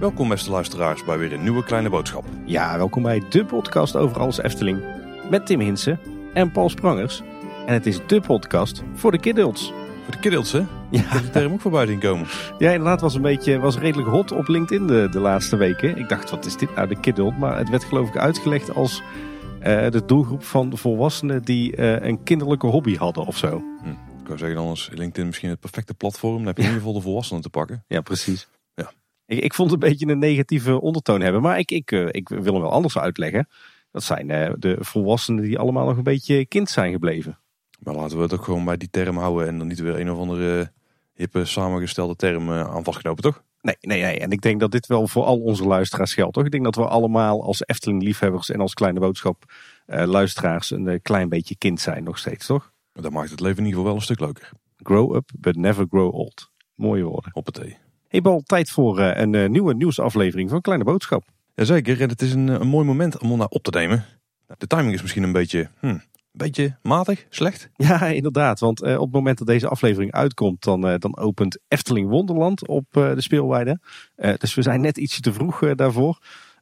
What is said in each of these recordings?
Welkom beste luisteraars bij weer een nieuwe kleine boodschap. Ja, welkom bij de podcast over alles Efteling. Met Tim Hinsen en Paul Sprangers. En het is de podcast voor de kidults. Voor de kiddels hè? Ja. Ik heb de term ook voorbij zien komen. Ja, inderdaad was een beetje, was redelijk hot op LinkedIn de, de laatste weken. Ik dacht, wat is dit nou, de kidult? Maar het werd geloof ik uitgelegd als de doelgroep van volwassenen die eh, een kinderlijke hobby hadden of zo. Hm. Ik wou zeggen, dan is LinkedIn misschien het perfecte platform. Dan heb je in ieder geval de volwassenen te pakken. Ja, precies. Ja. Ik, ik vond het een beetje een negatieve ondertoon hebben, maar ik, ik, eh, ik wil hem wel anders uitleggen. Dat zijn eh, de volwassenen die allemaal nog een beetje kind zijn gebleven. Maar laten we het ook gewoon bij die term houden en dan niet weer een of andere hippe samengestelde term eh, aan vastknopen, toch? Nee, nee, nee. En ik denk dat dit wel voor al onze luisteraars geldt, toch? Ik denk dat we allemaal als Efteling-liefhebbers en als kleine boodschap eh, luisteraars een eh, klein beetje kind zijn nog steeds, toch? Dat maakt het leven in ieder geval wel een stuk leuker. Grow up, but never grow old. Mooie woorden. Op het thee. Hey Bal, tijd voor eh, een nieuwe nieuwsaflevering van Kleine Boodschap. Jazeker, en het is een, een mooi moment om naar op te nemen. De timing is misschien een beetje, hm, een beetje matig, slecht. Ja, inderdaad. Want eh, op het moment dat deze aflevering uitkomt, dan, eh, dan opent Efteling Wonderland op eh, de speelweide. Eh, dus we zijn net ietsje te vroeg daarvoor.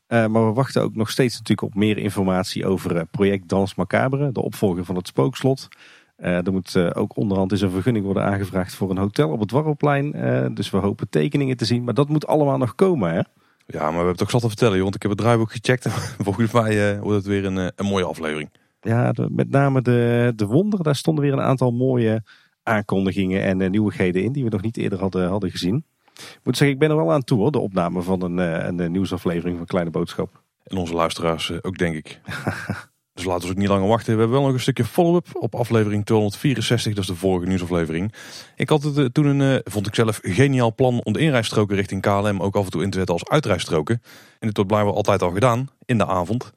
Eh, maar we wachten ook nog steeds natuurlijk op meer informatie over eh, project Dans Macabre, de opvolger van het Spookslot. Eh, er moet eh, ook onderhand eens een vergunning worden aangevraagd voor een hotel op het Warrelplein. Eh, dus we hopen tekeningen te zien. Maar dat moet allemaal nog komen, hè? Ja, maar we hebben het ook zat te vertellen, joh, want ik heb het draaiboek gecheckt. Volgens mij eh, wordt het weer een, een mooie aflevering. Ja, met name de, de Wonder, daar stonden weer een aantal mooie aankondigingen en eh, nieuwigheden in die we nog niet eerder hadden, hadden gezien. Ik moet zeggen, ik ben er wel aan toe hoor, de opname van een, eh, een, eh, nieuwsaflevering van Kleine Boodschap. En onze luisteraars ook, denk ik. dus laten we ook niet langer wachten. We hebben wel nog een stukje follow-up op aflevering 264. Dat is de vorige nieuwsaflevering. Ik had het toen een, vond ik zelf, geniaal plan om de inrijstroken richting KLM ook af en toe in te zetten als uitrijstroken. En dit wordt blijkbaar altijd al gedaan, in de avond.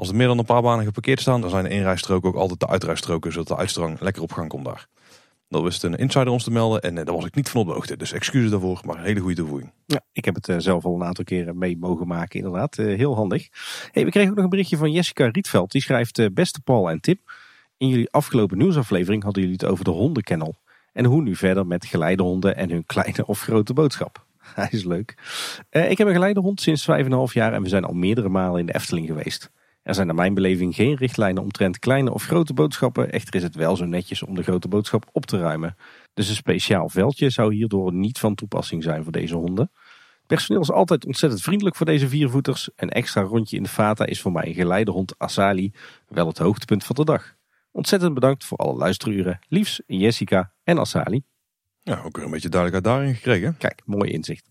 Als er meer dan een paar banen geparkeerd staan, dan zijn de inrijstroken ook altijd de uitrijstroken, zodat de uitstrang lekker op gang komt daar. Dat wist een insider ons te melden en eh, daar was ik niet van op de hoogte. Dus excuses daarvoor, maar een hele goede toevoeging. Ja, ik heb het eh, zelf al een aantal keren mee mogen maken, inderdaad. Eh, heel handig. Hey, we kregen ook nog een berichtje van Jessica Rietveld. Die schrijft, beste Paul en Tip. In jullie afgelopen nieuwsaflevering hadden jullie het over de hondenkennel. En hoe nu verder met geleidehonden en hun kleine of grote boodschap. Hij is leuk. Ik heb een geleidehond sinds 5,5 jaar en we zijn al meerdere malen in de Efteling geweest. Er zijn naar mijn beleving geen richtlijnen omtrent kleine of grote boodschappen. Echter is het wel zo netjes om de grote boodschap op te ruimen. Dus een speciaal veldje zou hierdoor niet van toepassing zijn voor deze honden. Het personeel is altijd ontzettend vriendelijk voor deze viervoeters. Een extra rondje in de Fata is voor mij een geleidehond Asali wel het hoogtepunt van de dag. Ontzettend bedankt voor alle luisteruren. Liefs, Jessica en Asali. Ja, ook weer een beetje duidelijkheid daarin gekregen. Kijk, mooi inzicht.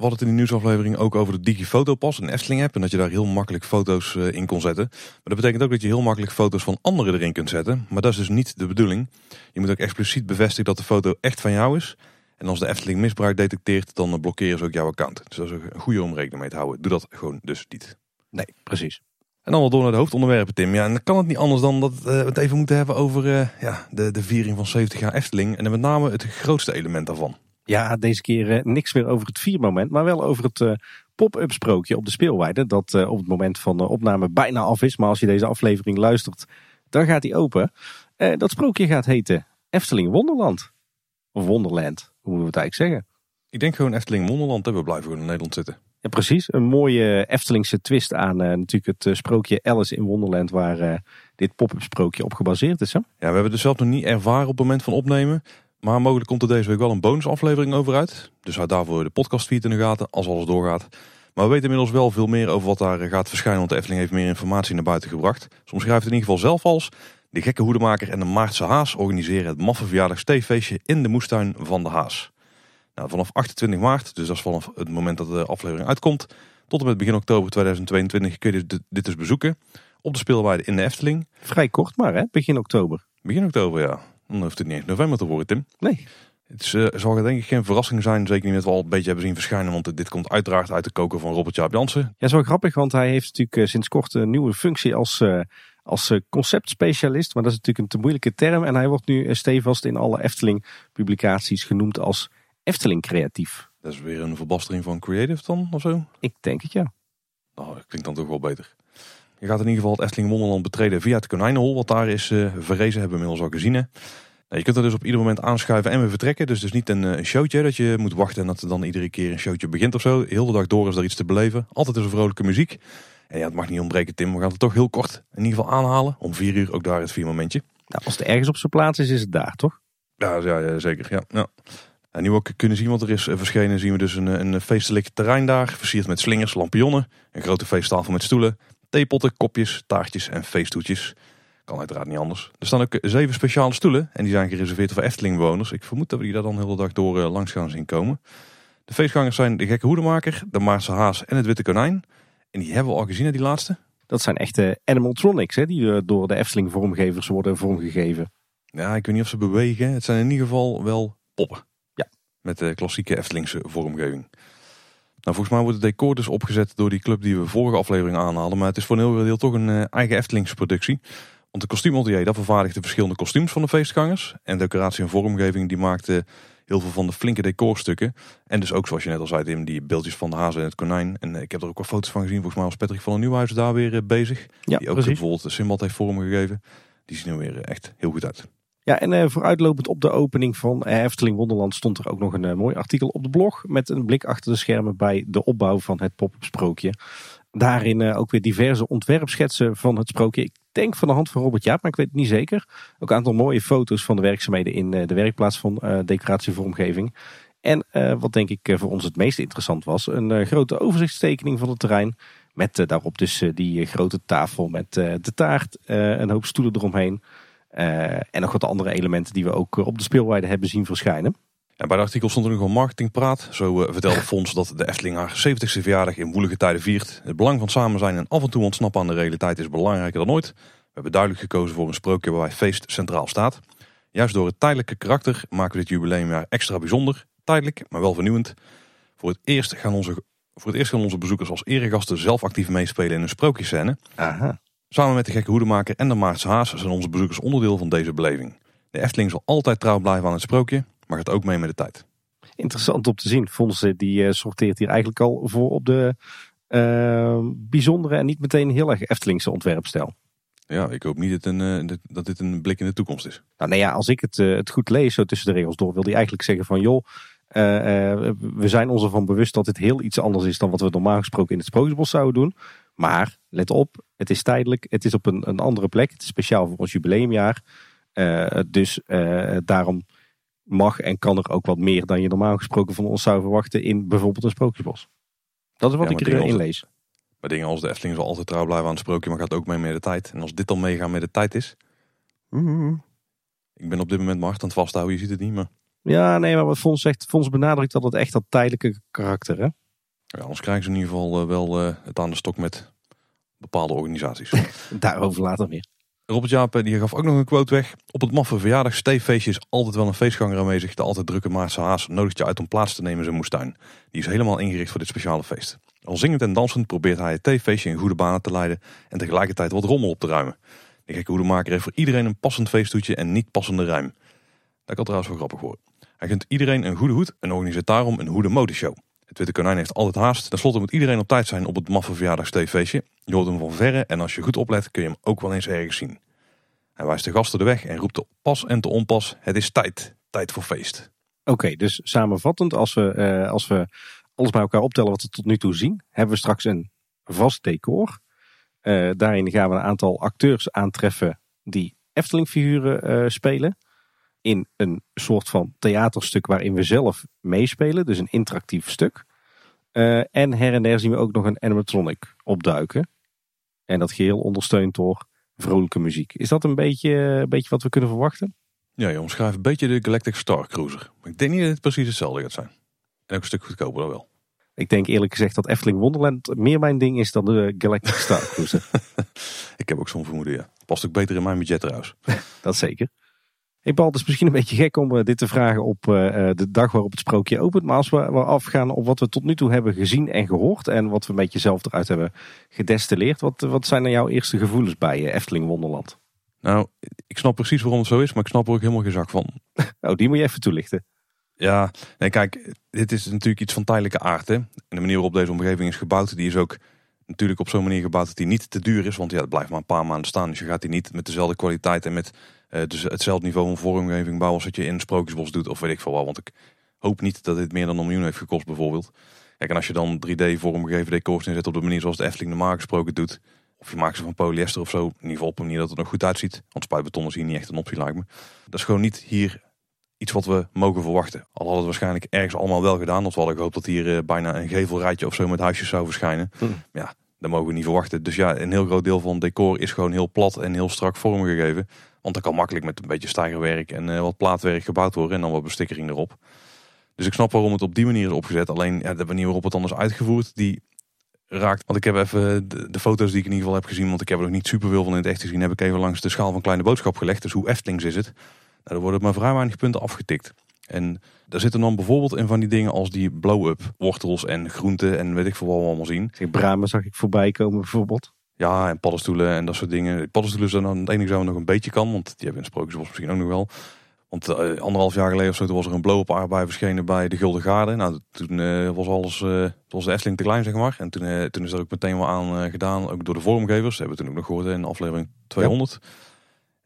We hadden het in de nieuwsaflevering ook over de Digifotopas, een Efteling app. En dat je daar heel makkelijk foto's eh, in kon zetten. Maar dat betekent ook dat je heel makkelijk foto's van anderen erin kunt zetten. Maar dat is dus niet de bedoeling. Je moet ook expliciet bevestigen dat de foto echt van jou is. En als de Efteling misbruik detecteert, dan eh, blokkeren ze ook jouw account. Dus dat is een goede om rekening mee te houden. Doe dat gewoon dus niet. Nee, precies. En dan wel door naar de hoofdonderwerpen, Tim. Ja, en dan kan het niet anders dan dat eh, we het even moeten hebben over ja, de, de viering van 70 jaar Efteling. En met name het grootste element daarvan. Ja, deze keer eh, niks meer over het viermoment, maar wel over het eh, pop-up sprookje op de speelweide. Dat eh, op het moment van de opname bijna af is. Maar als je deze aflevering luistert, dan gaat die open. Dat sprookje gaat heten Efteling Wonderland. Of Wonderland, hoe moeten we het eigenlijk zeggen? Ik denk gewoon Efteling Wonderland. hè. We blijven gewoon in Nederland zitten. Ja, precies. Een mooie Eftelingse twist aan natuurlijk het sprookje Alice in Wonderland, waar dit pop-up sprookje op gebaseerd is. Hè? Ja, we hebben het dus zelf nog niet ervaren op het moment van opnemen. Maar mogelijk komt er deze week wel een bonusaflevering over uit. Dus houd daarvoor de podcastfeed in de gaten als alles doorgaat. Maar we weten inmiddels wel veel meer over wat daar eh, gaat verschijnen. Want de Efteling heeft meer informatie naar buiten gebracht. Soms schrijft het in ieder geval zelf als... De gekke hoedemaker en de Maartse Haas organiseren het maffe verjaardagstheefeestje in de moestuin van de Haas. Nou, vanaf 28 maart, dus dat is vanaf het moment dat de aflevering uitkomt... tot en met begin oktober 2022 kun je dit, dit dus bezoeken. Op de speelweide in de Efteling. Vrij kort maar, hè? begin oktober. Begin oktober, ja. Dan hoeft het niet eens november te worden, Tim. Nee, Het is, eh, zal denk ik geen verrassing zijn, zeker niet met we al een beetje hebben zien verschijnen. Want dit komt uiteraard uit de koker van Robert Jaap Jansen. Ja, is wel grappig, want hij heeft natuurlijk eh, sinds kort een nieuwe functie als, eh, als conceptspecialist. Maar dat is natuurlijk een te moeilijke term. En hij wordt nu stevast in alle Efteling-publicaties genoemd als Efteling Creatief. Dat is weer een verbastering van Creative dan, of zo? Ik denk het ja. Nou, dat klinkt dan toch wel beter. Je gaat in ieder geval het Efteling Wonderland betreden via het Konijnenhol. Wat daar is uh, verrezen, hebben we inmiddels al gezien. Hè? Nou, je kunt er dus op ieder moment aanschuiven en weer vertrekken. Dus het is niet een, een showtje dat je moet wachten en dat er dan iedere keer een showtje begint of zo. Heel de dag door is er iets te beleven. Altijd is er vrolijke muziek. En ja, het mag niet ontbreken Tim. We gaan het toch heel kort in ieder geval aanhalen. Om vier uur ook daar het vier momentje. Nou, als het ergens op zijn plaats is, is het daar toch? Ja, ja, ja zeker. Ja, ja. En nu ook kunnen zien wat er is verschenen, zien we dus een, een feestelijk terrein daar. Versierd met slingers, lampionnen, een grote feesttafel met stoelen, theepotten, kopjes, taartjes en feesttoetjes. Kan uiteraard niet anders. Er staan ook zeven speciale stoelen en die zijn gereserveerd voor Eftelingbewoners. Ik vermoed dat we die daar dan de hele dag door langs gaan zien komen. De feestgangers zijn de gekke hoedemaker, de Maarse haas en het witte konijn. En die hebben we al gezien, die laatste. Dat zijn echte animatronics, hè, die door de Efteling vormgevers worden vormgegeven. Ja, ik weet niet of ze bewegen. Het zijn in ieder geval wel poppen. Ja. Met de klassieke Eftelingse vormgeving. Nou, volgens mij wordt het decor dus opgezet door die club die we vorige aflevering aanhaalden. Maar het is voor een heel deel toch een uh, eigen Eftelingse productie. Want de kostuumatelier dat vervaardigt de verschillende kostuums van de feestgangers. En decoratie en vormgeving die maakte heel veel van de flinke decorstukken. En dus ook zoals je net al zei Tim, die beeldjes van de hazen en het konijn. En eh, ik heb er ook wel foto's van gezien. Volgens mij was Patrick van een Nieuwhuis daar weer eh, bezig. Ja, die ook precies. bijvoorbeeld de Simbad heeft vormgegeven. Die zien er weer echt heel goed uit. Ja, en uh, vooruitlopend op de opening van Efteling Wonderland stond er ook nog een mooi artikel op de blog. Met een blik achter de schermen bij de opbouw van het pop-up sprookje. Daarin ook weer diverse ontwerpschetsen van het sprookje. Ik denk van de hand van Robert Jaap, maar ik weet het niet zeker. Ook een aantal mooie foto's van de werkzaamheden in de werkplaats van decoratievormgeving. En wat denk ik voor ons het meest interessant was, een grote overzichtstekening van het terrein. Met daarop dus die grote tafel met de taart, een hoop stoelen eromheen. Uh, en nog wat andere elementen die we ook op de speelweide hebben zien verschijnen. En bij de artikel stond er nog een marketingpraat. Zo uh, vertelde Fons dat de Efteling haar 70ste verjaardag in woelige tijden viert. Het belang van samen zijn en af en toe ontsnappen aan de realiteit is belangrijker dan ooit. We hebben duidelijk gekozen voor een sprookje waarbij feest centraal staat. Juist door het tijdelijke karakter maken we dit jubileumjaar extra bijzonder. Tijdelijk, maar wel vernieuwend. Voor het eerst gaan onze, voor het eerst gaan onze bezoekers als eregasten zelf actief meespelen in een sprookjescène. Aha. Samen met de gekke hoedemaker en de Maartse Haas zijn onze bezoekers onderdeel van deze beleving. De Efteling zal altijd trouw blijven aan het sprookje, maar gaat ook mee met de tijd. Interessant om te zien. Fondsen die uh, sorteert hier eigenlijk al voor op de uh, bijzondere en niet meteen heel erg Eftelingse ontwerpstijl. Ja, ik hoop niet dat, een, uh, dat dit een blik in de toekomst is. Nou, nou ja, als ik het, het goed lees, zo tussen de regels door, wil hij eigenlijk zeggen van joh, we zijn ons ervan bewust dat dit heel iets anders is dan wat we normaal gesproken in het Sprookjesbos zouden doen. Maar let op, het is tijdelijk, het is op een, een andere plek. Het is speciaal voor ons jubileumjaar. Uh, dus uh, daarom mag en kan er ook wat meer dan je normaal gesproken van ons zou verwachten in bijvoorbeeld een sprookjesbos. Dat is wat ik erin lees. Maar dingen als de Efteling zal altijd trouw blijven aan het sprookje, maar gaat ook mee met de tijd. En als dit dan meegaan met de tijd is. Ik ben op dit moment mijn hart aan het vasthouden, je ziet het niet, maar. Ja, nee, maar wat Fons zegt, Fons benadrukt dat het echt dat tijdelijke karakter, hè? Ja, anders krijgen ze in ieder geval wel het aan de stok met bepaalde organisaties. Daarover later meer. Robert Jaap die gaf ook nog een quote weg. Op het maffe verjaardag steefeestje is altijd wel een feestganger aanwezig. De altijd drukke Maarse haas nodigt je uit om plaats te nemen in zijn moestuin. Die is helemaal ingericht voor dit speciale feest. Al zingend en dansend probeert hij het theefeestje in goede banen te leiden en tegelijkertijd wat rommel op te ruimen. De gekke hoedemaker heeft voor iedereen een passend feesttoetje en niet passende ruim. Dat kan trouwens wel grappig worden. Hij gunt iedereen een goede hoed en organiseert daarom een hoede modeshow. Het Witte Konijn heeft altijd haast. Ten slotte moet iedereen op tijd zijn op het maffe verjaardagsteefeestje. Je hoort hem van verre en als je goed oplet kun je hem ook wel eens ergens zien. Hij wijst de gasten de weg en roept te pas en te onpas. Het is tijd. Tijd voor feest. Oké, dus samenvattend, als we, uh, als we alles bij elkaar optellen wat we tot nu toe zien, hebben we straks een vast decor. Uh, daarin gaan we een aantal acteurs aantreffen die Efteling-figuren uh, spelen. In een soort van theaterstuk waarin we zelf meespelen, dus een interactief stuk. en her en der zien we ook nog een animatronic opduiken. En dat geheel ondersteund door vrolijke muziek. Is dat een beetje, een beetje wat we kunnen verwachten? Ja, je omschrijft een beetje de Galactic Star Cruiser. Maar ik denk niet dat het precies hetzelfde gaat zijn. En ook een stuk goedkoper dan wel. Ik denk eerlijk gezegd dat Efteling Wonderland meer mijn ding is dan de Galactic Star Cruiser. ik heb ook zo'n vermoeden, ja. Past ook beter in mijn budget trouwens. dat zeker. Hey Paul, het is misschien een beetje gek om uh, dit te vragen op uh, de dag waarop het sprookje opent. Maar als we, afgaan op wat we tot nu toe hebben gezien en gehoord. En wat we een beetje zelf eruit hebben gedestilleerd. Wat, wat zijn er jouw eerste gevoelens bij Efteling Wonderland? Nou, ik snap precies waarom het zo is. Maar ik snap er ook helemaal geen zak van. oh, die moet je even toelichten. Ja, nee kijk, dit is natuurlijk iets van tijdelijke aard. Hè? En de manier waarop deze omgeving is gebouwd, die is ook Natuurlijk op zo'n manier gebouwd dat die niet te duur is. Want ja, het blijft maar een paar maanden staan. Dus je gaat die niet met dezelfde kwaliteit en met uh, dus hetzelfde niveau van vormgeving bouwen als wat je in Sprookjesbos doet. Of weet ik veel wel. Want ik hoop niet dat dit meer dan een miljoen heeft gekost bijvoorbeeld. Kijk, en als je dan 3D vormgegeven decors inzet op de manier zoals de Efteling normaal gesproken doet. Of je maakt ze van polyester of zo. In ieder geval op een manier dat het er nog goed uitziet. Want spuitbeton is hier niet echt een optie lijkt me. Dat is gewoon niet hier iets wat we mogen verwachten. Al hadden het waarschijnlijk ergens allemaal wel gedaan. Want we hadden gehoopt dat hier uh, bijna een gevelrijtje of zo met huisjes zou verschijnen. Hm. Ja, dat mogen we niet verwachten. Dus ja, een heel groot deel van het decor is gewoon heel plat en heel strak vormgegeven. Want dat kan makkelijk met een beetje stijgerwerk en uh, wat plaatwerk gebouwd worden. En dan wat bestikkering erop. Dus ik snap waarom het op die manier is opgezet. Alleen ja, de manier waarop het anders uitgevoerd, die raakt. Want ik heb even de, de, foto's die ik in ieder geval heb gezien, want ik heb er nog niet super veel van in het echt gezien, heb ik even langs de schaal van Kleine Boodschap gelegd. Dus hoe Eftelings is het? Nou, er worden maar vrij weinig punten afgetikt. En daar zitten dan bijvoorbeeld in van die dingen als die blow-up wortels en groenten en weet ik veel wat we allemaal zien. Bramen zag ik voorbij komen bijvoorbeeld. Ja, en paddenstoelen en dat soort dingen. Paddenstoelen zijn dan het enige zo nog een beetje kan, want die hebben in Sprookjesbos misschien ook nog wel. Want uh, anderhalf jaar geleden of zo, was er een blow-up aardbei verschenen bij de Gulden Garde. Nou, toen uh, was alles, uh, was de Efteling te klein, zeg maar. En toen, toen is er ook meteen wel aan gedaan, ook door de vormgevers. hebben we toen ook nog gehoord in aflevering 200.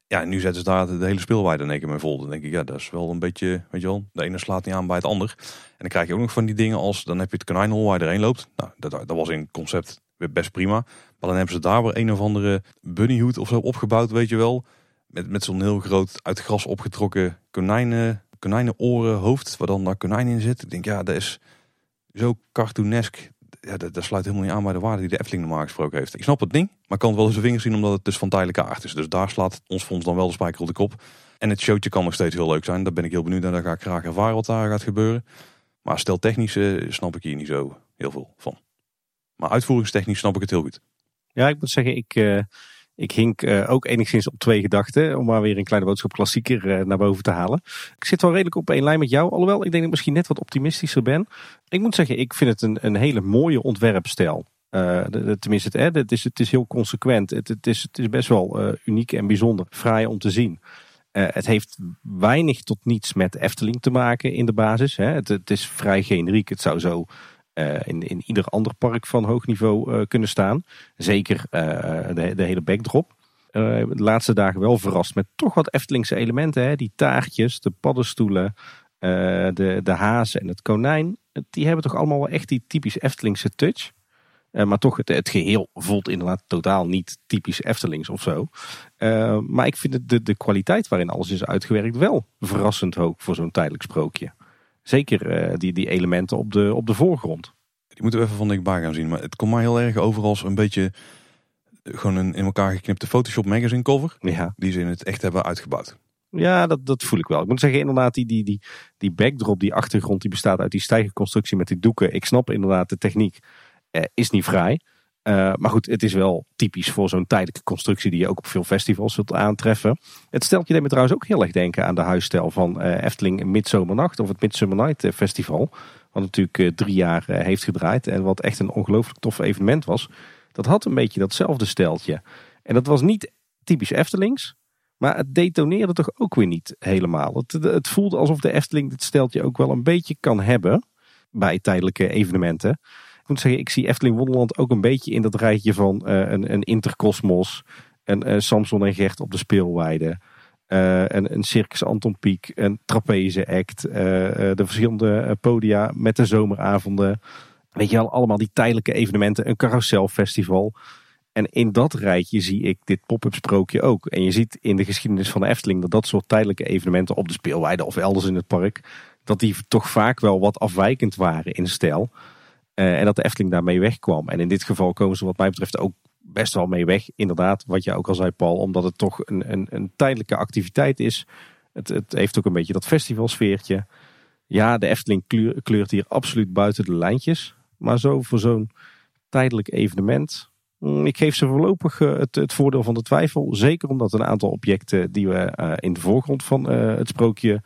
Ja. nu zetten ze daar de hele speelweide in één keer mee vol. Dan denk ik, ja, dat is wel een beetje, weet je wel, de ene slaat niet aan bij het ander. En dan krijg je ook nog van die dingen als, dan heb je het konijnhol waar je erheen loopt. Nou, dat, dat was in concept best prima. Maar dan hebben ze daar weer een of andere bunnyhoed of zo opgebouwd, weet je wel met, met zo'n heel groot uit gras opgetrokken konijnen, konijnenoren hoofd, waar dan daar konijn in zit. Ik denk, ja, dat is zo cartoonesk. Ja, dat, dat, sluit helemaal niet aan bij de waarde die de Efteling normaal gesproken heeft. Ik snap het ding, maar kan het wel eens zijn vingers zien omdat het dus van tijdelijke aard is. Dus daar slaat ons fonds dan wel de spijker op de kop. En het showtje kan nog steeds heel leuk zijn. Daar ben ik heel benieuwd naar. Daar ga ik graag ervaren wat daar gaat gebeuren. Maar stel technisch uh, snap ik hier niet zo heel veel van. Maar uitvoeringstechnisch snap ik het heel goed. Ja, ik moet zeggen, ik, uh, ik hink uh, ook enigszins op twee gedachten. Om maar weer een kleine boodschap klassieker uh, naar boven te halen. Ik zit wel redelijk op één lijn met jou. Alhoewel, ik denk dat ik misschien net wat optimistischer ben. Ik moet zeggen, ik vind het een, een hele mooie ontwerpstijl. Tenminste, het, het, is, het is heel consequent. Het, het, is, het is best wel uniek en bijzonder. Fraai om te zien. het heeft weinig tot niets met Efteling te maken in de basis. Hè. Het, het is vrij generiek. Het zou zo uh, in, in ieder ander park van hoog niveau uh, kunnen staan. Zeker uh, de, de, hele backdrop. de laatste dagen wel verrast met toch wat Eftelingse elementen. Hè? Die taartjes, de paddenstoelen, de, de hazen en het konijn. Die hebben toch allemaal wel echt die typisch Eftelingse touch. maar toch, het, het, geheel voelt inderdaad totaal niet typisch Eftelings of zo. maar ik vind de, de kwaliteit waarin alles is uitgewerkt wel verrassend hoog voor zo'n tijdelijk sprookje. Zeker uh, die, die elementen op de, op de voorgrond. Die moeten we even van dichtbij gaan zien. Maar het komt mij heel erg over als een beetje eh, gewoon een in elkaar geknipte Photoshop magazine cover. Ja. Die ze in het echt hebben uitgebouwd. Ja, dat, dat voel ik wel. Ik moet zeggen, inderdaad, die, die, die, die backdrop, die achtergrond, die bestaat uit die stijgerconstructie met die doeken. Ik snap inderdaad de techniek. Eh, is niet vrij. Uh, maar goed, het is wel typisch voor zo'n tijdelijke constructie die je ook op veel festivals zult aantreffen. Het stelt je deed me trouwens ook heel erg denken aan de huisstijl van uh, Efteling Midzomernacht of het Midsummer Night eh, Festival. Wat natuurlijk drie jaar heeft gedraaid en wat echt een ongelooflijk tof evenement was. Dat had een beetje datzelfde steltje. En dat was niet typisch Eftelings, maar het detoneerde toch ook weer niet helemaal. Het, het voelde alsof de Efteling dit steltje ook wel een beetje kan hebben bij tijdelijke evenementen. Ik moet zeggen, ik zie Efteling Wonderland ook een beetje in dat rijtje van uh, een, een Intercosmos. Een uh, Samson en Gert op de speelweide. Uh, een, een Circus Anton Pieck. Een trapeze act. de verschillende podia met de zomeravonden. Weet je wel, allemaal die tijdelijke evenementen. Een carouselfestival. En in dat rijtje zie ik dit pop-up sprookje ook. En je ziet in de geschiedenis van de Efteling dat dat soort tijdelijke evenementen op de speelweide of elders in het park, dat die toch vaak wel wat afwijkend waren in stijl. Uh, en dat de Efteling daarmee wegkwam. En in dit geval komen ze wat mij betreft ook best wel mee weg. Inderdaad, wat je ook al zei Paul. Omdat het toch een, een, een tijdelijke activiteit is. Het, het heeft ook een beetje dat festivalsfeertje. Ja, de Efteling kleurt hier absoluut buiten de lijntjes. Maar zo voor zo'n tijdelijk evenement. Mm, ik geef ze voorlopig eh, het, het, voordeel van de twijfel. Zeker omdat een aantal objecten die we uh, in de voorgrond van het sprookje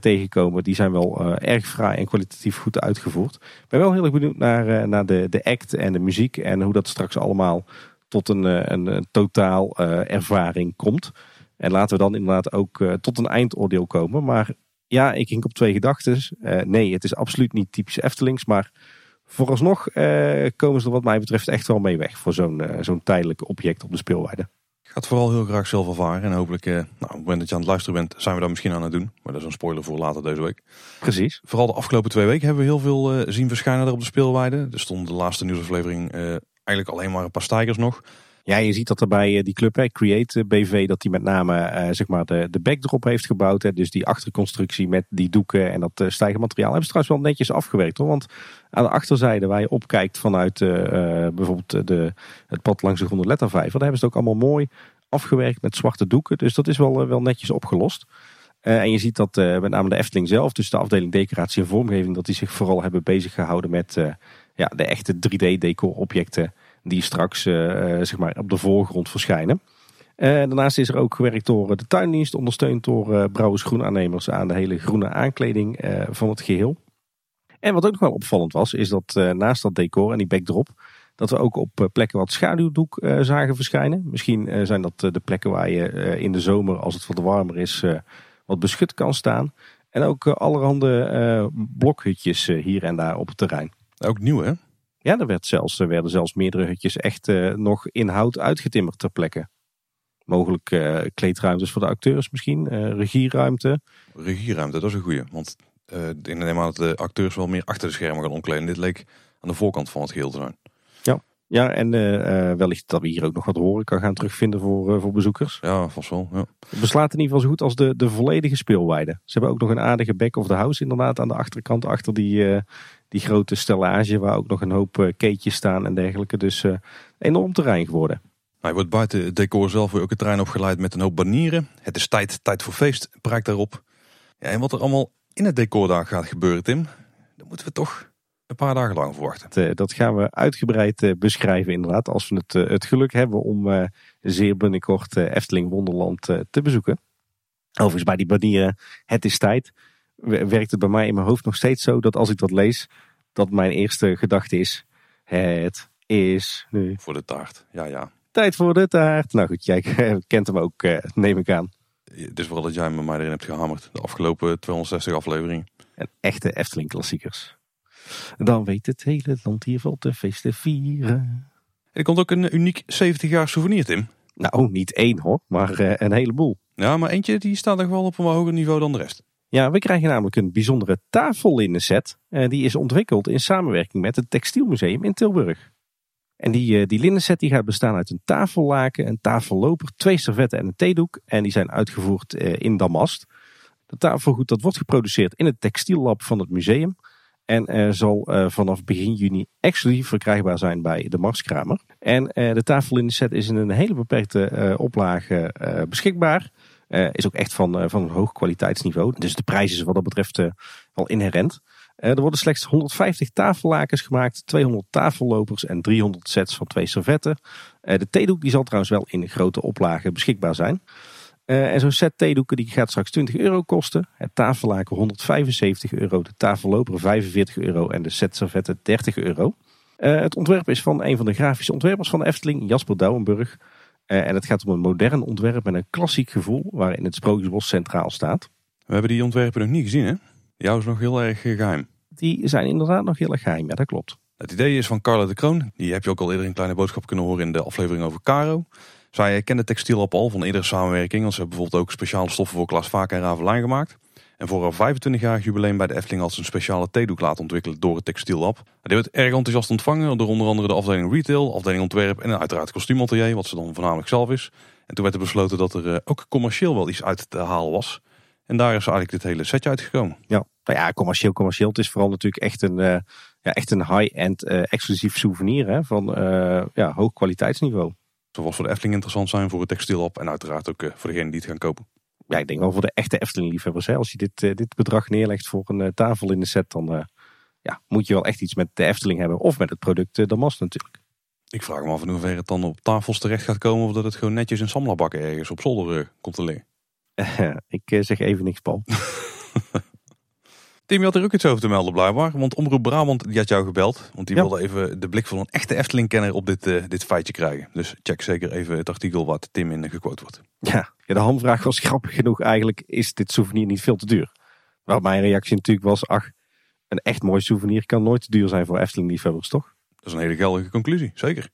tegenkomen. Die zijn wel uh, erg fraai en kwalitatief goed uitgevoerd. Ik ben wel heel erg benieuwd naar, uh, naar de, de act en de muziek. En hoe dat straks allemaal tot een, een, een totaal ervaring komt. En laten we dan inderdaad ook tot een eindoordeel komen. Maar ja, ik hink op twee gedachten. nee, het is absoluut niet typisch Eftelings. Maar vooralsnog uh, komen ze er wat mij betreft echt wel mee weg voor zo'n zo'n tijdelijk object op de speelweide. Het vooral heel graag zelf ervaren. En hopelijk, nou, op het moment dat je aan het luisteren bent, zijn we daar misschien aan het doen. Maar dat is een spoiler voor later deze week. Precies. Vooral de afgelopen twee weken hebben we heel veel zien verschijnen daar op de speelweide. Er stond de laatste nieuwsaflevering eigenlijk alleen maar een paar stijgers nog. Ja, je ziet dat er bij eh, die club, hè, Create BV, dat die met name uh, zeg maar de, de backdrop heeft gebouwd. Hè, dus die achterconstructie met die doeken en dat uh, stijgermateriaal hebben ze trouwens wel netjes afgewerkt. Hoor, want aan de achterzijde waar je opkijkt vanuit bijvoorbeeld de, het pad langs de Groene Lettervijver, daar hebben ze het ook allemaal mooi afgewerkt met zwarte doeken. Dus dat is wel, wel netjes opgelost. en je ziet dat met name de Efteling zelf, dus de afdeling decoratie en vormgeving, dat die zich vooral hebben bezig gehouden met ja, de echte 3D decor objecten die straks eh, eh, zeg maar op de voorgrond verschijnen. Uh, daarnaast is er ook gewerkt door de tuindienst, ondersteund door Brouwers Groenaannemers aan de hele groene aankleding van het geheel. En wat ook nog wel opvallend was, is dat naast dat decor en die backdrop, dat we ook op plekken wat schaduwdoek zagen verschijnen. Misschien zijn dat de plekken waar je in de zomer, als het wat warmer is, wat beschut kan staan. En ook allerhande blokhutjes hier en daar op het terrein. Ook nieuw hè? Ja, er, werd zelfs, er werden zelfs meerdere hutjes echt uh, nog in hout uitgetimmerd ter plekke. Mogelijk uh, kleedruimtes voor de acteurs misschien, uh, regieruimte. Regieruimte, dat is een goeie. Want ik neem aan dat de acteurs wel meer achter de schermen gaan omkleden. Dit leek aan de voorkant van het geheel te zijn. Ja, en wellicht dat we hier ook nog wat horeca gaan terugvinden voor, voor bezoekers. Ja, vast wel. Ja. Het beslaat in ieder geval zo goed als de, de volledige speelweide. Ze hebben ook nog een aardige back of the house inderdaad aan de achterkant. Achter die, die grote stellage waar ook nog een hoop keetjes staan en dergelijke. Dus enorm terrein geworden. Hij wordt buiten het decor zelf ook het terrein opgeleid met een hoop banieren. Het is tijd, tijd voor feest, prijkt daarop. Ja, en wat er allemaal in het decor daar gaat gebeuren, Tim, daar moeten we toch een paar dagen lang verwachten. Dat, uh, dat gaan we uitgebreid beschrijven inderdaad, als we het, het geluk hebben om zeer binnenkort Efteling Wonderland te bezoeken. Overigens bij die banieren, het is tijd werkt het bij mij in mijn hoofd nog steeds zo dat als ik dat lees, dat mijn eerste gedachte is: het is nu. Voor de taart, ja, ja. Tijd voor de taart. Nou goed, jij kent hem ook, eh, neem ik aan. Het is vooral dat jij me mij erin hebt gehamerd. De afgelopen 260 afleveringen. En echte Efteling-klassiekers. Dan weet het hele land hier wel te feesten vieren. Er komt ook een uniek 70 jaar souvenir, Tim. Nou, niet één hoor, maar uh, een heleboel. Ja, maar eentje die staat nog wel op een hoger niveau dan de rest. Ja, we krijgen namelijk een bijzondere tafellinnenset. Uh, die is ontwikkeld in samenwerking met het Textielmuseum in Tilburg. En die, uh, die linnenset die gaat bestaan uit een tafellaken, een tafelloper, twee servetten en een theedoek. En die zijn uitgevoerd in damast. De tafelgoed dat wordt geproduceerd in het textiellab van het museum. En zal vanaf begin juni exclusief verkrijgbaar zijn bij de Marskramer. En de tafellinnenset is in een hele beperkte oplage beschikbaar. Is ook echt van, van een hoog kwaliteitsniveau. Dus de prijs is wat dat betreft wel inherent. er worden slechts 150 tafellakens gemaakt, 200 tafellopers en 300 sets van twee servetten. de theedoek die zal trouwens wel in grote oplagen beschikbaar zijn. En zo'n set theedoeken die gaat straks 20 euro kosten. Het tafellaken 175 euro, de tafelloper 45 euro en de set servetten 30 euro. het ontwerp is van een van de grafische ontwerpers van de Efteling, Jasper Douwenburg. Uh, en het gaat om een modern ontwerp met een klassiek gevoel waarin het Sprookjesbos centraal staat. We hebben die ontwerpen nog niet gezien hè? Jou is nog heel erg eh, geheim. Die zijn inderdaad nog heel erg geheim, ja dat klopt. Het idee is van Carla de Kroon. Die heb je ook al eerder in Kleine Boodschap kunnen horen in de aflevering over Caro. Zij kende textiel al van eerdere samenwerking. Want ze hebben bijvoorbeeld ook speciale stoffen voor Klaas Vaak en Ravelijn gemaakt. En voor haar 25-jarig jubileum bij de Efteling had ze een speciale theedoek laten ontwikkelen door het textiellab. Die werd erg enthousiast ontvangen door onder andere de afdeling retail, afdeling ontwerp en uiteraard kostuumatelier, wat ze dan voornamelijk zelf is. En toen werd er besloten dat er eh, ook commercieel wel iets uit te halen was. En daar is eigenlijk dit hele setje uitgekomen. Ja, nou ja, commercieel, commercieel. Het is vooral natuurlijk echt een, uh, ja, een high-end uh, exclusief souvenir hè, van uh, ja, hoog kwaliteitsniveau. Zoals voor de Efteling interessant zijn voor het textiellab en uiteraard ook voor degene die het gaan kopen ja, ik denk wel voor de echte Efteling-liefhebbers. Als je dit, uh, dit bedrag neerlegt voor een uh, tafel in de set, dan ja, moet je wel echt iets met de Efteling hebben. Of met het product Damas natuurlijk. Ik vraag me af in hoeverre het dan op tafels terecht gaat komen. Of dat het gewoon netjes in samlabakken ergens op zolder komt te liggen. ik zeg even niks, Paul. Tim, je had er ook iets over te melden blijkbaar. Want Omroep Brabant die had jou gebeld. Want die wilde even de blik van een echte Efteling-kenner op dit, uh, dit feitje krijgen. Dus check zeker even het artikel wat Tim in gequote wordt. Ja, ja de hamvraag was grappig genoeg. Eigenlijk is dit souvenir niet veel te duur. Waar mijn reactie natuurlijk was, ach, Een echt mooi souvenir kan nooit te duur zijn voor Efteling-liefhebbers, toch? Dat is een hele geldige conclusie, zeker.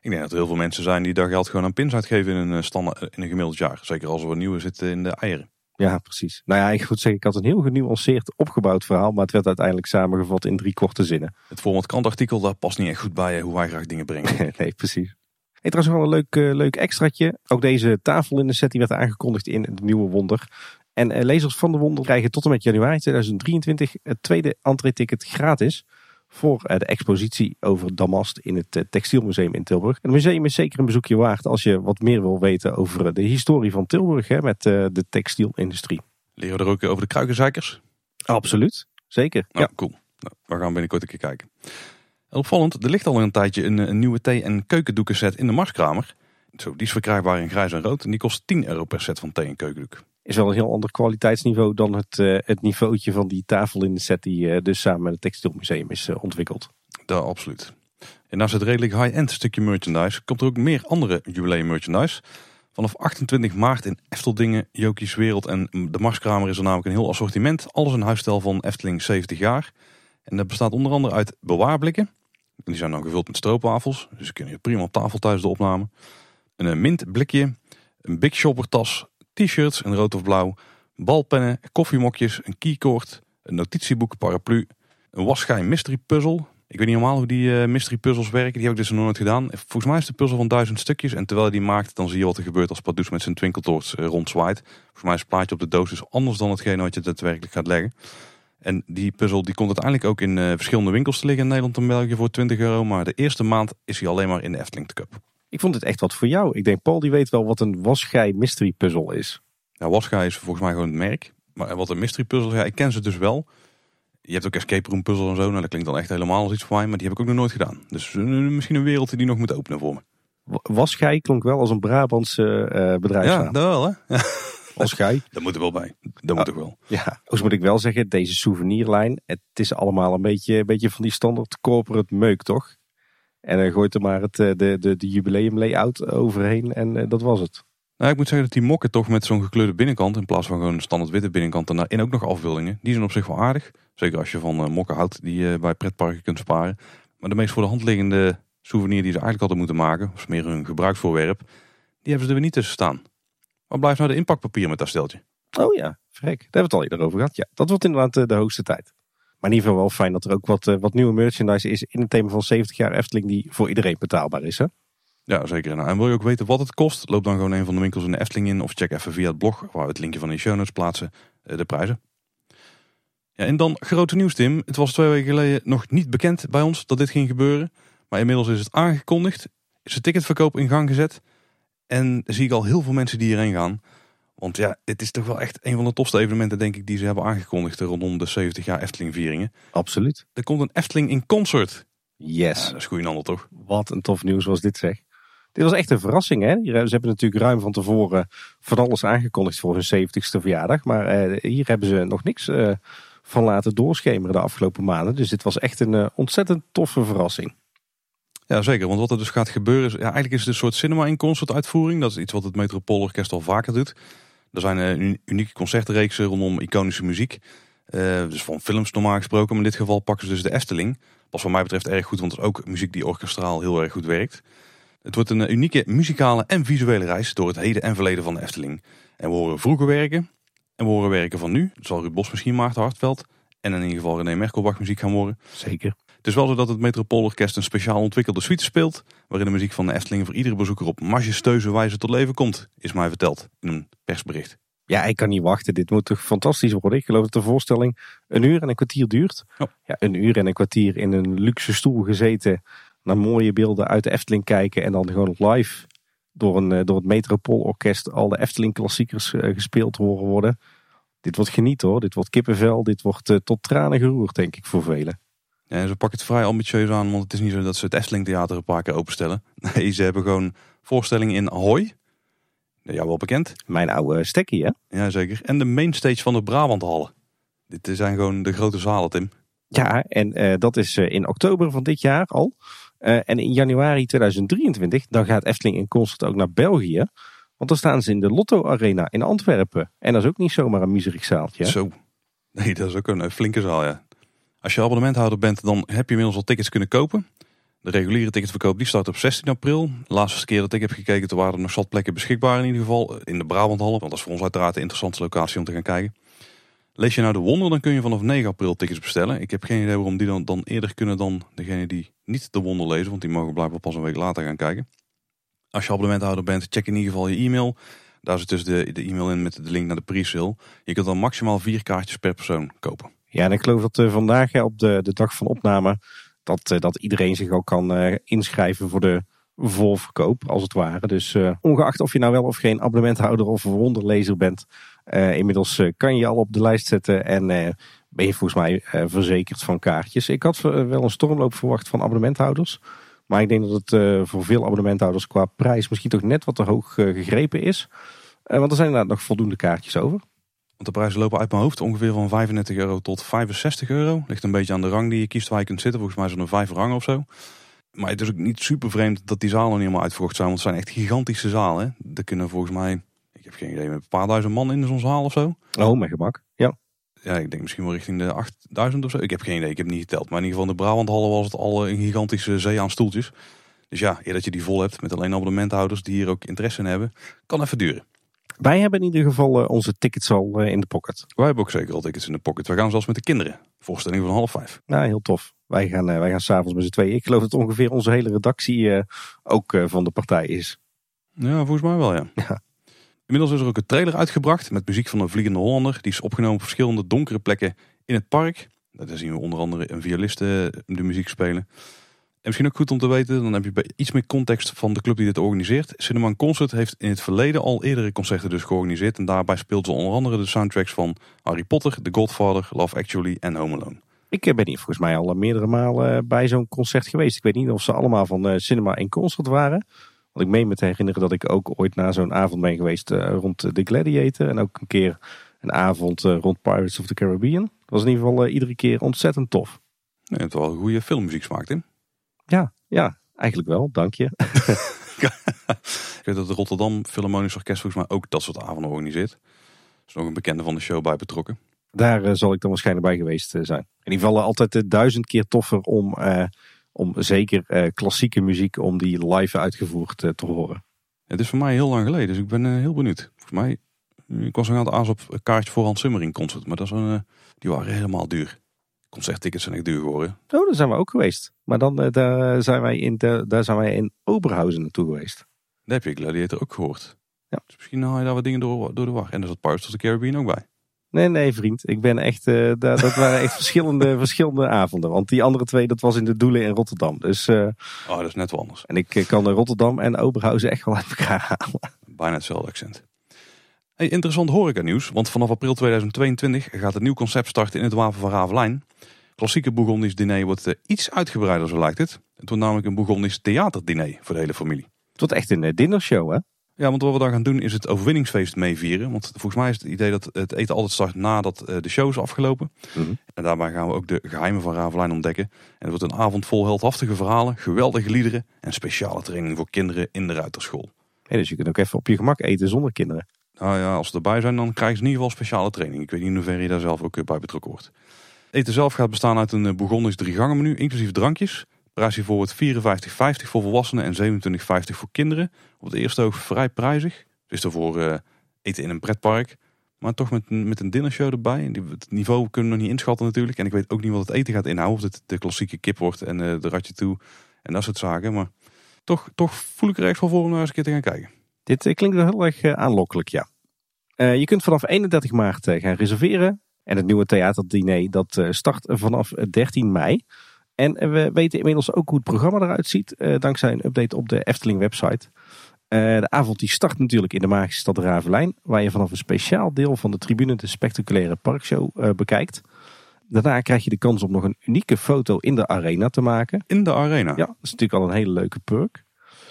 Ik denk dat er heel veel mensen zijn die daar geld gewoon aan pins uitgeven in een, standaard, in een gemiddeld jaar. Zeker als er wat nieuwe zitten in de eieren. Ja, precies. Nou ja, ik moet zeggen, ik had een heel genuanceerd opgebouwd verhaal, maar het werd uiteindelijk samengevat in drie korte zinnen. Het format krantartikel, daar past niet echt goed bij hoe wij graag dingen brengen. nee, precies. Hey, trouwens wel een leuk, uh, leuk extraatje. Ook deze tafel in de set die werd aangekondigd in het nieuwe wonder. En uh, lezers van de wonder krijgen tot en met januari 2023 het tweede entree-ticket gratis voor uh, de expositie over Damast in het Textielmuseum in Tilburg. Het museum is zeker een bezoekje waard als je wat meer wil weten over de historie van Tilburg hè, met de textielindustrie. Leren we er ook over de kruikenzeikers? Absoluut, zeker. Nou, ja. cool. Nou, we gaan binnenkort een keer kijken. Opvallend, er ligt al een tijdje een, een nieuwe thee- en keukendoekenset in de Marskramer. Zo, die is verkrijgbaar in grijs en rood en die kost 10 euro per set van thee- en keukendoek. Is wel een heel ander kwaliteitsniveau dan het, uh, het niveautje van die tafel in de set die uh, dus samen met het Textielmuseum is uh, ontwikkeld. Dat absoluut. En naast het redelijk high-end stukje merchandise komt er ook meer andere jubileum merchandise. Vanaf 28 maart in Efteldingen, Jokies Wereld en de Marskramer is er namelijk een heel assortiment. Alles een huisstijl van Efteling 70 jaar. En dat bestaat onder andere uit bewaarblikken, die zijn dan gevuld met stroopwafels. Dus kunnen je prima op tafel tijdens de opname. Een eh, mintblikje, een Big Shopper tas, t-shirts in rood of blauw, balpennen, koffiemokjes, een keycord, een notitieboek, paraplu, een waschijn mystery puzzle. Ik weet niet helemaal hoe die uh, mystery puzzles werken. Die heb ik dus nog nooit gedaan. Volgens mij is de puzzel van duizend stukjes. En terwijl je die maakt, dan zie je wat er gebeurt als Pardoes met zijn twinkeltoorts uh, rondzwaait. Volgens mij is het plaatje op de doos dus anders dan hetgeen wat je daadwerkelijk gaat leggen. En die puzzel die komt uiteindelijk ook in uh, verschillende winkels te liggen in Nederland en België voor 20 euro. Maar de eerste maand is hij alleen maar in de Efteling te. Ik vond het echt wat voor jou. Ik denk, Paul die weet wel wat een wasgij mystery puzzel is. Ja, wasgij is volgens mij gewoon het merk. Maar wat een mystery puzzel, ja, ik ken ze dus wel. Je hebt ook escape room puzzle en zo. Nou, dat klinkt dan echt helemaal als iets voor mij. Maar die heb ik ook nog nooit gedaan. Dus uh, misschien een wereld die nog moet openen voor me. Wasgij klonk wel als een Brabantse uh, bedrijfsnaam. Ja, dat wel hè. Ja. Als gij. Dat moet er wel bij. Dat moet er wel. Ja, dus moet ik wel zeggen, deze souvenirlijn, het is allemaal een beetje, een beetje van die standaard corporate meuk, toch? En dan gooit er maar het, de, de, de jubileum layout overheen en dat was het. Nou, ik moet zeggen dat die mokken toch met zo'n gekleurde binnenkant, in plaats van gewoon een standaard witte binnenkant, en daarin ook nog afbeeldingen, die zijn op zich wel aardig. Zeker als je van uh, mokken houdt die je bij pretparken kunt sparen. Maar de meest voor de hand liggende souvenir die ze eigenlijk hadden moeten maken, of meer een gebruiksvoorwerp, die hebben ze er weer niet tussen staan. Waar blijft nou de inpakpapier met dat steltje? Oh ja, vrek. Daar hebben we het al eerder over gehad. Ja, dat wordt inderdaad eh, de hoogste tijd. Maar in ieder geval wel fijn dat er ook wat, eh, wat nieuwe merchandise is in het thema van 70 jaar Efteling die voor iedereen betaalbaar is. Hè? Ja, zeker. Nou, en wil je ook weten wat het kost? Loop dan gewoon een van de winkels in de Efteling in of check even via het blog, waar we het linkje van in de show notes plaatsen, eh, de prijzen. Ja, en dan grote nieuws Tim. Het was twee weken geleden nog niet bekend bij ons dat dit ging gebeuren. Maar inmiddels is het aangekondigd. Is de ticketverkoop in gang gezet. En zie ik al heel veel mensen die hierheen gaan. Want ja, het is toch wel echt een van de tofste evenementen, denk ik, die ze hebben aangekondigd rondom de 70 jaar Efteling vieringen. Absoluut. Er komt een Efteling in concert. Yes. Ja, dat is goeie ander toch? Wat een tof nieuws was dit zeg. Dit was echt een verrassing hè. Ze hebben natuurlijk ruim van tevoren van alles aangekondigd voor hun 70ste verjaardag. Maar eh, hier hebben ze nog niks eh, van laten doorschemeren de afgelopen maanden. Dus dit was echt een uh, ontzettend toffe verrassing. Ja, zeker. Want wat er dus gaat gebeuren is... Ja, eigenlijk is het een soort cinema in concert uitvoering. Dat is iets wat het Metropoolorkest al vaker doet. Er zijn een unieke concertreeksen rondom iconische muziek. Uh, dus van films normaal gesproken. Maar in dit geval pakken ze dus de Efteling. Pas wat mij betreft erg goed, want het is ook muziek die orkestraal heel erg goed werkt. Het wordt een unieke muzikale en visuele reis door het heden en verleden van de Efteling. En we horen vroeger werken en we horen werken van nu. Dat zal Ruud Bos misschien, Maarten Hartveld. En in ieder geval René Merkelbach muziek gaan horen. Zeker. Het is wel zo dat het Metropoolorkest een speciaal ontwikkelde suite speelt. Waarin de muziek van de Efteling voor iedere bezoeker op majestueuze wijze tot leven komt. Is mij verteld in een persbericht. Ja, ik kan niet wachten. Dit moet toch fantastisch worden. Ik geloof dat de voorstelling een uur en een kwartier duurt. Oh. Ja, een uur en een kwartier in een luxe stoel gezeten. Naar mooie beelden uit de Efteling kijken. En dan gewoon live door, een, door het Metropoolorkest al de Efteling klassiekers gespeeld horen worden. Dit wordt geniet hoor. Dit wordt kippenvel. Dit wordt uh, tot tranen geroerd denk ik voor velen. Ze pakken het vrij ambitieus aan. Want het is niet zo dat ze het Efteling Theater een paar keer openstellen. Nee, ze hebben gewoon voorstellingen in Ahoy. Ja, wel bekend. Mijn oude stekkie hè? Ja, zeker. En de mainstage van de Brabanthallen. Dit zijn gewoon de grote zalen, Tim. Ja, en uh, dat is uh, in oktober van dit jaar al. Uh, en in januari 2023, dan gaat Efteling in concert ook naar België. Want dan staan ze in de Lotto Arena in Antwerpen. En dat is ook niet zomaar een miserig zaaltje. Hè? Zo. Nee, dat is ook een flinke zaal, ja. Als je abonnementhouder bent, dan heb je inmiddels al tickets kunnen kopen. De reguliere ticketverkoop die start op 16 april. De laatste keer dat ik heb gekeken, toen waren er nog zat plekken beschikbaar in ieder geval. In de Brabanthallen, want dat is voor ons uiteraard een interessante locatie om te gaan kijken. Lees je nou de wonder, dan kun je vanaf 9 april tickets bestellen. Ik heb geen idee waarom die dan, dan eerder kunnen dan degene die niet de wonder lezen. Want die mogen blijkbaar pas een week later gaan kijken. Als je abonnementhouder bent, check in ieder geval je e-mail. Daar zit dus de, de e-mail in met de link naar de pre-sale. Je kunt dan maximaal vier kaartjes per persoon kopen. Ja, en ik geloof dat uh, vandaag op de, de dag van opname... dat, uh, dat iedereen zich ook kan uh, inschrijven voor de volverkoop, als het ware. Dus ongeacht of je nou wel of geen abonnementhouder of wonderlezer bent... inmiddels kan je al op de lijst zetten en ben je volgens mij verzekerd van kaartjes. Ik had wel een stormloop verwacht van abonnementhouders... Maar ik denk dat het voor veel abonnementhouders qua prijs misschien toch net wat te hoog gegrepen is. Want er zijn inderdaad nog voldoende kaartjes over. Want de prijzen lopen uit mijn hoofd ongeveer van 35 euro tot 65 euro. Ligt een beetje aan de rang die je kiest waar je kunt zitten. Volgens mij zijn er vijf rangen of zo. Maar het is ook niet super vreemd dat die zalen niet helemaal uitverkocht zijn. Want het zijn echt gigantische zalen. Er kunnen volgens mij, ik heb geen idee, een paar duizend man in zo'n zaal of zo. Oh, met gemak. Ja ja, ik denk misschien wel richting de 8000 of zo. Ik heb geen idee, ik heb niet geteld. Maar in ieder geval in de Brabanthallen was het al een gigantische zee aan stoeltjes. Dus ja, eer dat je die vol hebt met alleen abonnementhouders die hier ook interesse in hebben, kan even duren. Wij hebben in ieder geval uh, onze tickets al uh, in de pocket. Wij hebben ook zeker al tickets in de pocket. We gaan zelfs met de kinderen. Voorstelling van half vijf. Nou, heel tof. Wij gaan, uh, wij gaan s'avonds met z'n tweeën. Ik geloof dat ongeveer onze hele redactie ook van de partij is. Ja, volgens mij wel ja. ja. Inmiddels is er ook een trailer uitgebracht met muziek van een Vliegende Hollander. Die is opgenomen op verschillende donkere plekken in het park. Daar zien we onder andere een violiste de muziek spelen. En misschien ook goed om te weten, dan heb je iets meer context van de club die dit organiseert. Cineman Concert heeft in het verleden al eerdere concerten dus georganiseerd. En daarbij speelt ze onder andere de soundtracks van Harry Potter, The Godfather, Love Actually en Home Alone. Ik ben hier volgens mij al meerdere malen bij zo'n concert geweest. Ik weet niet of ze allemaal van Cinema en Concert waren. Want ik meen me te herinneren dat ik ook ooit naar zo'n avond ben geweest rond The Gladiator. En ook een keer een avond rond Pirates of the Caribbean. Dat was in ieder geval iedere keer ontzettend tof. Nee, het wel goede filmmuziek smaakt in. Ja, ja, eigenlijk wel. Dank je. ik weet dat de Rotterdam Philharmonisch Orkest volgens mij ook dat soort avonden organiseert. Er is nog een bekende van de show bij betrokken. Daar zal ik dan waarschijnlijk bij geweest zijn. In ieder geval altijd duizend keer toffer om om zeker uh, klassieke muziek om die live uitgevoerd uh, te horen. Het is voor mij heel lang geleden, dus ik ben uh, heel benieuwd. Voor mij, ik was een aantal aas op een kaartje voor Hans Summering concert, maar dat is een, die waren helemaal duur. Concerttickets zijn echt duur geworden. Oh, daar zijn we ook geweest. Maar dan daar zijn wij in, de, daar zijn wij in Oberhausen naartoe geweest. Daar heb je Gladiator ook gehoord. Ja. Dus misschien haal je daar wat dingen door, door de war. En er zat Pirates of the Caribbean ook bij. Nee, nee, vriend. Ik ben echt. Uh, dat, dat waren echt verschillende, verschillende avonden. Want die andere twee, dat was in de Doelen in Rotterdam. Dus, uh, oh, dat is net wel anders. En ik kan de Rotterdam en Oberhausen echt wel uit elkaar halen. Bijna hetzelfde accent. Hey, interessant horeca nieuws. Want vanaf april 2022 gaat het nieuw concept starten in het Wapen van Ravelijn. Klassieke Bourgondisch diner wordt uh, iets uitgebreider, zo lijkt het. Het wordt namelijk een Bourgondisch theaterdiner voor de hele familie. Het wordt echt een dinnershow, hè? Ja, want wat we daar gaan doen is het overwinningsfeest meevieren. Want volgens mij is het idee dat het eten altijd start nadat de show is afgelopen. Mm -hmm. En daarbij gaan we ook de geheimen van Ravelijn ontdekken. En het wordt een avond vol heldhaftige verhalen, geweldige liederen en speciale training voor kinderen in de ruiterschool. Hey, dus je kunt ook even op je gemak eten zonder kinderen. Nou ja, als ze erbij zijn dan krijgen ze in ieder geval speciale training. Ik weet niet in hoeverre je daar zelf ook bij betrokken wordt. Eten zelf gaat bestaan uit een Bourgondisch drie gangen menu, inclusief drankjes. Prijs hiervoor wordt 54,50 voor volwassenen en 27,50 voor kinderen. Op het eerste oog vrij prijzig. Dus daarvoor uh, eten in een pretpark. Maar toch met, met een dinnershow erbij. Het niveau kunnen we nog niet inschatten natuurlijk. En ik weet ook niet wat het eten gaat inhouden. Of het de klassieke kip wordt en uh, de ratje toe. En dat soort zaken. Maar toch, toch voel ik er echt wel voor om naar eens een keer te gaan kijken. Dit klinkt wel heel erg aanlokkelijk, ja. je kunt vanaf 31 maart gaan reserveren. En het nieuwe theaterdiner dat start vanaf 13 mei. En we weten inmiddels ook hoe het programma eruit ziet. Uh, dankzij een update op de Efteling website. De avond die start natuurlijk in de magische stad Ravelijn. Waar je vanaf een speciaal deel van de tribune de spectaculaire parkshow bekijkt. Daarna krijg je de kans om nog een unieke foto in de arena te maken. In de arena? Ja, dat is natuurlijk al een hele leuke perk.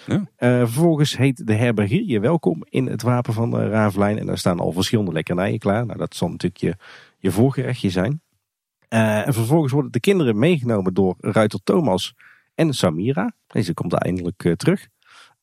Ja. vervolgens heet de herbergier je welkom in het wapen van Ravelijn. En daar staan al verschillende lekkernijen klaar. Nou, dat zal natuurlijk je, je voorgerechtje zijn. Uh, en vervolgens worden de kinderen meegenomen door ruiter Thomas en Samira. Deze komt eindelijk uh, terug.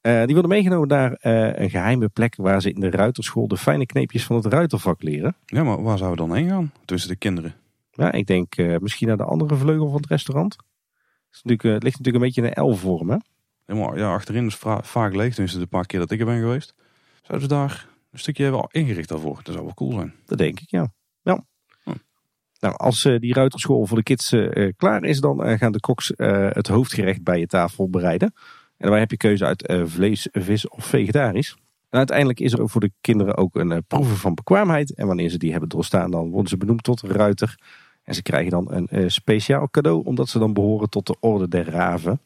Uh, die worden meegenomen naar een geheime plek waar ze in de ruiterschool de fijne kneepjes van het ruitervak leren. Ja, maar waar zouden we dan heen gaan? Tussen de kinderen. Ja, ik denk eh, misschien naar de andere vleugel van het restaurant. Het, natuurlijk, eh, het ligt natuurlijk een beetje in een L-vorm, hè? Helemaal, ja, achterin is va- vaak leeg. Tenminste, de paar keer dat ik er ben geweest. Zouden ze daar een stukje hebben ingericht daarvoor? Dat zou wel cool zijn. Dat denk ik, ja. ja. Nou, als eh, die ruiterschool voor de kids eh, eh, klaar is, dan gaan de koks het hoofdgerecht bij je tafel bereiden. En daarbij heb je keuze uit vlees, vis of vegetarisch. En uiteindelijk is er voor de kinderen ook een proeven van bekwaamheid. En wanneer ze die hebben doorstaan, dan worden ze benoemd tot ruiter. En ze krijgen dan een speciaal cadeau, omdat ze dan behoren tot de Orde der Raven.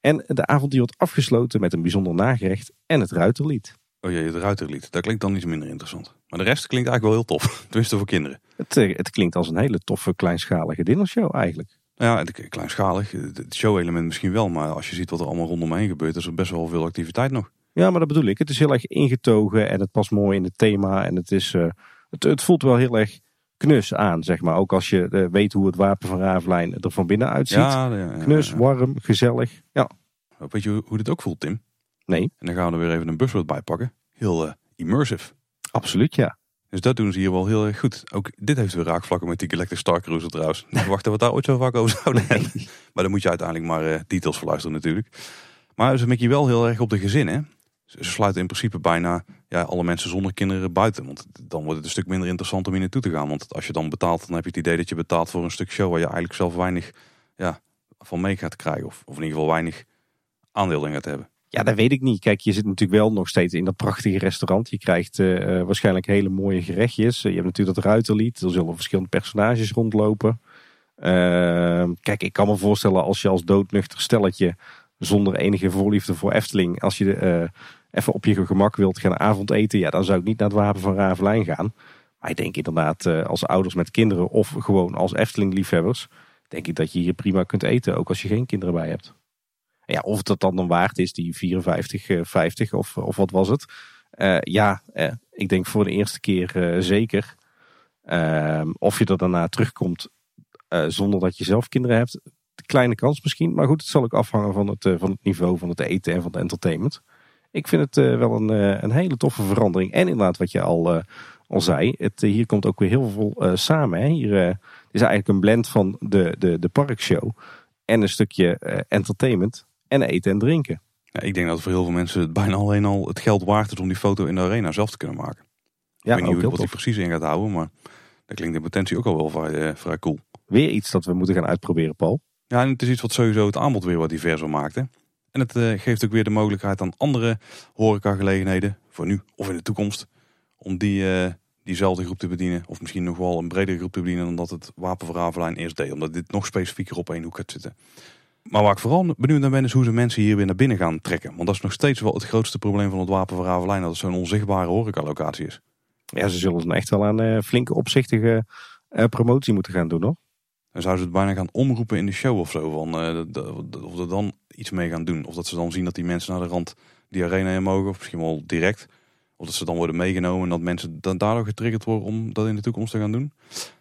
En de avond die wordt afgesloten met een bijzonder nagerecht en het ruiterlied. Oh jee, het ruiterlied. Dat klinkt dan iets minder interessant. Maar de rest klinkt eigenlijk wel heel tof. Tenminste voor kinderen. Het, eh, het klinkt als een hele toffe, kleinschalige dinnershow eigenlijk. Ja, kleinschalig. Het show-element misschien wel. Maar als je ziet wat er allemaal rondomheen gebeurt, is er best wel veel activiteit nog. Ja, maar dat bedoel ik. Het is heel erg ingetogen en het past mooi in het thema. En het, is, eh, het, het voelt wel heel erg knus aan, zeg maar. Ook als je eh, weet hoe het wapen van Ravelijn er van binnen uitziet. Ja, ja, ja, knus, warm, gezellig. Ja, Weet je hoe, hoe dit ook voelt, Tim? nee, En dan gaan we er weer even een buzzword bij pakken. Heel eh, immersive. Absoluut ja. Dus dat doen ze hier wel heel erg goed. Ook dit heeft weer raakvlakken met die Galactic Star Cruiser trouwens. Verwacht dat we daar ooit zo vaak over zouden hebben. Maar dan moet je uiteindelijk maar eh, details voor luisteren natuurlijk. Maar ze mikken je wel heel erg op de gezinnen. Ze ze sluiten in principe bijna ja, alle mensen zonder kinderen buiten. Want dan wordt het een stuk minder interessant om hier naartoe te gaan. Want als je dan betaalt, dan heb je het idee dat je betaalt voor een stuk show... waar je eigenlijk zelf weinig ja, van mee gaat krijgen. Of, of in ieder geval weinig aandeel in gaat hebben. Ja, dat weet ik niet. Kijk, je zit natuurlijk wel nog steeds in dat prachtige restaurant. Je krijgt eh, eh, waarschijnlijk hele mooie gerechtjes. Je hebt natuurlijk dat ruiterlied. Er zullen verschillende personages rondlopen. Ehm, kijk, ik kan me voorstellen als je als doodnuchter stelletje... zonder enige voorliefde voor Efteling... als je eh, even op je gemak wilt gaan avondeten... ja, dan zou ik niet naar het Wapen van Ravelijn gaan. Maar ik denk inderdaad als ouders met kinderen... of gewoon als Efteling-liefhebbers... denk ik dat je hier prima kunt eten... ook als je geen kinderen bij hebt. Ja, of dat dan dan waard is, die 54, eh, 50 of, of wat was het. Eh, ja, eh, ik denk voor de eerste keer eh, zeker. Ehm, of je er daarna terugkomt eh, zonder dat je zelf kinderen hebt. Kleine kans misschien. Maar goed, het zal ook afhangen van het, eh, van het niveau van het eten en van het entertainment. Ik vind het eh, wel een, eh, een hele toffe verandering. En inderdaad, wat je al, eh, al zei. Het, eh, hier komt ook weer heel veel eh, samen. Hè. Hier eh, is eigenlijk een blend van de, de, de parkshow. En een stukje eh, entertainment. En eten en drinken. Ja, ik denk dat voor heel veel mensen het bijna alleen al het geld waard is... om die foto in de arena zelf te kunnen maken. Ja, ik weet niet wat hij precies in gaat houden, maar dat klinkt in potentie ook al wel vrij, eh, vrij cool. Weer iets dat we moeten gaan uitproberen, Paul. Ja, en het is iets wat sowieso het aanbod weer wat diverser maakt. Hè? En het eh, geeft ook weer de mogelijkheid aan andere horecagelegenheden, voor nu of in de toekomst, om die, eh, diezelfde groep te bedienen. Of misschien nog wel een bredere groep te bedienen dan dat het Wapen van Ravelijn eerst deed. Omdat dit nog specifieker op één hoek gaat zitten. Maar waar ik vooral benieuwd naar ben is hoe ze mensen hier weer naar binnen gaan trekken. Want dat is nog steeds wel het grootste probleem van het Wapen van Ravelijn. Dat het zo'n onzichtbare horecalocatie is. Ja, ze zullen dan echt wel aan eh, flinke opzichtige eh, promotie moeten gaan doen, hoor. Dan zouden ze het bijna gaan omroepen in de show of zo. Van, eh, of er dan iets mee gaan doen. Of dat ze dan zien dat die mensen naar de rand die arena in mogen. Of misschien wel direct. Of dat ze dan worden meegenomen en dat mensen dan daardoor getriggerd worden om dat in de toekomst te gaan doen.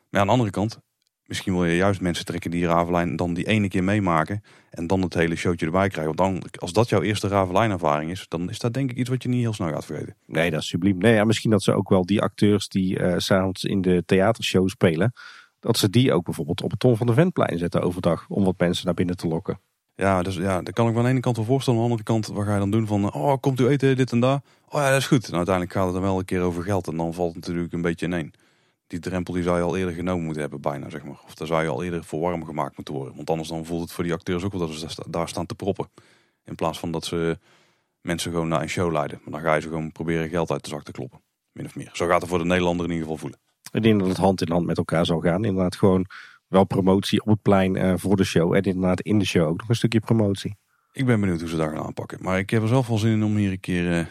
Maar aan de andere kant, misschien wil je juist mensen trekken die Ravelijn dan die ene keer meemaken. En dan het hele showtje erbij krijgen. Want dan, als dat jouw eerste Ravelijn ervaring is, dan is dat denk ik iets wat je niet heel snel gaat vergeten. Nee, dat is subliem. Nee, ja, misschien dat ze ook wel die acteurs die eh, s s'avonds in de theatershow spelen... dat ze die ook bijvoorbeeld op het Ton van de Ventplein zetten overdag... om wat mensen naar binnen te lokken. Ja, dus ja, dat kan ik me aan de ene kant wel voorstellen. Aan de andere kant, wat ga je dan doen van, oh, komt u eten, dit en dat? Oh ja, dat is goed. En uiteindelijk gaat het dan wel een keer over geld. En dan valt het natuurlijk een beetje ineen. Die drempel die zou je al eerder genomen moeten hebben, bijna, zeg maar. Of daar zou je al eerder voor warm gemaakt moeten worden. Want anders dan voelt het voor die acteurs ook wel dat ze daar sta- daar staan te proppen. In plaats van dat ze mensen gewoon naar een show leiden. Maar dan ga je ze gewoon proberen geld uit de zak te kloppen. Min of meer. Zo gaat het voor de Nederlander in ieder geval voelen. Ik denk dat het hand in hand met elkaar zal gaan. Inderdaad gewoon wel promotie op het plein eh, voor de show. En inderdaad in de show ook nog een stukje promotie. Ik ben benieuwd hoe ze daar gaan aanpakken. Maar ik heb er zelf wel zin in om hier een keer eh,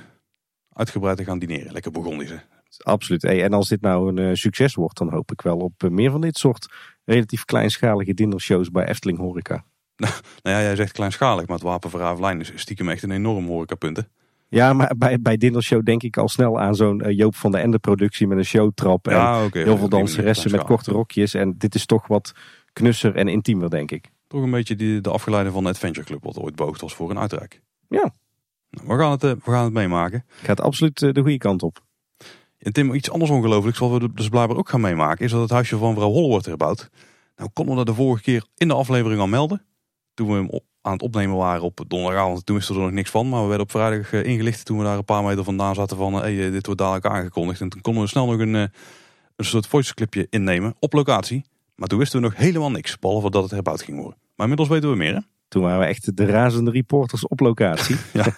uitgebreid te gaan dineren. Lekker Burgondisch, hè. Absoluut. Hey, en als dit nou een eh, succes wordt, dan hoop ik wel op eh, meer van dit soort relatief kleinschalige dinnershows bij Efteling Horeca. Nou ja, jij zegt kleinschalig, maar het Wapen van Ravelijn is stiekem echt een enorm horecapunt. hè. Ja, maar bij, bij dinnershow denk ik al snel aan zo'n eh, Joop van der Ende productie met een showtrap. En heel veel danseressen met korte rokjes. En dit is toch wat knusser en intiemer, denk ik. Toch een beetje die, de afgeleide van de Adventure Club, wat ooit beoogd was voor een uitreik. Ja. Nou, we, gaan het, we gaan het meemaken. Gaat absoluut de goede kant op. En Tim, iets anders ongelooflijks wat we dus blijkbaar ook gaan meemaken... is dat het huisje van vrouw Holle wordt herbouwd. Nou konden we dat de vorige keer in de aflevering al melden. Toen we hem op, aan het opnemen waren op donderdagavond. Toen wisten we er nog niks van. Maar we werden op vrijdag eh, ingelicht toen we daar een paar meter vandaan zaten van... Hey, dit wordt dadelijk aangekondigd. En toen konden we snel nog een, een soort voice clipje innemen op locatie. Maar toen wisten we nog helemaal niks. Behalve dat het herbouwd ging worden. Maar inmiddels weten we meer hè? Toen waren we echt de razende reporters op locatie. ja,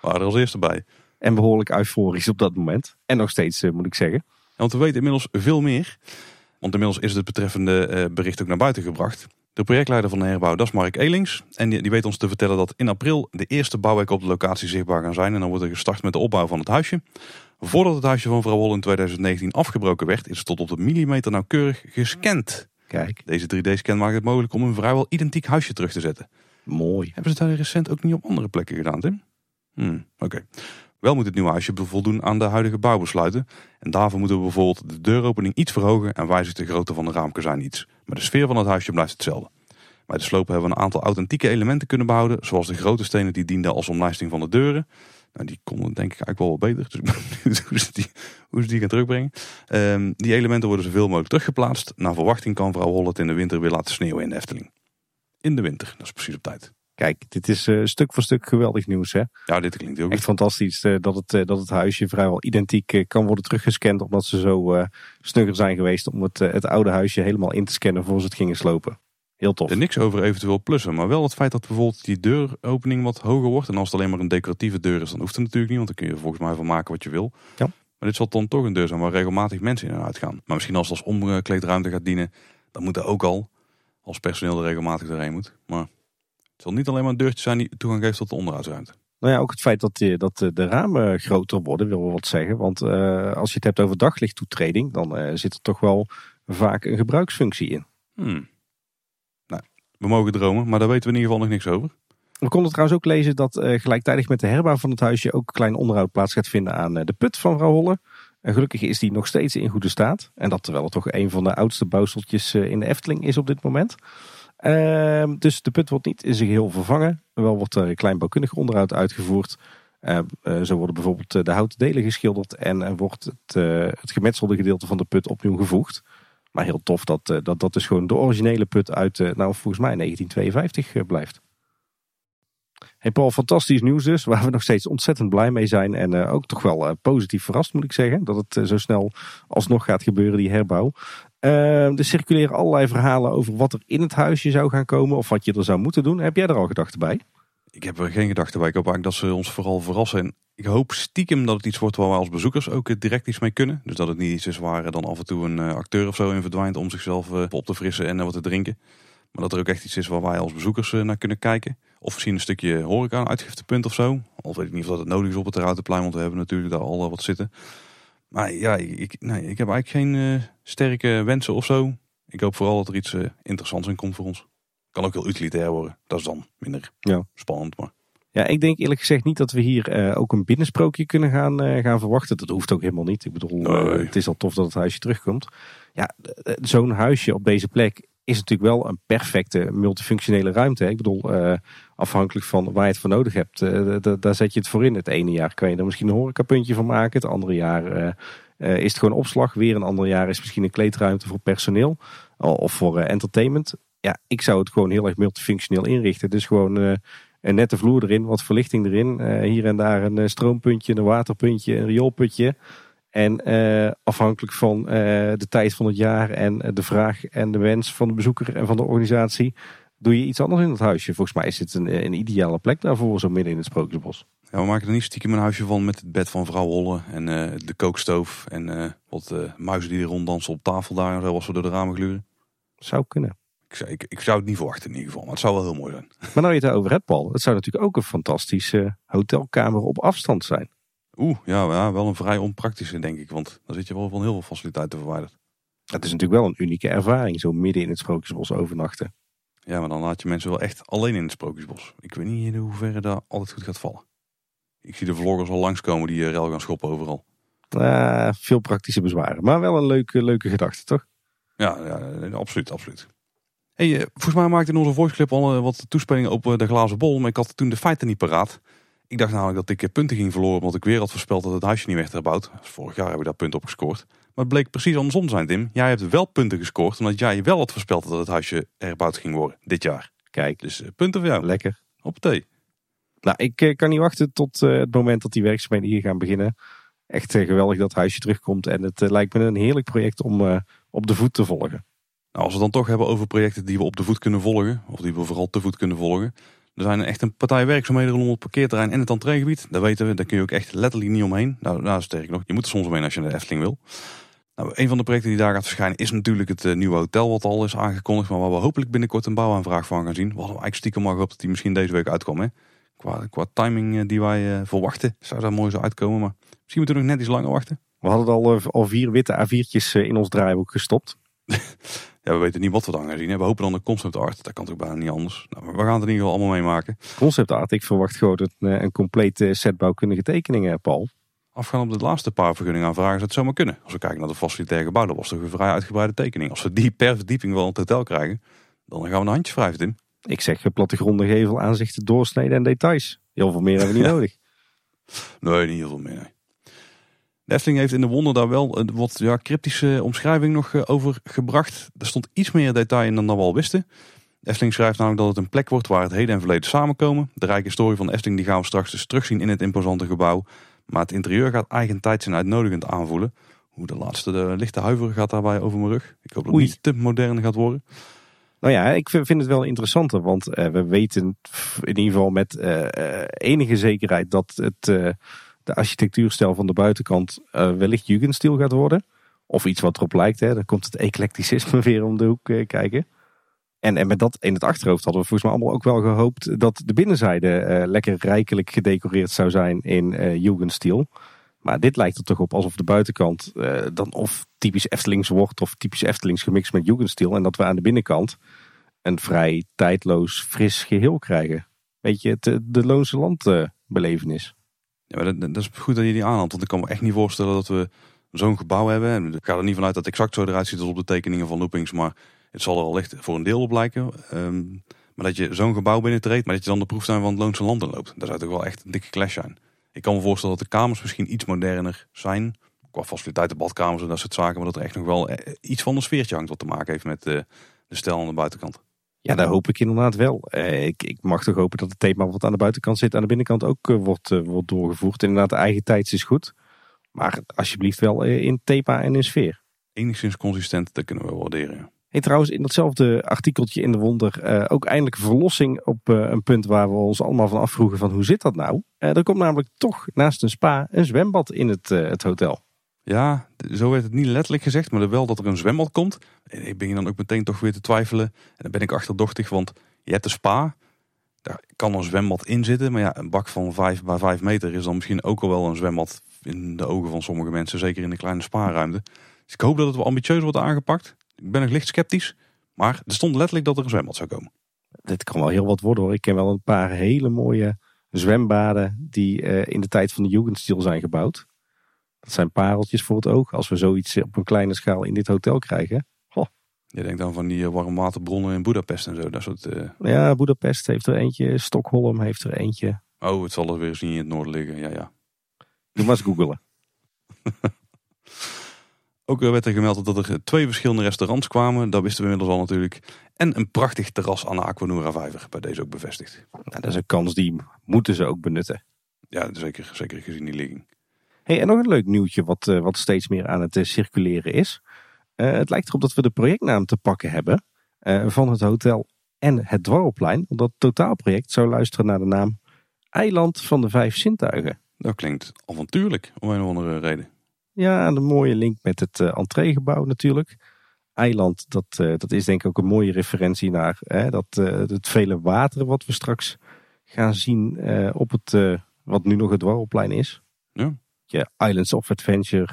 waren er als eerste bij. En behoorlijk euforisch op dat moment. En nog steeds, moet ik zeggen. Want we weten inmiddels veel meer. Want inmiddels is het betreffende bericht ook naar buiten gebracht. De projectleider van de herbouw, dat is Mark Elings. En die, die weet ons te vertellen dat in april de eerste bouwwerken op de locatie zichtbaar gaan zijn. En dan wordt er gestart met de opbouw van het huisje. Voordat het huisje van vrouw Hol in 2019 afgebroken werd, is het tot op de millimeter nauwkeurig gescand. Kijk. Deze 3D-scan maakt het mogelijk om een vrijwel identiek huisje terug te zetten. Mooi. Hebben ze het recent ook niet op andere plekken gedaan, Tim? Hmm, Oké. Wel moet het nieuwe huisje voldoen aan de huidige bouwbesluiten. En daarvoor moeten we bijvoorbeeld de deuropening iets verhogen en wijzigt de grootte van de raamkozijn iets. Maar de sfeer van het huisje blijft hetzelfde. Bij de slopen hebben we een aantal authentieke elementen kunnen behouden, zoals de grote stenen die dienden als omlijsting van de deuren. Nou, die konden denk ik eigenlijk wel wat beter, dus ik ben benieuwd hoe ze die, hoe die gaan terugbrengen. Um, die elementen worden zoveel mogelijk teruggeplaatst. Naar verwachting kan vrouw Hollet in de winter weer laten sneeuwen in de Efteling. In de winter, dat is precies op tijd. Kijk, dit is uh, stuk voor stuk geweldig nieuws hè. Ja, dit klinkt ook Echt fantastisch uh, dat, het, uh, dat het huisje vrijwel identiek kan worden teruggescand. Omdat ze zo snugger zijn geweest om het, het oude huisje helemaal in te scannen voor ze het gingen slopen. Heel tof. Er niks over eventueel plussen, maar wel het feit dat bijvoorbeeld die deuropening wat hoger wordt. En als het alleen maar een decoratieve deur is, dan hoeft het natuurlijk niet. Want dan kun je er volgens mij van maken wat je wil. Ja. Maar dit zal dan toch een deur zijn waar regelmatig mensen in en uit gaan. Maar misschien als het als omkleedruimte gaat dienen, dan moet er ook al als personeel er regelmatig doorheen moet. Maar het zal niet alleen maar een deurtje zijn die toegang geeft tot de onderhoudsruimte. Nou ja, ook het feit dat, de, dat de ramen groter worden, wil wel wat zeggen. Want uh, als je het hebt over daglichttoetreding, dan uh, zit er toch wel vaak een gebruiksfunctie in. Hmm. Nou, we mogen dromen, maar daar weten we in ieder geval nog niks over. We konden trouwens ook lezen dat uh, gelijktijdig met de herbouw van het huisje ook klein onderhoud plaats gaat vinden aan de put van vrouw Holle. En gelukkig is die nog steeds in goede staat. En dat terwijl het toch een van de oudste bouwseltjes in de Efteling is op dit moment. Uh, dus de put wordt niet in zijn geheel vervangen. Wel wordt er kleinbouwkundig onderhoud uitgevoerd. Uh, uh, zo worden bijvoorbeeld de houten delen geschilderd en wordt het, het gemetselde gedeelte van de put opnieuw gevoegd. Maar heel tof dat dat, dat dus gewoon de originele put uit, nou volgens mij 1952 blijft. Hey Paul, fantastisch nieuws dus, waar we nog steeds ontzettend blij mee zijn. En ook toch wel positief verrast moet ik zeggen, dat het zo snel alsnog gaat gebeuren, die herbouw. Er circuleren allerlei verhalen over wat er in het huisje zou gaan komen of wat je er zou moeten doen. Heb jij er al gedachten bij? Ik heb er geen gedachten bij. Ik hoop eigenlijk dat ze ons vooral verrassen. En ik hoop stiekem dat het iets wordt waar wij als bezoekers ook direct iets mee kunnen. Dus dat het niet iets is waar dan af en toe een acteur of zo in verdwijnt om zichzelf op te frissen en wat te drinken. Maar dat er ook echt iets is waar wij als bezoekers naar kunnen kijken. Of misschien een stukje horeca, uitgiftepunt of zo. Al weet ik niet of dat het nodig is op het Routenplein, want we hebben natuurlijk daar al wat zitten. Maar ja, ik, nee, ik heb eigenlijk geen uh, sterke wensen of zo. Ik hoop vooral dat er iets uh, interessants in komt voor ons. Kan ook heel utilitair worden. Dat is dan minder ja. spannend. Maar... Ja, ik denk eerlijk gezegd niet dat we hier uh, ook een binnensprookje kunnen gaan, gaan verwachten. Dat hoeft ook helemaal niet. Ik bedoel, nee. het is al tof dat het huisje terugkomt. Ja, zo'n huisje op deze plek is natuurlijk wel een perfecte multifunctionele ruimte. Ik bedoel, afhankelijk van waar je het voor nodig hebt, uh, daar zet je het voor in. Het ene jaar kan je er misschien een horecapuntje van maken. Het andere jaar uh, is het gewoon opslag. Weer een ander jaar is misschien een kleedruimte voor personeel of voor entertainment. Ja, ik zou het gewoon heel erg multifunctioneel inrichten. Dus gewoon een nette vloer erin, wat verlichting erin. hier en daar een stroompuntje, een waterpuntje, een rioolputje. En afhankelijk van de tijd van het jaar en de vraag en de wens van de bezoeker en van de organisatie, doe je iets anders in het huisje. Volgens mij is het een, een ideale plek daarvoor, zo midden in het Sprookjesbos. Ja, we maken er niet stiekem een huisje van met het bed van vrouw Holle en uh, de kookstoof en wat muizen die ronddansen op tafel daar en zo als we door de ramen gluren. Zou kunnen. Ik zou, ik, ik zou het niet verwachten in ieder geval, maar het zou wel heel mooi zijn. Maar nou je het erover hebt, Paul, het zou natuurlijk ook een fantastische hotelkamer op afstand zijn. Oeh, ja, ja, wel een vrij onpraktische denk ik, want dan zit je wel van heel veel faciliteiten verwijderd. Het is natuurlijk wel een unieke ervaring, zo midden in het Sprookjesbos overnachten. Ja, maar dan laat je mensen wel echt alleen in het Sprookjesbos. Ik weet niet in hoeverre dat altijd goed gaat vallen. Ik zie de vloggers al langskomen die uh, rel gaan schoppen overal. Uh, veel praktische bezwaren, maar wel een leuke, leuke gedachte, toch? Ja, ja absoluut, absoluut. Hey, uh, volgens mij maakte in onze voice clip al wat toespelingen op de glazen bol, maar ik had toen de feiten niet paraat. Ik dacht namelijk dat ik punten ging verloren omdat ik weer had voorspeld dat het huisje niet werd herbouwd. Vorig jaar heb ik daar punten op gescoord. Maar het bleek precies andersom te zijn, Tim. Jij hebt wel punten gescoord omdat jij wel had voorspeld dat het huisje herbouwd ging worden dit jaar. Kijk, Dus eh, punten voor jou. lekker. Op thee. Nou, ik eh, kan niet wachten tot eh, het moment dat die werkzaamheden hier gaan beginnen. Echt geweldig dat het huisje terugkomt. En het lijkt me een heerlijk project om op de voet te volgen. Nou, als we het dan toch hebben over projecten die we op de voet kunnen volgen, of die we vooral te voet kunnen volgen. Er zijn echt een partij werkzaamheden rondom het parkeerterrein en het entreegebied. Dat weten we, daar kun je ook echt letterlijk niet omheen. Nou, nou sterker nog, je moet er soms omheen als je naar de Efteling wil. Nou, een van de projecten die daar gaat verschijnen is natuurlijk het eh, nieuwe hotel wat al is aangekondigd. Maar waar we hopelijk binnenkort een bouwaanvraag van gaan zien. We hadden eigenlijk stiekem maar gehoopt dat die misschien deze week uitkwam. Hè? Qua, qua timing eh, die wij eh, verwachten zou daar mooi zo uitkomen. Maar misschien moeten we nog net iets langer wachten. We hadden al, al vier witte A4'tjes eh, in ons draaiboek gestopt. Ja, we weten niet wat we dan gaan zien. hè. We hopen dan een concept art. Dat kan toch bijna niet anders. Nou, maar we gaan het in ieder geval allemaal meemaken. Concept art, ik verwacht gewoon een, eh, een complete set bouwkundige tekeningen, Paul. Afgaan op de laatste paar vergunningen aanvragen zou het zomaar kunnen. Als we kijken naar de facilitair gebouw, dat was toch een vrij uitgebreide tekening. Als we die per verdieping wel in het hotel krijgen, dan gaan we de handjes wrijven, Tim. Ik zeg eh, plattegronden, gevel, aanzichten, doorsneden en details. Heel veel meer hebben we niet nodig. Nee, niet heel veel meer. De Efteling heeft in de wonder daar wel een wat ja, cryptische omschrijving nog eh, over gebracht. Er stond iets meer detail in dan we al wisten. De Efteling schrijft namelijk dat het een plek wordt waar het heden en verleden samenkomen. De rijke historie van de Efteling die gaan we straks dus terugzien in het imposante gebouw. Maar het interieur gaat eigentijds en uitnodigend aanvoelen. Hoe de laatste de lichte huiver gaat daarbij over mijn rug. Ik hoop dat het niet te modern gaat worden. Nou ja, ik vind het wel interessanter, want eh, we weten in ieder geval met eh, enige zekerheid dat het, de architectuurstijl van de buitenkant eh, wellicht Jugendstil gaat worden. Of iets wat erop lijkt, hè. dan komt het eclecticisme weer om de hoek eh, kijken. En, en met dat in het achterhoofd hadden we volgens mij allemaal ook wel gehoopt dat de binnenzijde eh, lekker rijkelijk gedecoreerd zou zijn in Jugendstil. Maar dit lijkt er toch op alsof de buitenkant dan of typisch Eftelings wordt of typisch Eftelings gemixt met Jugendstil. En dat we aan de binnenkant een vrij tijdloos, fris geheel krijgen. Weet je, eh, de Loonse Land eh, belevenis. Ja, maar dat, dat is goed dat je die aanhaalt. Want ik kan me echt niet voorstellen dat we zo'n gebouw hebben. En ik ga er niet vanuit dat het exact zo eruit ziet als op de tekeningen van Loopings. Maar het zal er al echt voor een deel op lijken. Ehm, maar dat je zo'n gebouw binnentreedt, maar dat je dan de proeftuin van het Loonse Land inloopt. Dat zou toch wel echt een dikke clash zijn. Ik kan me voorstellen dat de kamers misschien iets moderner zijn. Qua faciliteiten, badkamers en dat soort zaken. Maar dat er echt nog wel eh, iets van een sfeertje hangt wat te maken heeft met eh, de stijl aan de buitenkant. Ja, daar hoop ik inderdaad wel. Eh, ik, ik mag toch hopen dat het thema wat aan de buitenkant zit, aan de binnenkant ook eh, wordt, eh, wordt doorgevoerd. Inderdaad, de eigen tijds is goed. Maar alsjeblieft wel in thema en in sfeer. Enigszins consistent, dat kunnen we waarderen. ja. Hey, trouwens, in datzelfde artikeltje in de Wonder ook eindelijk verlossing op een punt waar we ons allemaal van afvroegen van hoe zit dat nou? Er komt namelijk toch naast een spa een zwembad in het, het hotel. Ja, zo werd het niet letterlijk gezegd, maar wel dat er een zwembad komt. En ik begin dan ook meteen toch weer te twijfelen. En dan ben ik achterdochtig, want je hebt de spa. Daar kan een zwembad in zitten. Maar ja, een bak van 5 bij 5 meter is dan misschien ook al wel een zwembad in de ogen van sommige mensen. Zeker in de kleine spaarruimte. Dus ik hoop dat het wel ambitieus wordt aangepakt. Ik ben nog licht sceptisch. Maar er stond letterlijk dat er een zwembad zou komen. Dit kan wel heel wat worden hoor. Ik ken wel een paar hele mooie zwembaden die eh, in de tijd van de Jugendstil zijn gebouwd. Dat zijn pareltjes voor het oog. Als we zoiets op een kleine schaal in dit hotel krijgen. Je denkt dan van die eh, warmwaterbronnen in Budapest en zo. Dat soort, eh, Ja, Budapest heeft er eentje. Stockholm heeft er eentje. Oh, het zal er weer eens niet in het noorden liggen. Ja, ja. Doe maar eens googelen. Ook werd er gemeld dat er twee verschillende restaurants kwamen. Dat wisten we inmiddels al natuurlijk. En een prachtig terras aan de Aquanura Vijver. Bij deze ook bevestigd. Nou, dat is een kans die moeten ze ook benutten. Ja, zeker, zeker gezien die ligging. Hey, en nog een leuk nieuwtje wat, eh, wat steeds meer aan het eh, circuleren is. Eh, het lijkt erop dat we de projectnaam te pakken hebben van het hotel en het Dwarrelplein. Want dat totaalproject zou luisteren naar de naam Eiland van de Vijf Zintuigen. Dat klinkt avontuurlijk, om een of andere reden. Ja, en een mooie link met het eh entreegebouw natuurlijk. Eiland, dat, dat is denk ik ook een mooie referentie naar hè, dat, het vele water wat we straks gaan zien op het, wat nu nog het Dwarrelplein is. Ja. Je Islands of Adventure,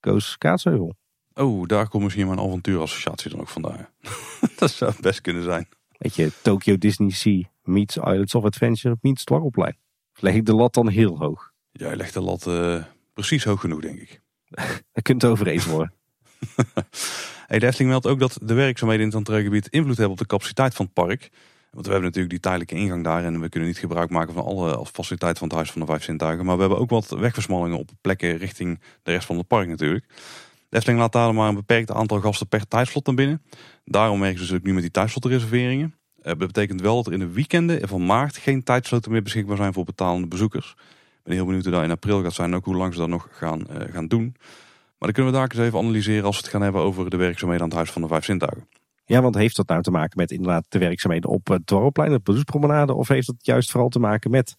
Koos Kaatsheuvel. Oh, daar komt misschien mijn avontuurassociatie dan ook vandaan. dat zou best kunnen zijn. Weet je, Tokyo Disney Sea meets Islands of Adventure meets Dwarrelplein. Leg ik de lat dan heel hoog. Jij legt de lat eh, precies hoog genoeg, denk ik. Daar kunt het over eens worden. Hey, de Efteling meldt ook dat de werkzaamheden in het entreegebied invloed hebben op de capaciteit van het park. Want we hebben natuurlijk die tijdelijke ingang daar en we kunnen niet gebruik maken van alle faciliteiten van het Huis van de Vijf Zintuigen. Maar we hebben ook wat wegversmallingen op plekken richting de rest van het park natuurlijk. De Efteling laat daar maar een beperkt aantal gasten per tijdslot naar binnen. Daarom werken ze dus ook nu met die tijdslotreserveringen. Eh, dat betekent wel dat er in de weekenden van maart geen tijdsloten meer beschikbaar zijn voor betalende bezoekers. Ik ben heel benieuwd hoe dat in april gaat zijn en ook hoe lang ze dat nog gaan, uh, gaan doen. Maar dan kunnen we daar eens even analyseren als we het gaan hebben over de werkzaamheden aan het Huis van de Vijf Zintuigen. Ja, want heeft dat nou te maken met inderdaad de werkzaamheden op het Dwarrelplein, de bezoekspromenade, of heeft dat juist vooral te maken met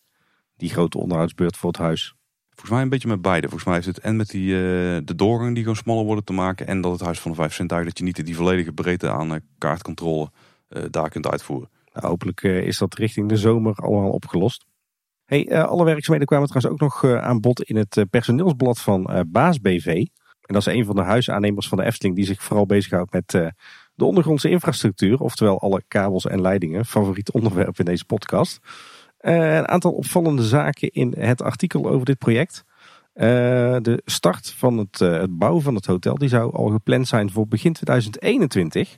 die grote onderhoudsbeurt voor het huis? Volgens mij een beetje met beide. Volgens mij heeft het en met die, uh, de doorgang die gewoon smaller worden te maken. En dat het Huis van de Vijf Zintuigen, dat je niet die volledige breedte aan uh, kaartcontrole uh, daar kunt uitvoeren. Nou, hopelijk is dat richting de zomer allemaal opgelost. Hey, alle werkzaamheden kwamen trouwens ook nog aan bod in het personeelsblad van Baas BV. En dat is een van de huisaannemers van de Efteling die zich vooral bezighoudt met de ondergrondse infrastructuur. Oftewel alle kabels en leidingen. Favoriet onderwerp in deze podcast. Uh, een aantal opvallende zaken in het artikel over dit project. Uh, de start van het, uh, het bouwen van het hotel die zou al gepland zijn voor begin 2021.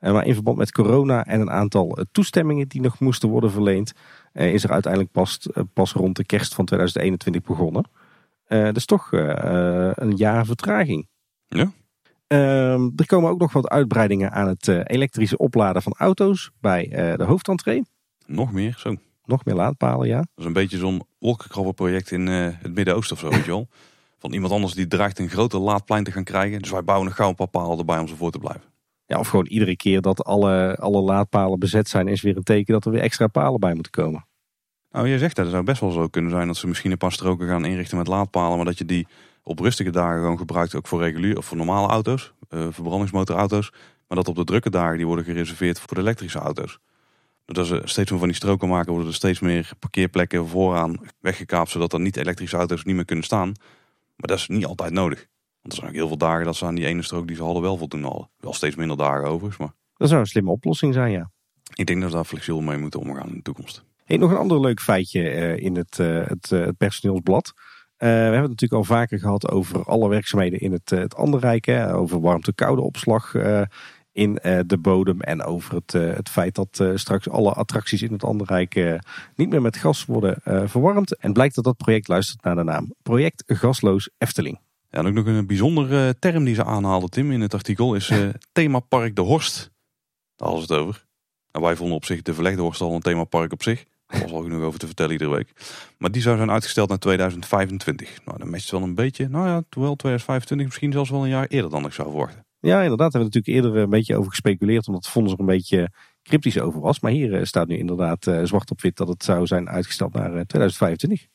maar in verband met corona en een aantal toestemmingen die nog moesten worden verleend, is er uiteindelijk pas, pas rond de kerst van 2021 begonnen. dus toch een jaar vertraging. Ja. Ehm, er komen ook nog wat uitbreidingen aan het elektrische opladen van auto's bij de hoofdentree. Nog meer, zo. Nog meer laadpalen, ja. Dat is een beetje zo'n wolkenkrabberproject in uh, het Midden-Oosten of zo, weet je wel. Van iemand anders die dreigt een grote laadplein te gaan krijgen. Dus wij bouwen een gauw een paar palen erbij om ze voor te blijven. Ja, of gewoon iedere keer dat alle, alle laadpalen bezet zijn, is weer een teken dat er weer extra palen bij moeten komen. Nou, je zegt dat het zou best wel zo kunnen zijn dat ze misschien een paar stroken gaan inrichten met laadpalen, maar dat je die op rustige dagen gewoon gebruikt, ook voor regulier of voor normale auto's, uh, verbrandingsmotorauto's. Maar dat op de drukke dagen die worden gereserveerd voor de elektrische auto's. Doordat ze steeds meer van die stroken maken, worden er steeds meer parkeerplekken vooraan weggekaapt, zodat er niet elektrische auto's niet meer kunnen staan. Maar dat is niet altijd nodig. Want er zijn ook heel veel dagen dat ze aan die ene strook die ze hadden wel voldoen hadden. Wel steeds minder dagen overigens, maar... Dat zou een slimme oplossing zijn, ja. Ik denk dat we daar flexibel mee moeten omgaan in de toekomst. Hey, nog een ander leuk feitje uh, in het, uh, het, uh, het personeelsblad. We hebben het natuurlijk al vaker gehad over alle werkzaamheden in het, het Anderrijk. Hè, over warmte-koude opslag in uh, de bodem. En over het, het feit dat straks alle attracties in het Anderrijk niet meer met gas worden verwarmd. En blijkt dat dat project luistert naar de naam Project Gasloos Efteling. Ja, en ook nog een bijzondere term die ze aanhaalden, Tim, in het artikel is themapark De Horst. Daar hadden ze het over. Nou, wij vonden op zich de Verlegde Horst al een themapark op zich. Daar was al genoeg over te vertellen iedere week. Maar die zou zijn uitgesteld naar 2025. Nou, dan matcht wel een beetje. Nou ja, terwijl 2025 misschien zelfs wel een jaar eerder dan ik zou verwachten. Ja, inderdaad. Daar hebben we natuurlijk eerder een beetje over gespeculeerd. Omdat Vonnis er een beetje cryptisch over was. Maar hier staat nu inderdaad uh, zwart op wit dat het zou zijn uitgesteld naar uh, 2025.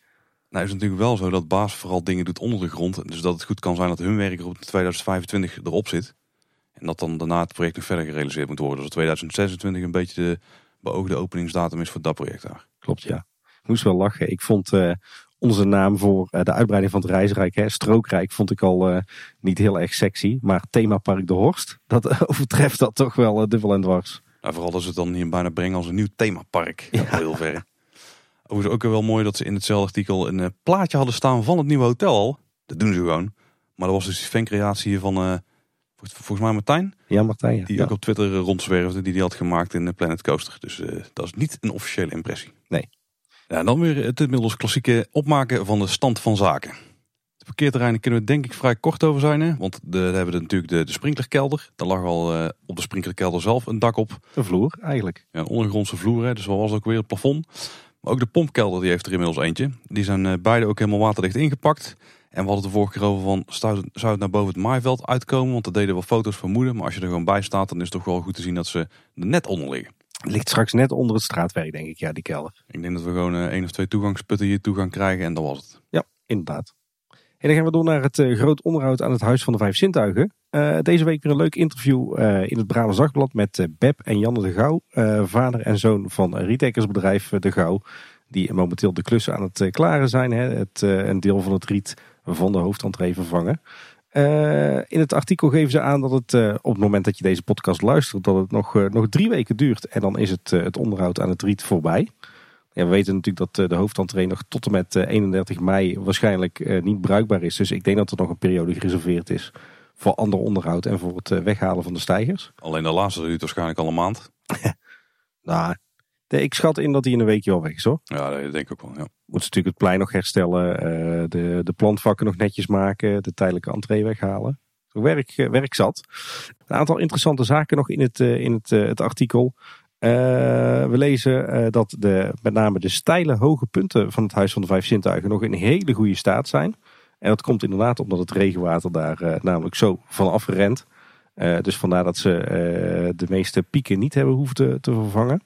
Nou is het natuurlijk wel zo dat Baas vooral dingen doet onder de grond. Dus dat het goed kan zijn dat hun werk er op 2025 erop zit. En dat dan daarna het project nog verder gerealiseerd moet worden. Dus 2026 een beetje de beoogde openingsdatum is voor dat project daar. Klopt, ja. Ik moest wel lachen. Ik vond uh, onze naam voor uh, de uitbreiding van het reisrijk, hè, Strookrijk, vond ik al uh, niet heel erg sexy. Maar themapark De Horst, dat overtreft dat toch wel dubbel en dwars. Nou, vooral als ze het dan hier bijna brengen als een nieuw themapark. Ja. Heel ver. Overigens ook wel mooi dat ze in hetzelfde artikel een plaatje hadden staan van het nieuwe hotel. Dat doen ze gewoon. Maar dat was dus die fancreatie van volgens mij Martijn. Ja, Martijn. Ja. Die ook op Twitter rondzwerfde, die die had gemaakt in de Planet Coaster. Dus uh, dat is niet een officiële impressie. Nee. Ja, dan weer het inmiddels klassieke opmaken van de stand van zaken. De parkeerterreinen kunnen we denk ik vrij kort over zijn. Hè? Want de, daar hebben we natuurlijk de, de sprinklerkelder. Daar lag al uh, op de sprinklerkelder zelf een dak op. Een vloer eigenlijk. Ja, een ondergrondse vloer. Hè? Dus wat was ook weer het plafond. Maar ook de pompkelder die heeft er inmiddels eentje. Die zijn beide ook helemaal waterdicht ingepakt. En we hadden het de vorige keer over van, zou het naar boven het maaiveld uitkomen? Want daar deden we foto's vermoeden. Maar als je er gewoon bij staat, dan is het toch wel goed te zien dat ze er net onder liggen. Ligt straks net onder het straatwerk, denk ik, ja, die kelder. Ik denk dat we gewoon uh, één of twee toegangsputten hier toe gaan krijgen en dat was het. Ja, inderdaad. En dan gaan we door naar het uh, groot onderhoud aan het Huis van de Vijf Zintuigen. Uh, deze week weer een leuk interview in het Brabants Dagblad met Beb en Janne de Gouw. vader en zoon van retakersbedrijf De Gouw. Die momenteel de klussen aan het klaren zijn. Hè. Het, een deel van het riet van de hoofdentree vervangen. Uh, in het artikel geven ze aan dat het uh, op het moment dat je deze podcast luistert, dat het nog, uh, nog drie weken duurt. En dan is het, het onderhoud aan het riet voorbij. Ja, we weten natuurlijk dat de hoofdentree nog tot en met 31 mei waarschijnlijk niet bruikbaar is. Dus ik denk dat er nog een periode gereserveerd is voor ander onderhoud en voor het weghalen van de stijgers. Alleen de laatste duurt waarschijnlijk al een maand. nou, ik schat in dat hij in een weekje wel weg is hoor. Ja, dat denk ik ook wel. Ja. Moeten natuurlijk het plein nog herstellen, uh, de, de plantvakken nog netjes maken, de tijdelijke entree weghalen. Werk, werk zat. Een aantal interessante zaken nog in het, in het, het artikel. we lezen dat de, met name de steile hoge punten van het Huis van de Vijf Zintuigen nog in hele goede staat zijn. En dat komt inderdaad omdat het regenwater daar namelijk zo van afgerend. Dus vandaar dat ze de meeste pieken niet hebben hoeven te, te vervangen.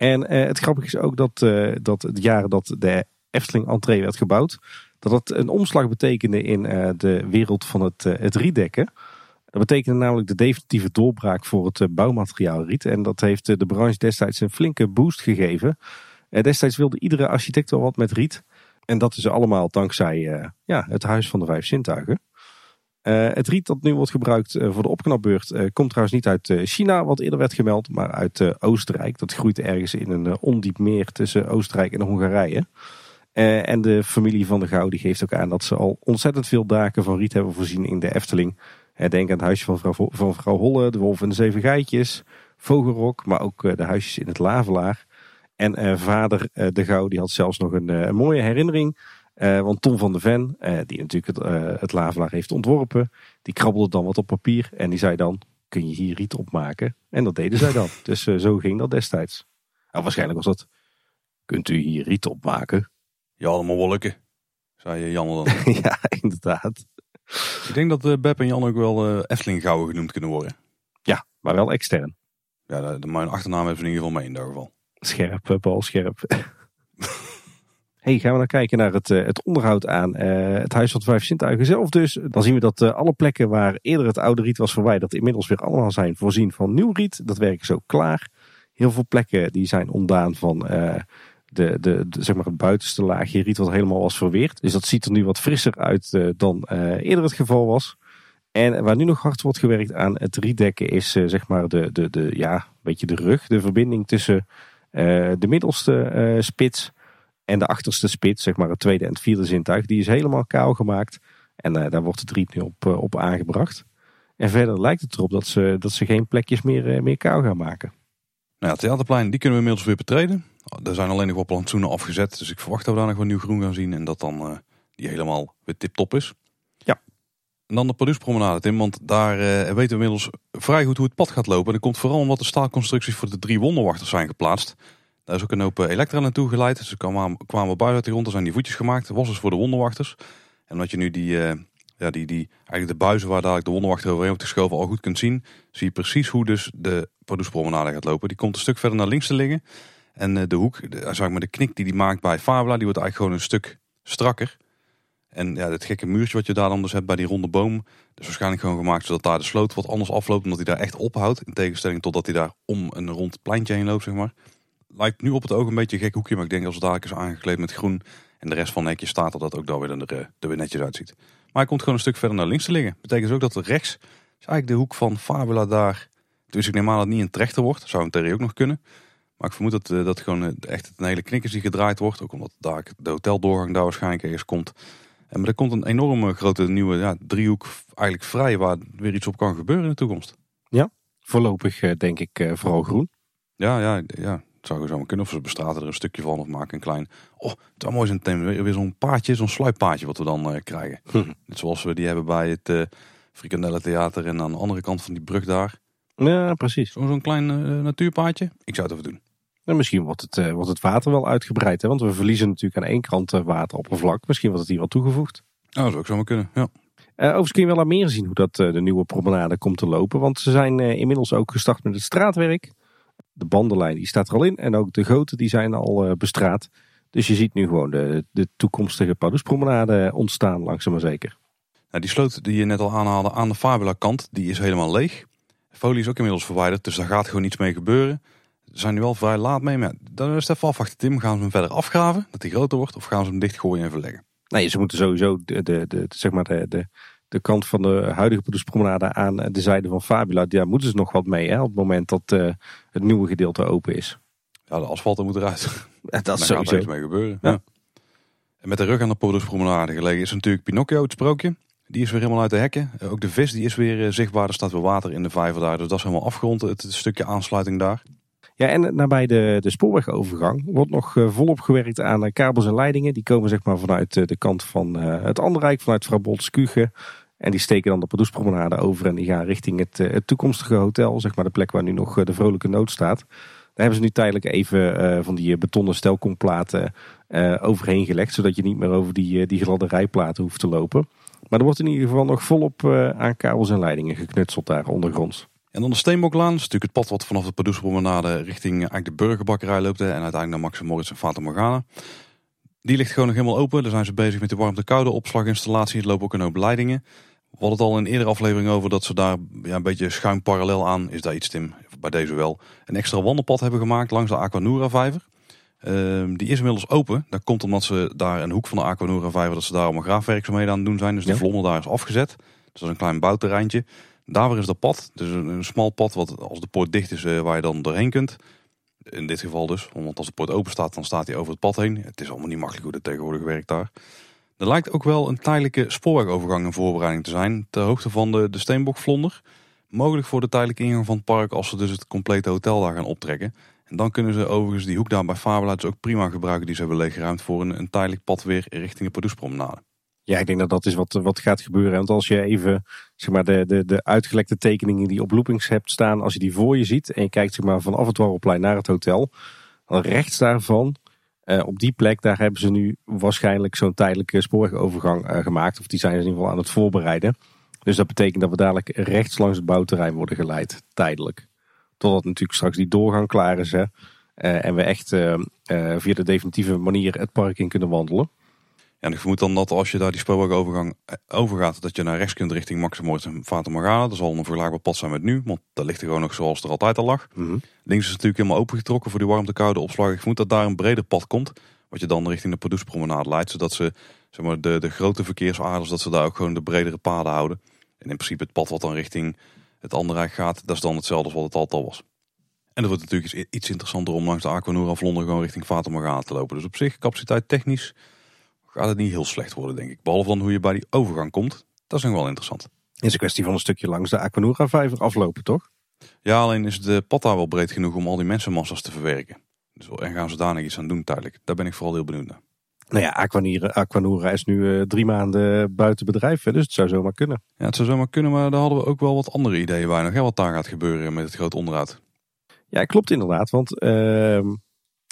En uh, het grappige is ook dat, dat het jaar dat de Efteling entree werd gebouwd, dat het een omslag betekende in de wereld van het, het rietdekken. Dat betekende namelijk de definitieve doorbraak voor het bouwmateriaal riet. En dat heeft de branche destijds een flinke boost gegeven. destijds wilde iedere architect wel wat met riet. En dat is allemaal dankzij ja, het Huis van de Vijf Zintuigen. Uh, het riet dat nu wordt gebruikt uh, voor de opknapbeurt uh, komt trouwens niet uit China, wat eerder werd gemeld, maar uit Oostenrijk. Dat groeit ergens in een ondiep meer tussen Oostenrijk en Hongarije. en de familie van de Gouw die geeft ook aan dat ze al ontzettend veel daken van riet hebben voorzien in de Efteling. denk aan het huisje van vrouw, van Holle, de Wolf en de Zeven Geitjes, Vogelrok, maar ook de huisjes in het Lavelaar. En vader de Gouw die had zelfs nog een, een mooie herinnering uh, want Tom van de Ven, uh, die natuurlijk het, uh, het Lavelaar heeft ontworpen, die krabbelde dan wat op papier en die zei dan, kun je hier riet opmaken? En dat deden zij dan. dus zo ging dat destijds. Nou, waarschijnlijk was dat, kunt u hier riet opmaken? Ja, allemaal wel lukken, zei Jan dan. ja, inderdaad. Ik denk dat Beb en Jan ook wel Efteling Gouwen genoemd kunnen worden. Ja, maar wel extern. Ja, de, mijn achternaam hebben ze in ieder geval mee in ieder geval. Scherp, Paul, scherp. Hey, gaan we dan kijken naar het, eh, het onderhoud aan uh, het Huis van de Vijf Zintuigen zelf dus. Dan zien we dat uh, alle plekken waar eerder het oude riet was verwijderd inmiddels weer allemaal zijn voorzien van nieuw riet. Dat werk is ook klaar. Heel veel plekken die zijn ontdaan van de, de, de, zeg maar het buitenste laagje riet wat helemaal was verweerd. Dus dat ziet er nu wat frisser uit dan eerder het geval was. En waar nu nog hard wordt gewerkt aan het rietdekken is zeg maar de, de, de, ja, beetje de rug. De verbinding tussen de middelste spits en de achterste spits, zeg maar het tweede en het vierde zintuig, die is helemaal kaal gemaakt. En uh, daar wordt het riet nu op, uh, op aangebracht. En verder lijkt het erop dat ze, dat ze geen plekjes meer, uh, meer kaal gaan maken. Nou, het theaterplein die kunnen we inmiddels weer betreden. Er zijn alleen nog wat plantsoenen afgezet. Dus ik verwacht dat we daar nog wat nieuw groen gaan zien. En dat dan die helemaal weer tip-top is. Ja. En dan de productpromenade, Tim. Want daar weten we inmiddels vrij goed hoe het pad gaat lopen. En dat komt vooral omdat de staalconstructies voor de drie wonderwachters zijn geplaatst. Daar is ook een hoop eh, elektra naartoe geleid. Dus ze kwamen, buiten uit de grond. Er zijn die voetjes gemaakt. Dat was dus voor de wonderwachters. En omdat je nu die, uh, ja, die, die, eigenlijk de buizen waar dadelijk de wonderwachter overheen wordt geschoven al goed kunt zien. Zie je precies hoe dus de Pardoespromenade gaat lopen. Die komt een stuk verder naar links te liggen. En uh, de hoek, de, zeg maar de knik die die maakt bij Fabula, die wordt eigenlijk gewoon een stuk strakker. En ja, het gekke muurtje wat je daar dan dus hebt bij die ronde boom. is waarschijnlijk gewoon gemaakt zodat daar de sloot wat anders afloopt. Omdat hij daar echt ophoudt. In tegenstelling tot dat hij daar om een rond pleintje heen loopt, zeg maar lijkt nu op het oog een beetje een gek hoekje. Maar ik denk als het daar is aangekleed met groen. En de rest van het hekje staat er dat ook daar weer, er, er weer netjes uitziet. Maar hij komt gewoon een stuk verder naar links te liggen. Betekent dus ook dat er rechts is eigenlijk de hoek van Fabula daar. Dus ik neem aan dat het niet een trechter wordt. Zou een theorie ook nog kunnen. Maar ik vermoed dat, eh, dat gewoon eh, echt een hele knikkers die gedraaid wordt. Ook omdat daar de hoteldoorgang daar waarschijnlijk ergens komt. En maar er komt een enorme grote nieuwe ja, driehoek eigenlijk vrij waar weer iets op kan gebeuren in de toekomst. Ja, voorlopig eh, denk ik vooral groen. Ja, ja, ja. Zou zo kunnen. Of ze bestraten er een stukje van of maken een klein... Oh, het zou mooi zijn thema. Weer, zo'n paadje, zo'n sluippaadje wat we dan uh, krijgen. Hm. Net zoals we die hebben bij het uh, Frikandelle Theater en aan de andere kant van die brug daar. Ja, precies. Zo'n zo'n klein uh, natuurpaadje. Ik zou het even doen. En misschien wordt het, uh, wordt het water wel uitgebreid. Hè? Want we verliezen natuurlijk aan één kant wateroppervlak. Misschien wordt het hier wel toegevoegd. Nou, dat zou ook zomaar kunnen, ja. Uh, overigens kun je wel aan meer zien hoe dat de nieuwe promenade komt te lopen. Want ze zijn inmiddels ook gestart met het straatwerk. De bandenlijn die staat er al in. En ook de goten die zijn al uh, bestraat. Dus je ziet nu gewoon de, de toekomstige Pardoespromenade ontstaan, langzaam maar zeker. Nou, die sloot die je net al aanhaalde aan de Fabula kant, die is helemaal leeg. De folie is ook inmiddels verwijderd, dus daar gaat gewoon niets mee gebeuren. Ze zijn nu wel vrij laat mee, maar dan is het even afwachten. Tim, gaan ze hem verder afgraven, dat hij groter wordt, of gaan ze hem dichtgooien en verleggen? Nee, ze moeten sowieso de, de, de, zeg maar de, de, de kant van de huidige Promenade aan de zijde van Fabula, daar moeten ze nog wat mee hè, op het moment dat uh, het nieuwe gedeelte open is. Ja, de asfalt moet eruit. Dat is sowieso. gaat er mee gebeuren. Ja. En met de rug aan de Promenade gelegen is natuurlijk Pinocchio, het sprookje. Die is weer helemaal uit de hekken. Ook de vis die is weer eh, zichtbaar. Er staat weer water in de vijver daar. Dus dat is helemaal afgerond, het stukje aansluiting daar. Ja, en nabij de, de spoorwegovergang wordt nog volop gewerkt aan kabels en leidingen. Die komen zeg maar vanuit de kant van het Anderrijk, vanuit Frabolskuge. En die steken dan de Padoespromenade over en die gaan richting het, het toekomstige hotel, zeg maar de plek waar nu nog de vrolijke nood staat. Daar hebben ze nu tijdelijk even van die betonnen stelkomplaten overheen gelegd, zodat je niet meer over die, die gladde rijplaten hoeft te lopen. Maar er wordt in ieder geval nog volop aan kabels en leidingen geknutseld daar ondergronds. En dan de Steenboklaan, is natuurlijk het pad wat vanaf de Padoespromenade richting eigenlijk de Burgerbakkerij loopt. En uiteindelijk naar Max Moritz en Fata Morgana. Die ligt gewoon nog helemaal open. Daar zijn ze bezig met de warmte-koude opslaginstallatie. Er lopen ook een hoop leidingen. We hadden het al in een eerdere aflevering over dat ze daar ja, een beetje schuin parallel aan, is daar iets Tim, bij deze wel, een extra wandelpad hebben gemaakt langs de Aquanura vijver. Ehm, die is inmiddels open. Dat komt omdat ze daar een hoek van de Aquanura vijver, dat ze daar allemaal graafwerkzaamheden aan het doen zijn. Dus de vlonder daar is afgezet. Dus dat is een klein bouwterreintje. Daar is dat pad. Dus een, een smal pad wat als de poort dicht is eh, waar je dan doorheen kunt. In dit geval dus. Want als de poort open staat dan staat hij over het pad heen. Het is allemaal niet makkelijk hoe het tegenwoordig werkt daar. Er lijkt ook wel een tijdelijke spoorwegovergang in voorbereiding te zijn. Ter hoogte van de, de Steenbokvlonder. Mogelijk voor de tijdelijke ingang van het park als ze dus het complete hotel daar gaan optrekken. En dan kunnen ze overigens die hoek daar bij Fabula dus ook prima gebruiken die ze hebben leeggeruimd voor een, een tijdelijk pad weer richting de Pardoespromenade. Ja, ik denk dat dat is wat, wat gaat gebeuren. Want als je even zeg maar, de, de, de uitgelekte tekeningen die op loopings hebt staan, als je die voor je ziet en je kijkt zeg maar, vanaf het Warrelplein naar het hotel, dan rechts daarvan, uh, op die plek, daar hebben ze nu waarschijnlijk zo'n tijdelijke spoorwegovergang uh, gemaakt. Of die zijn ze in ieder geval aan het voorbereiden. Dus dat betekent dat we dadelijk rechts langs het bouwterrein worden geleid, tijdelijk. Totdat natuurlijk straks die doorgang klaar is hè, uh, en we echt via de definitieve manier het park in kunnen wandelen. En ik vermoed dan dat als je daar die spoorwegovergang eh, overgaat, dat je naar rechts kunt richting Maximoort en Fata Morgana. Dat zal een vergelijkbaar pad zijn met nu, want daar ligt er gewoon nog zoals het er altijd al lag. Mm -hmm. Links is natuurlijk helemaal opengetrokken voor die warmte koude opslag. Ik vermoed dat daar een breder pad komt, wat je dan richting de Pardoespromenade leidt. Zodat ze zeg maar, de, de grote verkeersaders, dat ze daar ook gewoon de bredere paden houden. En in principe het pad wat dan richting het andere gaat, dat is dan hetzelfde als wat het altijd al was. En dat wordt natuurlijk iets interessanter om langs de Aquanura of Londen gewoon richting Fata Morgana te lopen. Dus op zich, capaciteit technisch, gaat het niet heel slecht worden, denk ik. Behalve dan hoe je bij die overgang komt. Dat is nog wel interessant. Het is een kwestie van een stukje langs de Aquanura vijver aflopen, toch? Ja, alleen is de pad daar wel breed genoeg om al die mensenmassa's te verwerken. Dus en gaan ze daar nog iets aan doen tijdelijk. Daar ben ik vooral heel benieuwd naar. Nou ja, Aquanura, Aquanura is nu uh, drie maanden buiten bedrijf, dus het zou zomaar kunnen. Ja, het zou zomaar kunnen, maar daar hadden we ook wel wat andere ideeën bij nog. Hè, wat daar gaat gebeuren met het groot onderhoud. Ja, klopt inderdaad, want... Uh,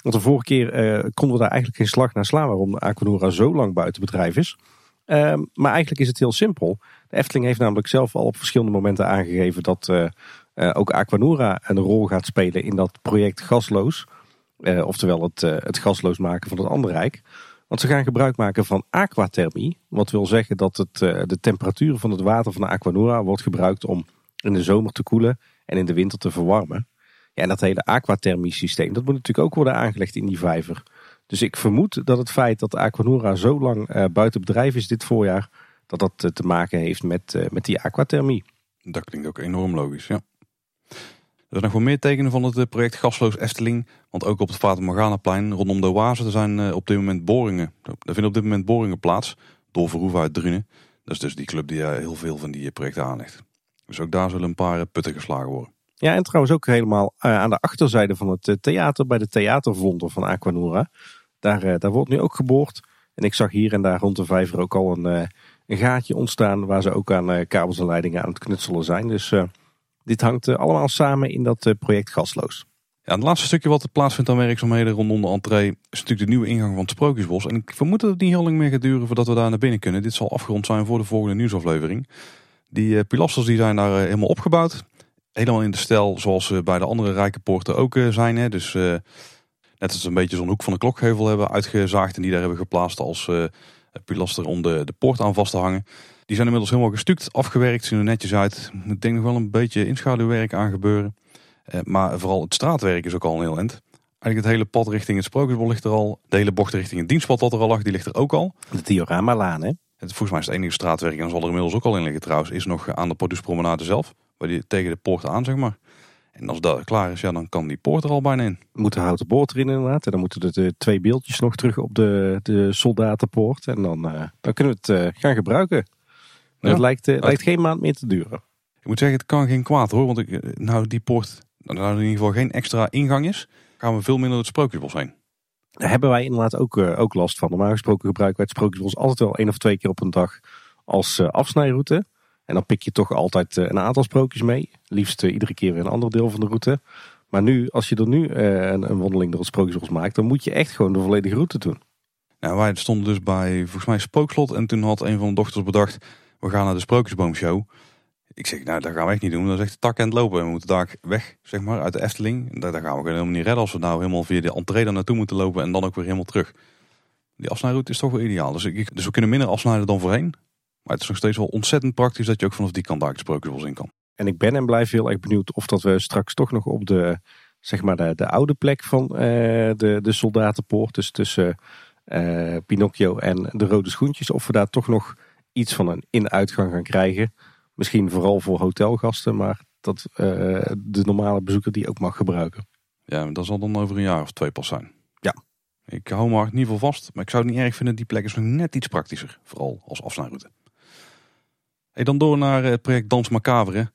want de vorige keer uh, konden we daar eigenlijk geen slag naar slaan waarom Aquanura zo lang buiten bedrijf is. Uh, maar eigenlijk is het heel simpel. De Efteling heeft namelijk zelf al op verschillende momenten aangegeven dat uh, ook Aquanura een rol gaat spelen in dat project gasloos. oftewel het, het gasloos maken van het Anderrijk. Want ze gaan gebruik maken van aquathermie. Wat wil zeggen dat het, de temperatuur van het water van de Aquanura wordt gebruikt om in de zomer te koelen en in de winter te verwarmen. Ja, en dat hele aquathermie systeem, dat moet natuurlijk ook worden aangelegd in die vijver. Dus ik vermoed dat het feit dat Aquanura zo lang uh, buiten bedrijf is dit voorjaar, dat dat uh, te maken heeft met, uh, met die aquathermie. Dat klinkt ook enorm logisch, ja. Er zijn nog wel meer tekenen van het project Gasloos Efteling. Want ook op het Vater Morganaplein rondom de Oase er zijn op dit moment boringen. Er vinden op dit moment boringen plaats door Verhoeven uit Drunen. Dat is dus die club die heel veel van die projecten aanlegt. Dus ook daar zullen een paar putten geslagen worden. Ja, en trouwens ook helemaal uh, aan de achterzijde van het uh, theater, bij de theatervonder van Aquanura. Daar, uh, daar wordt nu ook geboord. En ik zag hier en daar rond de vijver ook al een, een gaatje ontstaan waar ze ook aan kabels en leidingen aan het knutselen zijn. Dus dit hangt allemaal samen in dat project Gasloos. Ja, het laatste stukje wat er plaatsvindt aan werkzaamheden rondom de entree is natuurlijk de nieuwe ingang van het Sprookjesbos. En ik vermoed dat het niet heel lang meer gaat duren voordat we daar naar binnen kunnen. Dit zal afgerond zijn voor de volgende nieuwsaflevering. Die pilasters die zijn daar helemaal opgebouwd helemaal in de stijl zoals ze bij de andere rijke poorten ook eh, zijn. Hè. Dus uh, net als een beetje zo'n hoek van de klokgevel hebben uitgezaagd en die daar hebben geplaatst als uh, pilaster om de, de poort aan vast te hangen. Die zijn inmiddels helemaal gestuukt, afgewerkt, zien er netjes uit. Ik denk nog wel een beetje inschaduwwerk aan gebeuren. maar vooral het straatwerk is ook al een heel eind. Eigenlijk het hele pad richting het Sprookjesbol ligt er al. De hele bocht richting het dienstpad dat er al lag, die ligt er ook al. De Diorama-laan, hè? Het, volgens mij is het enige straatwerk, en zal er inmiddels ook al in liggen trouwens, is nog aan de Produspromenade zelf. Waar die, tegen de poort aan, zeg maar. En als dat klaar is, ja, dan kan die poort er al bijna in. Moet de houten poort erin inderdaad. En dan moeten de, de twee beeldjes nog terug op de, de soldatenpoort. En dan, uh, dan kunnen we het uh, gaan gebruiken. Ja. Het lijkt, uh, lijkt geen maand meer te duren. Ik moet zeggen, het kan geen kwaad hoor. Want ik, nou, die poort, er in ieder geval geen extra ingang is, gaan we veel minder het Sprookjesbos heen. Daar hebben wij inderdaad ook, ook last van. Normaal gesproken gebruiken wij het Sprookjesbos altijd wel één of twee keer op een dag als afsnijroute. En dan pik je toch altijd uh, een aantal sprookjes mee. Liefst iedere keer weer een ander deel van de route. Maar nu, als je er nu een, een, wandeling door het Sprookjesbos maakt, dan moet je echt gewoon de volledige route doen. Nou, wij stonden dus bij volgens mij Spookslot en toen had een van de dochters bedacht, we gaan naar de Sprookjesboomshow. Ik zeg, nou, dat gaan we echt niet doen. Dan zegt de tak het lopen. We moeten daar weg, zeg maar, uit de Efteling. Daar, gaan we helemaal niet redden als we nou helemaal via de entree daar naartoe moeten lopen en dan ook weer helemaal terug. Die afsnijroute is toch wel ideaal. Dus, ik, dus we kunnen minder afsnijden dan voorheen. Maar het is nog steeds wel ontzettend praktisch dat je ook vanaf die kant daar gesproken in kan. En ik ben en blijf heel erg benieuwd of dat we straks toch nog op de, zeg maar de, de oude plek van uh, de, de soldatenpoort. Dus tussen uh, Pinocchio en de rode schoentjes. Of we daar toch nog iets van een in-uitgang gaan krijgen. Misschien vooral voor hotelgasten, maar dat uh, de normale bezoeker die ook mag gebruiken. Ja, dat zal dan over een jaar of twee pas zijn. Ja. Ik hou me in ieder geval vast, maar ik zou het niet erg vinden. Die plek is nog net iets praktischer, vooral als afsnijroute. Dan door naar het project Dans Macabre.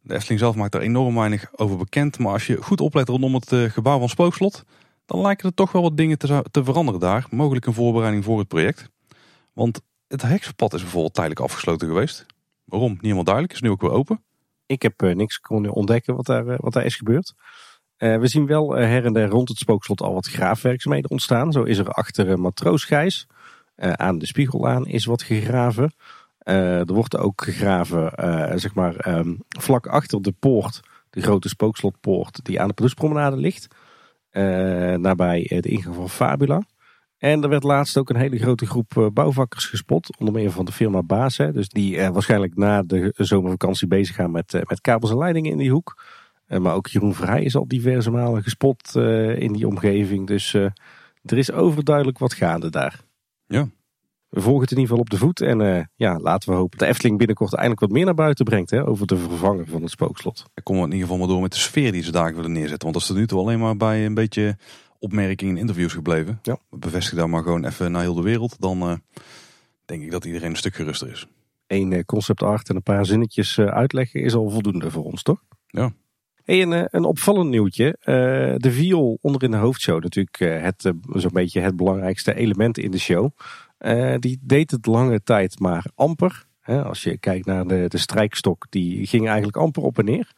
De Efteling zelf maakt er enorm weinig over bekend. Maar als je goed oplet rondom het eh, gebouw van Spookslot, dan lijken er toch wel wat dingen te, te veranderen daar. Mogelijk een voorbereiding voor het project. Want het heksenpad is bijvoorbeeld tijdelijk afgesloten geweest. Waarom? Niet helemaal duidelijk. Is nu ook weer open. Ik heb uh, niks kunnen ontdekken wat daar, uh, wat daar is gebeurd. We zien wel her en der rond het spookslot al wat graafwerkzaamheden ontstaan. Zo is er achter Matroos Gijs, aan de Spiegelaan, is wat gegraven. Er wordt ook gegraven, zeg maar, um, vlak achter de poort, de grote spookslotpoort die aan de Paloespromenade ligt. nabij de ingang van Fabula. En er werd laatst ook een hele grote groep eh, bouwvakkers gespot. Onder meer van de firma Baas. Dus die waarschijnlijk na de zomervakantie bezig gaan met, met kabels en leidingen in die hoek. maar ook Jeroen Vrij is al diverse malen gespot in die omgeving. Dus er is overduidelijk wat gaande daar. Ja. We volgen het in ieder geval op de voet. En ja, laten we hopen dat de Efteling binnenkort eindelijk wat meer naar buiten brengt. Hè, over de vervanger van het spookslot. Ik kom in ieder geval maar door met de sfeer die ze daar willen neerzetten. Want dat is tot nu toe alleen maar bij een beetje opmerkingen in interviews gebleven. Ja. Bevestig daar maar gewoon even naar heel de wereld. Dan uh, denk ik dat iedereen een stuk geruster is. Eén uh, concept art en een paar zinnetjes uh, uitleggen is al voldoende voor ons, toch? Ja. Hey, een, een opvallend nieuwtje. de viool onder in de hoofdshow. Natuurlijk het zo'n beetje het belangrijkste element in de show. Die deed het lange tijd maar amper. als je kijkt naar de, de strijkstok, die ging eigenlijk amper op en neer.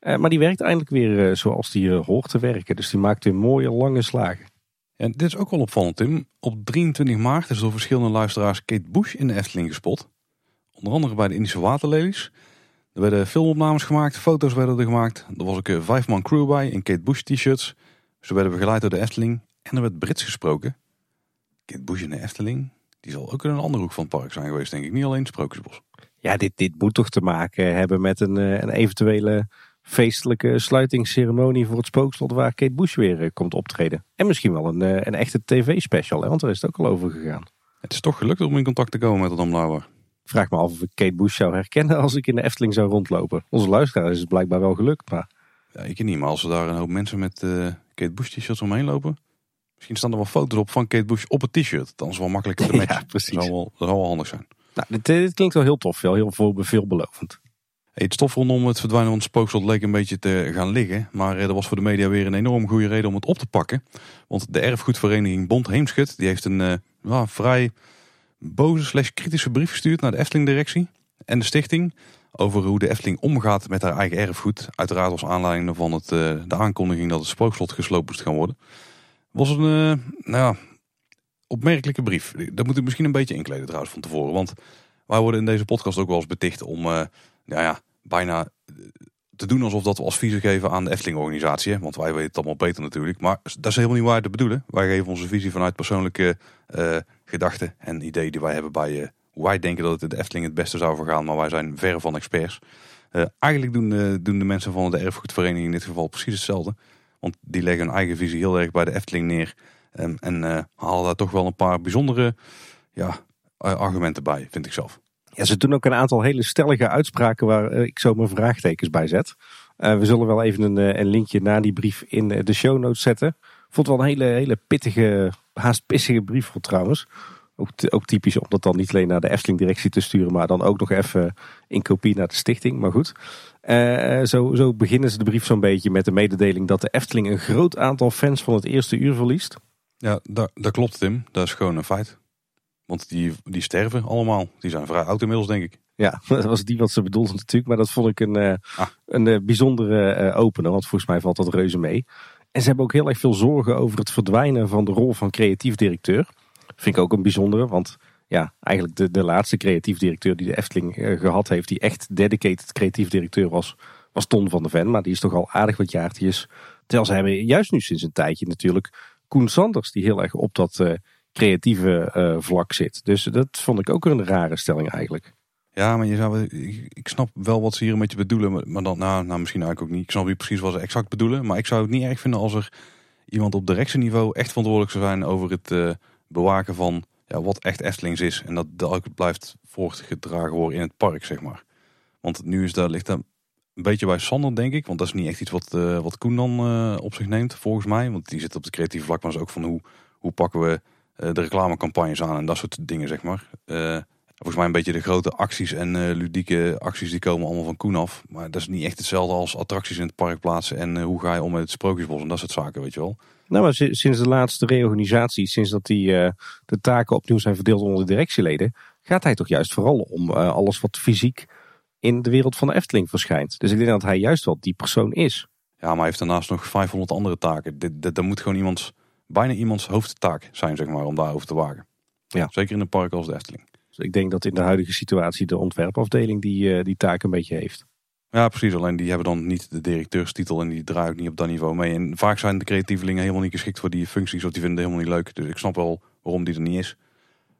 Uh, maar die werkt eindelijk weer uh, zoals die hoort te werken. Dus die maakt weer mooie lange slagen. En dit is ook wel opvallend Tim. Op 23 maart is door verschillende luisteraars Kate Bush in de Efteling gespot. Onder andere bij de Indische waterlelies. Er werden filmopnames gemaakt, foto's werden er gemaakt. Er was ook een vijfman crew bij in Kate Bush t-shirts. Ze werden begeleid door de Efteling en er werd Brits gesproken. Kate Bush in de Efteling, die zal ook in een andere hoek van het park zijn geweest denk ik. Niet alleen het Sprookjesbos. Ja, dit, dit moet toch te maken hebben met een, een eventuele feestelijke sluitingsceremonie voor het spookslot waar Kate Bush weer eh, komt optreden. En misschien wel een, eh, een echte tv-special, want daar is het ook al over gegaan. Het is toch gelukt om in contact te komen met Adam Lauer. Vraag me af of ik Kate Bush zou herkennen als ik in de Efteling zou rondlopen. Onze luisteraar is het blijkbaar wel gelukt, maar... Ja, ik niet, maar als er daar een hoop mensen met uh, Kate Bush t-shirts omheen lopen... Misschien staan er wel foto's op van Kate Bush op het t-shirt. Dan is het wel makkelijker te matchen. ja, precies. Dat zou wel, dat zou wel handig zijn. Nou, dit, dit, klinkt wel heel tof, wel heel veel, veelbelovend het stof rondom het verdwijnen van het spookslot leek een beetje te gaan liggen. Maar er was voor de media weer een enorm goede reden om het op te pakken. Want de erfgoedvereniging Bond Heemschut die heeft een uh, vrij boze slash kritische brief gestuurd naar de Efteling directie en de stichting. Over hoe de Efteling omgaat met haar eigen erfgoed. Uiteraard als aanleiding van het, uh, de aankondiging dat het spookslot gesloopt moest gaan worden. Was een uh, nou ja, opmerkelijke brief. Dat moet ik misschien een beetje inkleden trouwens van tevoren. Want wij worden in deze podcast ook wel eens beticht om... Uh, ja, ja, bijna eh, te doen alsof dat we adviezen geven aan de Efteling-organisatie. Want wij weten het allemaal beter natuurlijk. Maar dat is helemaal niet waar te bedoelen. Wij geven onze visie vanuit persoonlijke gedachten en ideeën die wij hebben bij hoe wij denken dat het de Efteling het beste zou vergaan. Maar wij zijn verre van experts. Eigenlijk doen, doen de mensen van de erfgoedvereniging in dit geval precies hetzelfde. Want die leggen hun eigen visie heel erg bij de Efteling neer. Um, en halen daar toch wel een paar bijzondere ja, argumenten bij, vind ik zelf. Ja, ze doen ook een aantal hele stellige uitspraken waar eh, ik zo mijn vraagtekens bij zet. Uh, we zullen wel even een, eh, een, linkje naar die brief in de show notes zetten. Vond wel een hele, hele pittige, haast pissige brief trouwens. Ook, ook typisch om dat dan niet alleen naar de Efteling-directie te sturen, maar dan ook nog even in kopie naar de stichting. Maar goed, uh, zo, zo beginnen ze de brief zo'n beetje met de mededeling dat de Efteling een groot aantal fans van het eerste uur verliest. Ja, dat, dat klopt Tim. Dat is gewoon een feit. Want die, die sterven allemaal. Die zijn vrij oud inmiddels, denk ik. Ja, dat was die wat ze bedoelden natuurlijk. Maar dat vond ik een, uh, ah. een uh, bijzondere uh, opener. Want volgens mij valt dat reuze mee. En ze hebben ook heel erg veel zorgen over het verdwijnen van de rol van creatief directeur. Vind ik ook een bijzondere. Want ja, eigenlijk de, de laatste creatief directeur die de Efteling gehad heeft. Die echt dedicated creatief directeur was. Was Ton van de Ven. Maar die is toch al aardig wat jaartjes. Terwijl ze hebben juist nu sinds een tijdje natuurlijk Koen Sanders. Die heel erg op dat creatieve uh, vlak zit. Dus dat vond ik ook een rare stelling eigenlijk. Ja, maar je zou, ik, snap wel wat ze hier een beetje bedoelen, maar dan, nou, nou misschien eigenlijk ook niet. Ik snap niet precies wat ze exact bedoelen, maar ik zou het niet erg vinden als er iemand op directieniveau echt verantwoordelijk zou zijn over het bewaken van ja, wat echt Eftelings is. En dat dat blijft voortgedragen worden in het park, zeg maar. Want nu is daar, ligt een beetje bij Sander, denk ik. Want dat is niet echt iets wat, uh, wat Koen dan uh, op zich neemt, volgens mij. Want die zit op de creatieve vlak, maar is ook van hoe, hoe pakken we eh, de reclamecampagnes aan en dat soort dingen, zeg maar. Volgens mij een beetje de grote acties en ludieke acties die komen allemaal van Koen af. Maar dat is niet echt hetzelfde als attracties in het park plaatsen en hoe ga je om met het sprookjesbos en dat soort zaken, weet je wel. Nou, maar sinds de laatste reorganisatie, sinds dat die de taken opnieuw zijn verdeeld onder de directieleden, gaat hij toch juist vooral om alles wat fysiek in de wereld van de Efteling verschijnt. Dus ik denk dat hij juist wel die persoon is. Ja, maar hij heeft daarnaast nog 500 andere taken. Dit, dit, moet gewoon iemand bijna iemands hoofdtaak zijn, zeg maar, om daarover te wagen. Ja. Zeker in een park als de Efteling. Dus ik denk dat in de huidige situatie de ontwerpafdeling die, uh, die taak een beetje heeft. Ja, precies. Alleen die hebben dan niet de directeurstitel en die draaien ook niet op dat niveau mee. En vaak zijn de creatievelingen helemaal niet geschikt voor die functies of die vinden het helemaal niet leuk. Dus ik snap wel waarom die er niet is.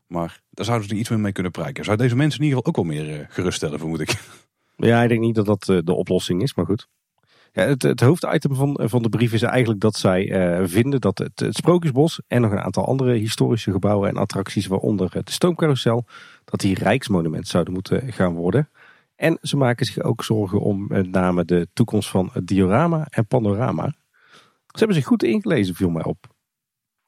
Maar daar zouden ze iets meer mee kunnen prijken. Zou deze mensen in ieder geval ook wel meer uh, geruststellen, vermoed ik. Ja, ik denk niet dat dat uh, de oplossing is, maar goed. Ja, het, het, hoofditem van, van de brief is eigenlijk dat zij vinden dat het, het, Sprookjesbos en nog een aantal andere historische gebouwen en attracties, waaronder de stoomcarousel, dat die rijksmonument zouden moeten gaan worden. En ze maken zich ook zorgen om met name de toekomst van het diorama en panorama. Ze hebben zich goed ingelezen, viel mij op.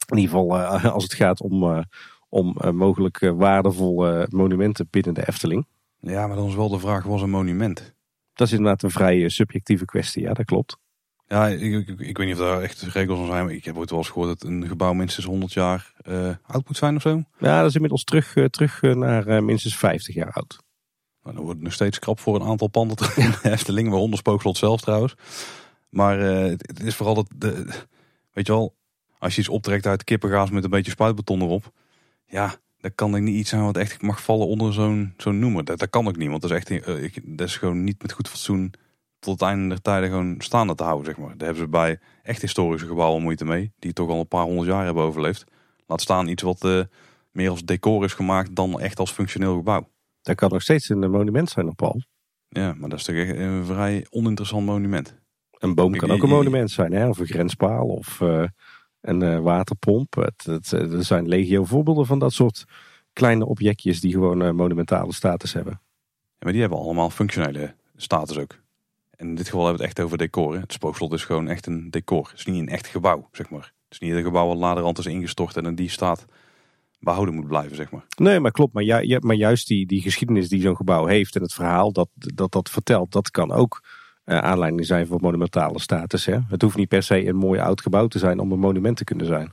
In ieder geval uh, als het gaat om, uh, om mogelijk waardevolle monumenten binnen de Efteling. Ja, maar dan is wel de vraag, was een monument? Dat is inderdaad een vrij subjectieve kwestie, ja, dat klopt. Ja, ik, ik, ik weet niet of daar echt regels van zijn. Maar ik heb ooit wel eens gehoord dat een gebouw minstens 100 jaar oud moet zijn of zo. Ja, dat is inmiddels terug, terug naar minstens 50 jaar oud. Nou, dan wordt het nog steeds krap voor een aantal panden in de Efteling. Waaronder Spookslot zelf trouwens. Maar het, het, is vooral dat, de, weet je wel, als je iets optrekt uit kippengaas met een beetje spuitbeton erop. Ja, dat kan ik niet iets zijn wat echt mag vallen onder zo'n zo'n noemer. Dat, dat kan ook niet, want dat is echt uh, ik, dat is gewoon niet met goed fatsoen tot het einde der tijden gewoon staande te houden, zeg maar. Daar hebben ze bij echt historische gebouwen moeite mee, die toch al een paar honderd jaar hebben overleefd. Laat staan iets wat uh, meer als decor is gemaakt dan echt als functioneel gebouw. Dat kan nog steeds een monument zijn op Paul. Ja, maar dat is toch echt een vrij oninteressant monument. Een boom kan ook een monument zijn, hè? of een grenspaal of... Uh een uh, waterpomp. Het, het, er zijn legio voorbeelden van dat soort kleine objectjes die gewoon uh, monumentale status hebben. Ja, maar die hebben allemaal functionele status ook. En in dit geval hebben we het echt over decor. Het spookslot is gewoon echt een decor. Het is niet een echt gebouw, zeg maar. Het is niet een gebouw wat laterand is ingestort en in die staat behouden moet blijven, zeg maar. Nee, maar klopt. Maar, ju maar juist die, die geschiedenis die zo'n gebouw heeft en het verhaal dat, dat dat vertelt, dat kan ook uh, aanleiding zijn voor monumentale status. Hè? Het hoeft niet per se een mooi oud gebouw te zijn om een monument te kunnen zijn.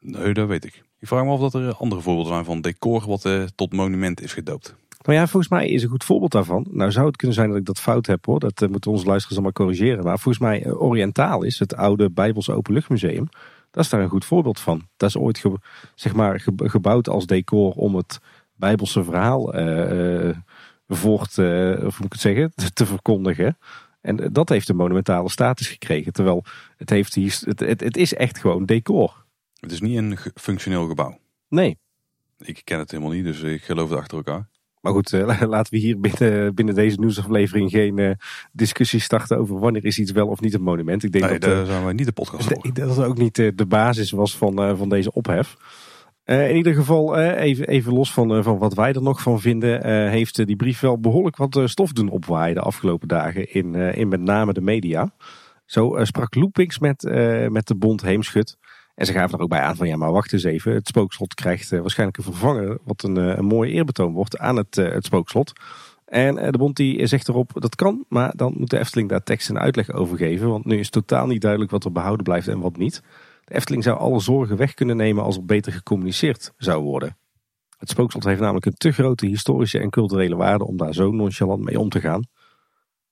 Nee, dat weet ik. Ik vraag me af dat er andere voorbeelden zijn van decor wat uh, tot monument is gedoopt. Nou ja, volgens mij is een goed voorbeeld daarvan. Nou zou het kunnen zijn dat ik dat fout heb hoor. Dat uh, moeten onze luisteraars allemaal corrigeren. Maar volgens mij Orientaal is het oude Bijbelse Openluchtmuseum. Dat is daar een goed voorbeeld van. Dat is ooit zeg maar, gebouwd als decor om het Bijbelse verhaal voort, of moet ik het zeggen, te verkondigen. En dat heeft een monumentale status gekregen. Terwijl het, heeft, het, het, het is echt gewoon decor. Het is niet een functioneel gebouw. Nee. Ik ken het helemaal niet, dus ik geloof het achter elkaar. Maar goed, eh, laten we hier binnen, binnen deze nieuwsaflevering geen uh, discussie starten over wanneer is iets wel of niet een monument. Ik denk nee, dat, daar uh, zijn we niet de podcast voor. Dat dat ook niet de basis was van, van deze ophef. Uh, in ieder geval, uh, even, even los van, uh, van wat wij er nog van vinden, heeft die brief wel behoorlijk wat stof doen opwaaien de afgelopen dagen in, in met name de media. Zo sprak Loopings met, met de bond Heemschut. En ze gaven er ook bij aan van ja, maar wacht eens even. Het spookslot krijgt waarschijnlijk een vervanger. Wat een, een mooi eerbetoon wordt aan het, het spookslot. En de bond die zegt erop dat kan, maar dan moet de Efteling daar tekst en uitleg over geven. Want nu is totaal niet duidelijk wat er behouden blijft en wat niet. De Efteling zou alle zorgen weg kunnen nemen als er beter gecommuniceerd zou worden. Het spookslot heeft namelijk een te grote historische en culturele waarde om daar zo nonchalant mee om te gaan.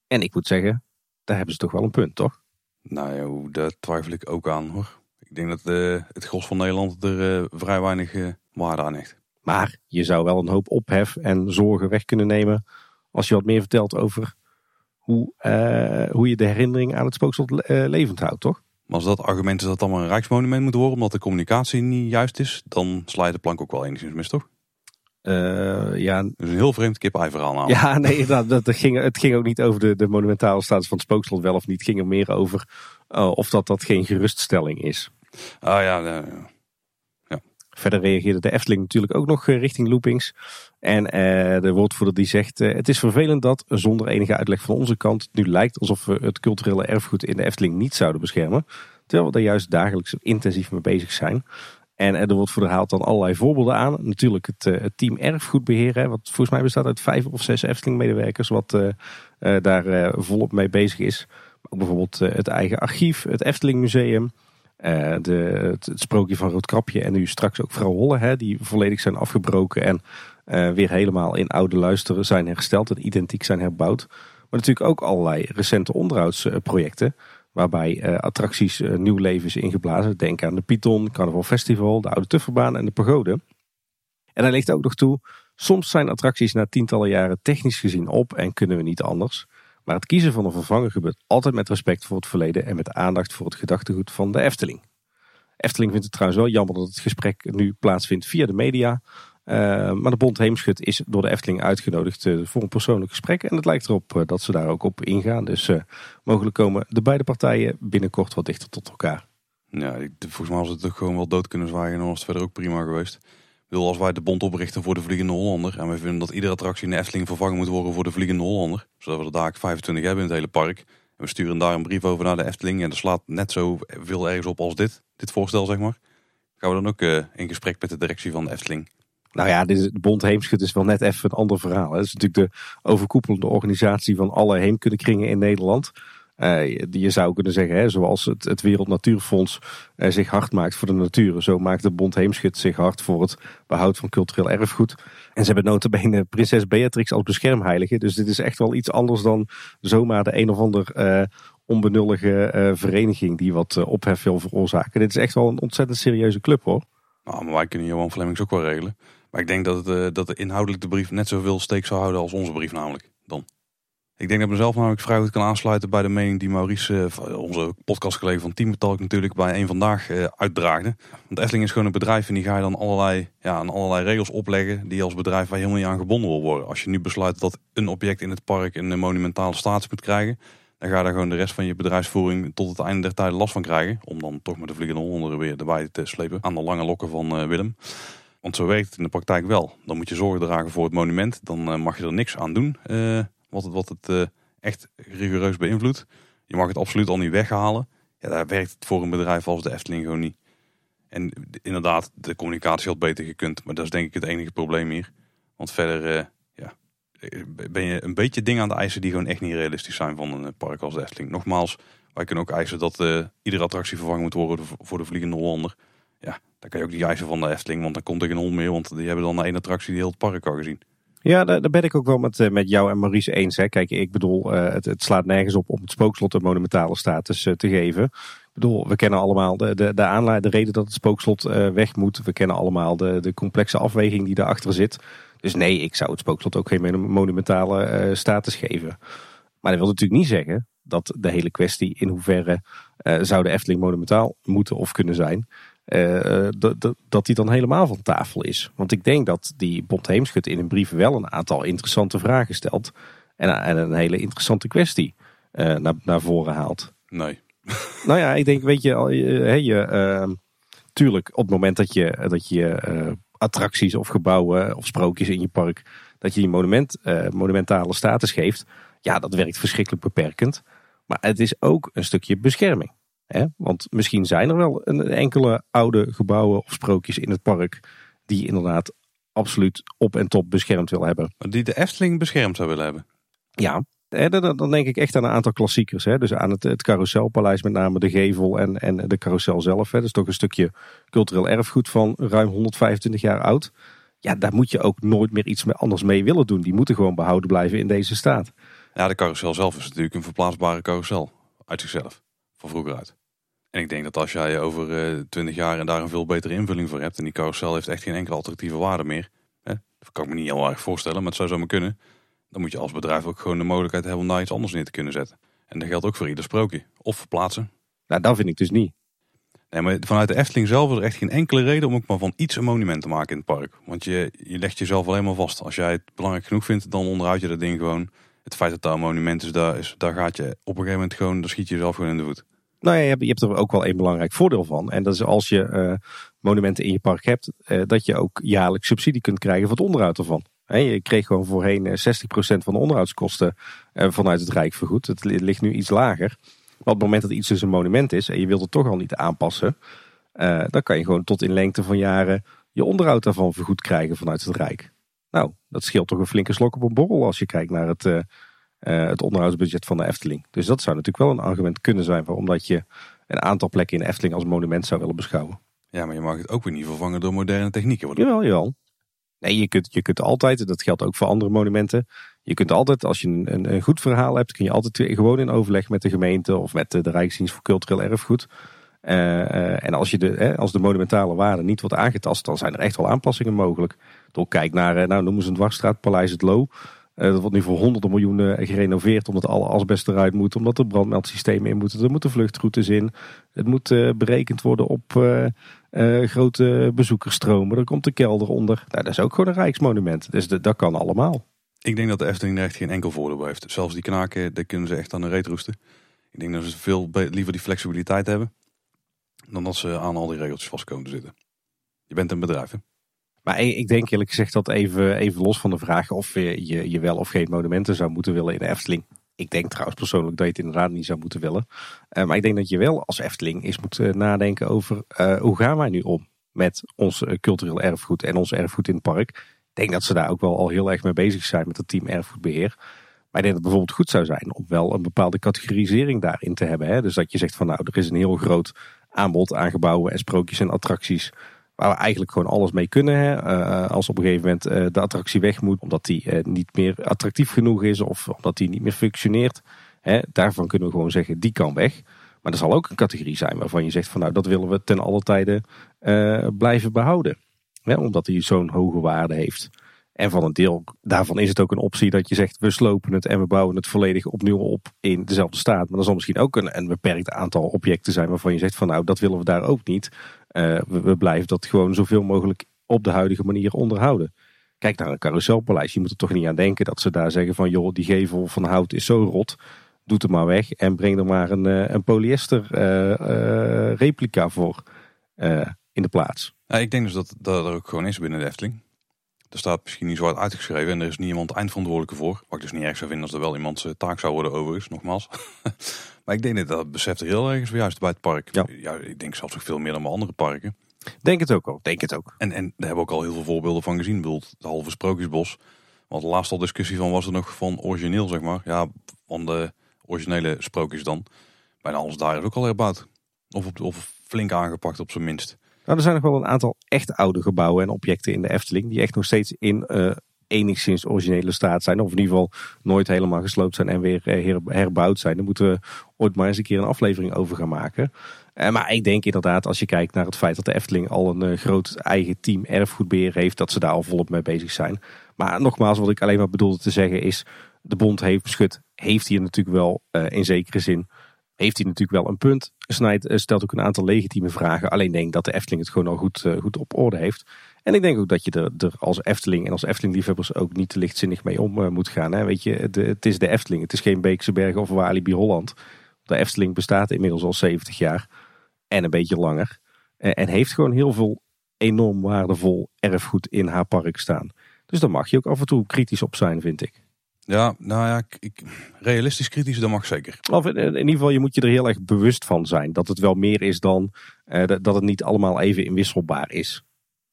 En ik moet zeggen, daar hebben ze toch wel een punt, toch? Nou ja, daar twijfel ik ook aan hoor. Ik denk dat uh, het gros van Nederland er uh, vrij weinig uh, waarde aan heeft. Maar je zou wel een hoop ophef en zorgen weg kunnen nemen als je wat meer vertelt over hoe, hoe je de herinnering aan het spookslot levend houdt, toch? Maar als dat argument is dat het allemaal een rijksmonument moet worden omdat de communicatie niet juist is, dan sla je de plank ook wel enigszins mis, toch? Uh, ja. Dus een heel vreemd kip verhaal namelijk. Ja, nee, dat, dat, ging, het ging ook niet over de, de monumentale status van het spookslot wel of niet. Het ging er meer over of dat, dat geen geruststelling is. Ah ja, ja. ja. Verder reageerde de Efteling natuurlijk ook nog richting loopings. En uh, de woordvoerder die zegt, het is vervelend dat zonder enige uitleg van onze kant het nu lijkt alsof we het culturele erfgoed in de Efteling niet zouden beschermen. Terwijl we daar juist dagelijks intensief mee bezig zijn. En er wordt voor haalt dan allerlei voorbeelden aan. Natuurlijk het, uh, het team erfgoedbeheer, hè, wat volgens mij bestaat uit vijf of zes Efteling-medewerkers, wat daar volop mee bezig is. ook bijvoorbeeld het eigen archief, het Efteling Museum, de, het, sprookje van Roodkrapje en nu straks ook Vrouw Holle, hè, die volledig zijn afgebroken en weer helemaal in oude luisteren zijn hersteld en identiek zijn herbouwd. Maar natuurlijk ook allerlei recente onderhoudsprojecten. Waarbij uh, attracties nieuw leven is ingeblazen. Denk aan de Python, Carnaval Festival, de Oude Tufferbaan en de Pagode. En hij ligt ook nog toe, soms zijn attracties na tientallen jaren technisch gezien op en kunnen we niet anders. Maar het kiezen van een vervanger gebeurt altijd met respect voor het verleden en met aandacht voor het gedachtegoed van de Efteling. Efteling vindt het trouwens wel jammer dat het gesprek nu plaatsvindt via de media. Uh, maar de Bond Heemschut is door de Efteling uitgenodigd uh, voor een persoonlijk gesprek. En het lijkt erop uh, dat ze daar ook op ingaan. Dus mogelijk komen de beide partijen binnenkort wat dichter tot elkaar. Ja, volgens mij was het ook gewoon wel dood kunnen zwaaien. En was het verder ook prima geweest. Bedoel, als wij de bond oprichten voor de Vliegende Hollander. En we vinden dat iedere attractie in de Efteling vervangen moet worden voor de Vliegende Hollander. Zodat we er daar 25 hebben in het hele park. En we sturen daar een brief over naar de Efteling. En dat slaat net zo veel ergens op als dit. Dit voorstel, zeg maar. Gaan we dan ook in gesprek met de directie van de Efteling. Nou ja, de Bond Heemschut is wel net even een ander verhaal. Het is natuurlijk de overkoepelende organisatie van alle heemkundekringen in Nederland. Uh, je zou kunnen zeggen, hè, zoals het, het Wereld Natuurfonds uh, zich hard maakt voor de natuur. Zo maakt de Bond Heemschut zich hard voor het behoud van cultureel erfgoed. En ze hebben notabene prinses Beatrix als beschermheilige. Dus dit is echt wel iets anders dan zomaar de een of ander uh, onbenullige vereniging die wat ophef wil veroorzaken. Dit is echt wel een ontzettend serieuze club hoor. Nou, maar wij kunnen Johan Flemings ook wel regelen. Maar ik denk dat, het, uh, dat de inhoudelijk de brief net zoveel steek zou houden als onze brief namelijk. Dan. Ik denk dat ik mezelf namelijk vrij goed kan aansluiten bij de mening die Maurice, uh, onze podcastcollega van Teambetalk natuurlijk, bij een vandaag uh, uitdraagde. Want Efteling is gewoon een bedrijf en die ga je dan allerlei, ja, aan allerlei regels opleggen die als bedrijf waar helemaal niet aan gebonden wil worden. Als je nu besluit dat een object in het park een monumentale status moet krijgen, dan ga je daar gewoon de rest van je bedrijfsvoering tot het einde der tijden last van krijgen. Om dan toch met de vliegende honden weer erbij te slepen aan de lange lokken van Willem. Want zo werkt het in de praktijk wel. Dan moet je zorg dragen voor het monument. Dan mag je er niks aan doen wat het, wat het uh, echt rigoureus beïnvloedt. Je mag het absoluut al niet weghalen. Ja, daar werkt het voor een bedrijf als de Efteling gewoon niet. En inderdaad, de communicatie had beter gekund. Maar dat is denk ik het enige probleem hier. Want verder ja, ben je een beetje dingen aan de eisen die gewoon echt niet realistisch zijn van een park als de Efteling. Nogmaals, wij kunnen ook eisen dat iedere attractie vervangen moet worden voor de Vliegende Hollander. Ja, dan kan je ook die eisen van de Efteling, want dan komt er geen hond meer. Want die hebben dan één attractie die heel het park al gezien. Ja, daar, ben ik ook wel met, eh, met jou en Maurice eens. Hè. Kijk, ik bedoel, uh, het, het, slaat nergens op om het spookslot een monumentale status uh, te geven. Ik bedoel, we kennen allemaal de, de, de, aanleiding, de reden dat het spookslot weg moet. We kennen allemaal de, de complexe afweging die daarachter zit. Dus nee, ik zou het spookslot ook geen monumentale status geven. Maar dat wil natuurlijk niet zeggen dat de hele kwestie in hoeverre zou de Efteling monumentaal moeten of kunnen zijn uh, dat die dan helemaal van tafel is. Want ik denk dat die Bond Heemschut in een brief wel een aantal interessante vragen stelt. En, en een hele interessante kwestie uh, naar, naar voren haalt. Nee. Nou ja, ik denk, weet je, je, je tuurlijk op het moment dat je, dat je attracties of gebouwen of sprookjes in je park, dat je die monument, monumentale status geeft. Ja, dat werkt verschrikkelijk beperkend. Maar het is ook een stukje bescherming Hè? Want misschien zijn er wel een enkele oude gebouwen of sprookjes in het park die inderdaad absoluut op en top beschermd wil hebben. Die de Efteling beschermd zou willen hebben. Ja, dan, dan denk ik echt aan een aantal klassiekers. Hè? Dus aan het, het carouselpaleis, met name de gevel en, en de carousel zelf. Hè? Dat is toch een stukje cultureel erfgoed van ruim 125 jaar oud. Ja, daar moet je ook nooit meer iets anders mee willen doen. Die moeten gewoon behouden blijven in deze staat. Ja, de carousel zelf is natuurlijk een verplaatsbare carousel. Uit zichzelf. Van vroeger uit. En ik denk dat als jij over uh, eh, 20 jaar en daar een veel betere invulling voor hebt. En die carousel heeft echt geen enkele alternatieve waarde meer. Hè? Dat kan ik me niet heel erg voorstellen, maar het zou zomaar kunnen. Dan moet je als bedrijf ook gewoon de mogelijkheid hebben om daar iets anders neer te kunnen zetten. En dat geldt ook voor ieder sprookje. Of verplaatsen. Nou, dat vind ik dus niet. Nee, maar vanuit de Efteling zelf is er echt geen enkele reden om ook maar van iets een monument te maken in het park. Want je, je legt jezelf alleen maar vast. Als jij het belangrijk genoeg vindt, dan onderhoud je dat ding gewoon. Het feit dat daar een monument is, daar, is, daar gaat je op een gegeven moment gewoon, daar schiet je jezelf gewoon in de voet. Nou ja, je hebt, je hebt er ook wel een belangrijk voordeel van. En dat is als je uh, monumenten in je park hebt, uh, dat je ook jaarlijks subsidie kunt krijgen voor het onderhoud ervan. je kreeg gewoon voorheen 60% eh, van de onderhoudskosten vanuit het Rijk vergoed. Het ligt nu iets lager. Maar op het moment dat iets dus een monument is en je wilt het toch al niet aanpassen, dan kan je gewoon tot in lengte van jaren je onderhoud daarvan vergoed krijgen vanuit het Rijk. Nou, dat scheelt toch een flinke slok op een borrel als je kijkt naar het, het onderhoudsbudget van de Efteling. Dus dat zou natuurlijk wel een argument kunnen zijn waarom dat je een aantal plekken in de Efteling als monument zou willen beschouwen. Ja, maar je mag het ook weer niet vervangen door moderne technieken. Worden. Jawel, jawel. Nee, je kunt, je kunt altijd, dat geldt ook voor andere monumenten. Je kunt altijd, als je een, een goed verhaal hebt, kun je altijd gewoon in overleg met de gemeente of met de, de Rijksdienst voor Cultureel Erfgoed uh, en als, je de, als de monumentale waarde niet wordt aangetast, dan zijn er echt wel aanpassingen mogelijk. Door kijk naar, uh, nou noemen ze een dwarsstraat, Paleis het Loo. Dat wordt nu voor honderden miljoenen gerenoveerd omdat alle asbest eruit moet, omdat er brandmeldsystemen in moeten, er moeten vluchtroutes in. Het moet berekend worden op grote bezoekersstromen, er komt de kelder onder. Nou, dat is ook gewoon een rijksmonument, dus dat kan allemaal. Ik denk dat de Efteling er echt geen enkel voordeel heeft. Zelfs die knaken, daar kunnen ze echt aan de reet roesten. Ik denk dat ze veel liever die flexibiliteit hebben dan dat ze aan al die regeltjes vast komen te zitten. Je bent een bedrijf, hè? Maar ik denk eerlijk gezegd dat even, even los van de vraag of je, je wel of geen monumenten zou moeten willen in de Efteling. Ik denk trouwens persoonlijk dat je het inderdaad niet zou moeten willen. Uh, maar ik denk dat je wel als Efteling eens moet uh, nadenken over uh, hoe gaan wij nu om met ons cultureel erfgoed en ons erfgoed in het park. Ik denk dat ze daar ook wel al heel erg mee bezig zijn met het team erfgoedbeheer. Maar ik denk dat het bijvoorbeeld goed zou zijn om wel een bepaalde categorisering daarin te hebben. Hè? Dus dat je zegt van nou, er is een heel groot aanbod aan gebouwen en sprookjes en attracties. Waar we eigenlijk gewoon alles mee kunnen. Hè. Uh, als op een gegeven moment uh, de attractie weg moet omdat die uh, niet meer attractief genoeg is of omdat die niet meer functioneert. Hè, daarvan kunnen we gewoon zeggen die kan weg. Maar er zal ook een categorie zijn waarvan je zegt van nou dat willen we ten alle tijde blijven behouden. Hè, omdat die zo'n hoge waarde heeft. En van een deel daarvan is het ook een optie dat je zegt we slopen het en we bouwen het volledig opnieuw op in dezelfde staat. Maar er zal misschien ook een, beperkt aantal objecten zijn waarvan je zegt van nou dat willen we daar ook niet. Uh, we, blijven dat gewoon zoveel mogelijk op de huidige manier onderhouden. Kijk naar een carouselpaleis. Je moet er toch niet aan denken dat ze daar zeggen van joh die gevel van hout is zo rot. Doe het maar weg en breng er maar een, eh, een polyester uh, replica voor in de plaats. Ja, ik denk dus dat dat er ook gewoon is binnen de Efteling. Er staat misschien niet zo hard uitgeschreven en er is niet iemand eindverantwoordelijke voor. Wat ik dus niet erg zou vinden als er wel iemands taak zou worden overigens, nogmaals. maar ik denk dat dat beseft er heel ergens juist bij het park. Ja. ja. ik denk zelfs nog veel meer dan bij andere parken. Denk het ook al, denk het ook. En, en daar hebben we ook al heel veel voorbeelden van gezien. Bijvoorbeeld het halve sprookjesbos. Want de laatste al discussie van was er nog van origineel, zeg maar. Ja, van de originele sprookjes dan. Bijna alles daar is ook al herbouwd. Of, op, of flink aangepakt op zijn minst. Nou, er zijn nog wel een aantal echt oude gebouwen en objecten in de Efteling. Die echt nog steeds in uh, enigszins originele staat zijn. Of in ieder geval nooit helemaal gesloopt zijn en weer eh, herbouwd zijn. Daar moeten we ooit maar eens een keer een aflevering over gaan maken. Uh, maar ik denk inderdaad, als je kijkt naar het feit dat de Efteling al een groot eigen team erfgoedbeheer heeft, dat ze daar al volop mee bezig zijn. Maar nogmaals, wat ik alleen maar bedoelde te zeggen is, de bond heeft beschut, heeft hier natuurlijk wel in zekere zin heeft hij natuurlijk wel een punt. Snijd eh, stelt ook een aantal legitieme vragen. Alleen denk dat de Efteling het gewoon al goed, eh, goed op orde heeft. En ik denk ook dat je er, als Efteling en als Efteling-liefhebbers ook niet te lichtzinnig mee om uh, moet gaan. Hè. Weet je, het is de Efteling. Het is geen Beekse Bergen of Walibi Holland. De Efteling bestaat inmiddels al 70 jaar. En een beetje langer. en heeft gewoon heel veel enorm waardevol erfgoed in haar park staan. Dus daar mag je ook af en toe kritisch op zijn, vind ik. Ja, nou ja, ik, ik- realistisch kritisch, dat mag zeker. Of in, in ieder geval, je moet je er heel erg bewust van zijn. Dat het wel meer is dan eh, dat het niet allemaal even inwisselbaar is.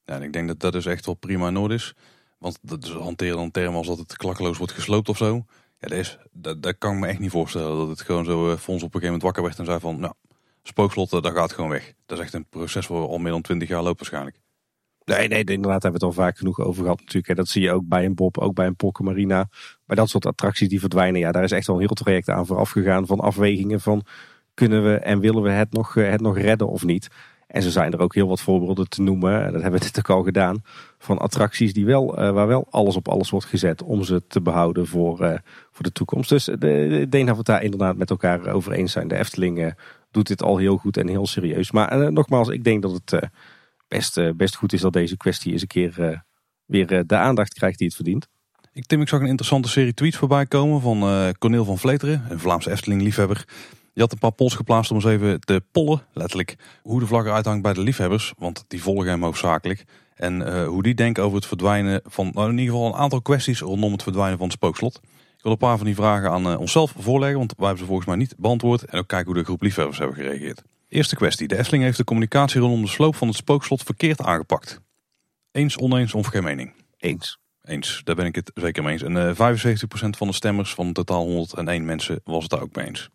Ja, en ik denk dat dat dus echt wel prima in orde is. Want dat is hanteren dan termen als dat het klakkeloos wordt gesloopt of zo. Ja, dat, is, dat, dat kan ik me echt niet voorstellen. Dat het gewoon zo eh, ons op een gegeven moment wakker werd en zei van... Nou, spookslot, eh, dat gaat gewoon weg. Dat is echt een proces waar al meer dan twintig jaar loopt waarschijnlijk. Nee, nee, inderdaad hebben we het al vaak genoeg over gehad natuurlijk. hè. Dat zie je ook bij een Bob, ook bij een Pokken Marina. Bij dat soort attracties die verdwijnen. Ja, daar is echt wel een heel traject aan vooraf gegaan van afwegingen van... kunnen we en willen we het nog, eh, het nog redden of niet? En zo zijn er ook heel wat voorbeelden te noemen. En dat hebben we dit ook al gedaan. Van attracties die wel, eh, waar wel alles op alles wordt gezet om ze te behouden voor, eh, voor de toekomst. Dus ik denk dat we het daar inderdaad met elkaar over eens zijn. De Efteling doet dit al heel goed en heel serieus. Maar nogmaals, ik denk dat het best, eh, best goed is dat deze kwestie eens een keer eh, weer eh, de aandacht krijgt die het verdient. Ik, Tim, ik zag een interessante serie tweets voorbij komen van eh Cornel van Vleteren, een Vlaamse Efteling-liefhebber. Die had een paar polls geplaatst om eens even te pollen, letterlijk, hoe de vlag eruit hangt bij de liefhebbers. Want die volgen hem hoofdzakelijk. En hoe die denken over het verdwijnen van, nou, in ieder geval een aantal kwesties rondom het verdwijnen van het spookslot. Ik wil een paar van die vragen aan onszelf voorleggen, want wij hebben ze volgens mij niet beantwoord. En ook kijken hoe de groep liefhebbers hebben gereageerd. Eerste kwestie. De Efteling heeft de communicatie rondom de sloop van het spookslot verkeerd aangepakt. Eens, oneens of geen mening? Eens. Eens, daar ben ik het zeker mee eens. En eh 75% van de stemmers van totaal 101 mensen was het daar ook mee eens.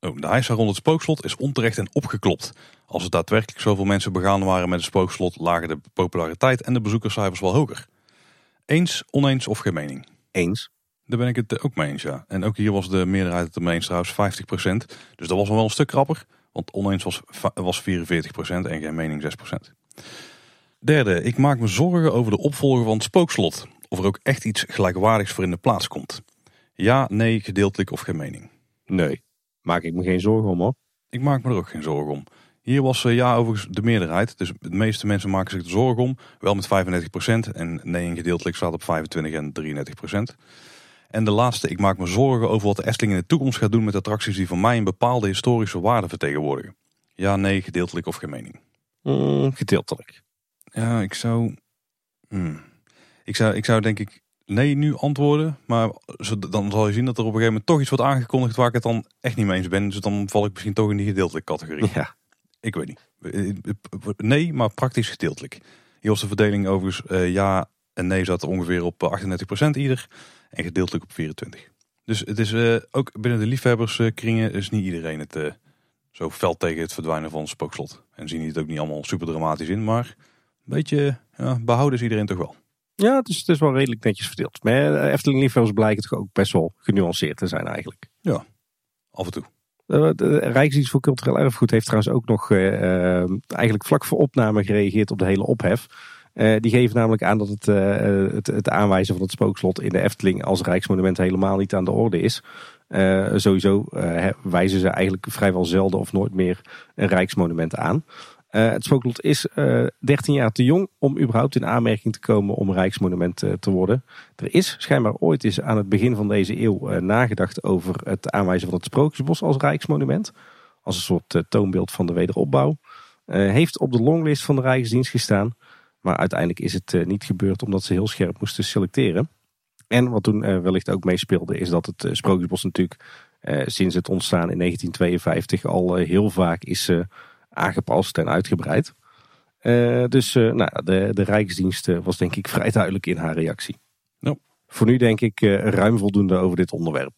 Oh, de heisa rond het spookslot is onterecht en opgeklopt. Als er daadwerkelijk zoveel mensen begaan waren met het spookslot, lagen de populariteit en de bezoekerscijfers wel hoger. Eens, oneens of geen mening? Eens. Daar ben ik het eh, ook mee eens, ja. En ook hier was de meerderheid het ermee eens trouwens, 50%. Dus dat was wel een stuk krapper, want oneens was, was 44% en geen mening 6%. Derde, ik maak me zorgen over de opvolger van het spookslot. Of er ook echt iets gelijkwaardigs voor in de plaats komt. Ja, nee, gedeeltelijk of geen mening. Nee. Maak ik me geen zorgen om hoor. Ik maak me er ook geen zorgen om. Hier was eh, ja overigens de meerderheid. Dus de meeste mensen maken zich er zorgen om. Wel met 35% en nee en gedeeltelijk staat op 25 en 33%. En de laatste, ik maak me zorgen over wat de Efteling in de toekomst gaat doen met attracties die voor mij een bepaalde historische waarde vertegenwoordigen. Ja, nee, gedeeltelijk of geen mening. Mm, gedeeltelijk. Ja, ik zou, hmm. ik zou. Ik zou denk ik nee nu antwoorden. Maar dan zal je zien dat er op een gegeven moment toch iets wordt aangekondigd waar ik het dan echt niet mee eens ben. Dus dan val ik misschien toch in die gedeeltelijke categorie. Ja. Ik weet niet. Nee, maar praktisch gedeeltelijk. Hier was de verdeling overigens eh, ja en nee zat ongeveer op eh, 38% ieder. En gedeeltelijk op 24%. Dus het is eh, ook binnen de liefhebberskringen is niet iedereen het eh, zo fel tegen het verdwijnen van het spookslot. En zien die het ook niet allemaal super dramatisch in. Maar een beetje ja, behouden is iedereen toch wel. Ja, het is, het is wel redelijk netjes verdeeld. Maar eh, Efteling liefhebbers blijken toch ook best wel genuanceerd te zijn eigenlijk. Af en toe. De, Rijksdienst voor Cultureel Erfgoed heeft trouwens ook nog eigenlijk vlak voor opname gereageerd op de hele ophef. Eh, die geven namelijk aan dat het, eh, het, het aanwijzen van het spookslot in de Efteling als Rijksmonument helemaal niet aan de orde is. Eh, sowieso wijzen ze eigenlijk vrijwel zelden of nooit meer een Rijksmonument aan. Het spookslot is eh 13 jaar te jong om überhaupt in aanmerking te komen om Rijksmonument te worden. Er is schijnbaar ooit eens aan het begin van deze eeuw nagedacht over het aanwijzen van het Sprookjesbos als Rijksmonument. Als een soort toonbeeld van de wederopbouw. Heeft op de longlist van de Rijksdienst gestaan. Maar uiteindelijk is het eh, niet gebeurd omdat ze heel scherp moesten selecteren. En wat toen eh, wellicht ook meespeelde is dat het eh, Sprookjesbos natuurlijk sinds het ontstaan in 1952 al heel vaak is aangepast en uitgebreid. Dus nou, de, de Rijksdienst was denk ik vrij duidelijk in haar reactie. Ja. Voor nu denk ik ruim voldoende over dit onderwerp.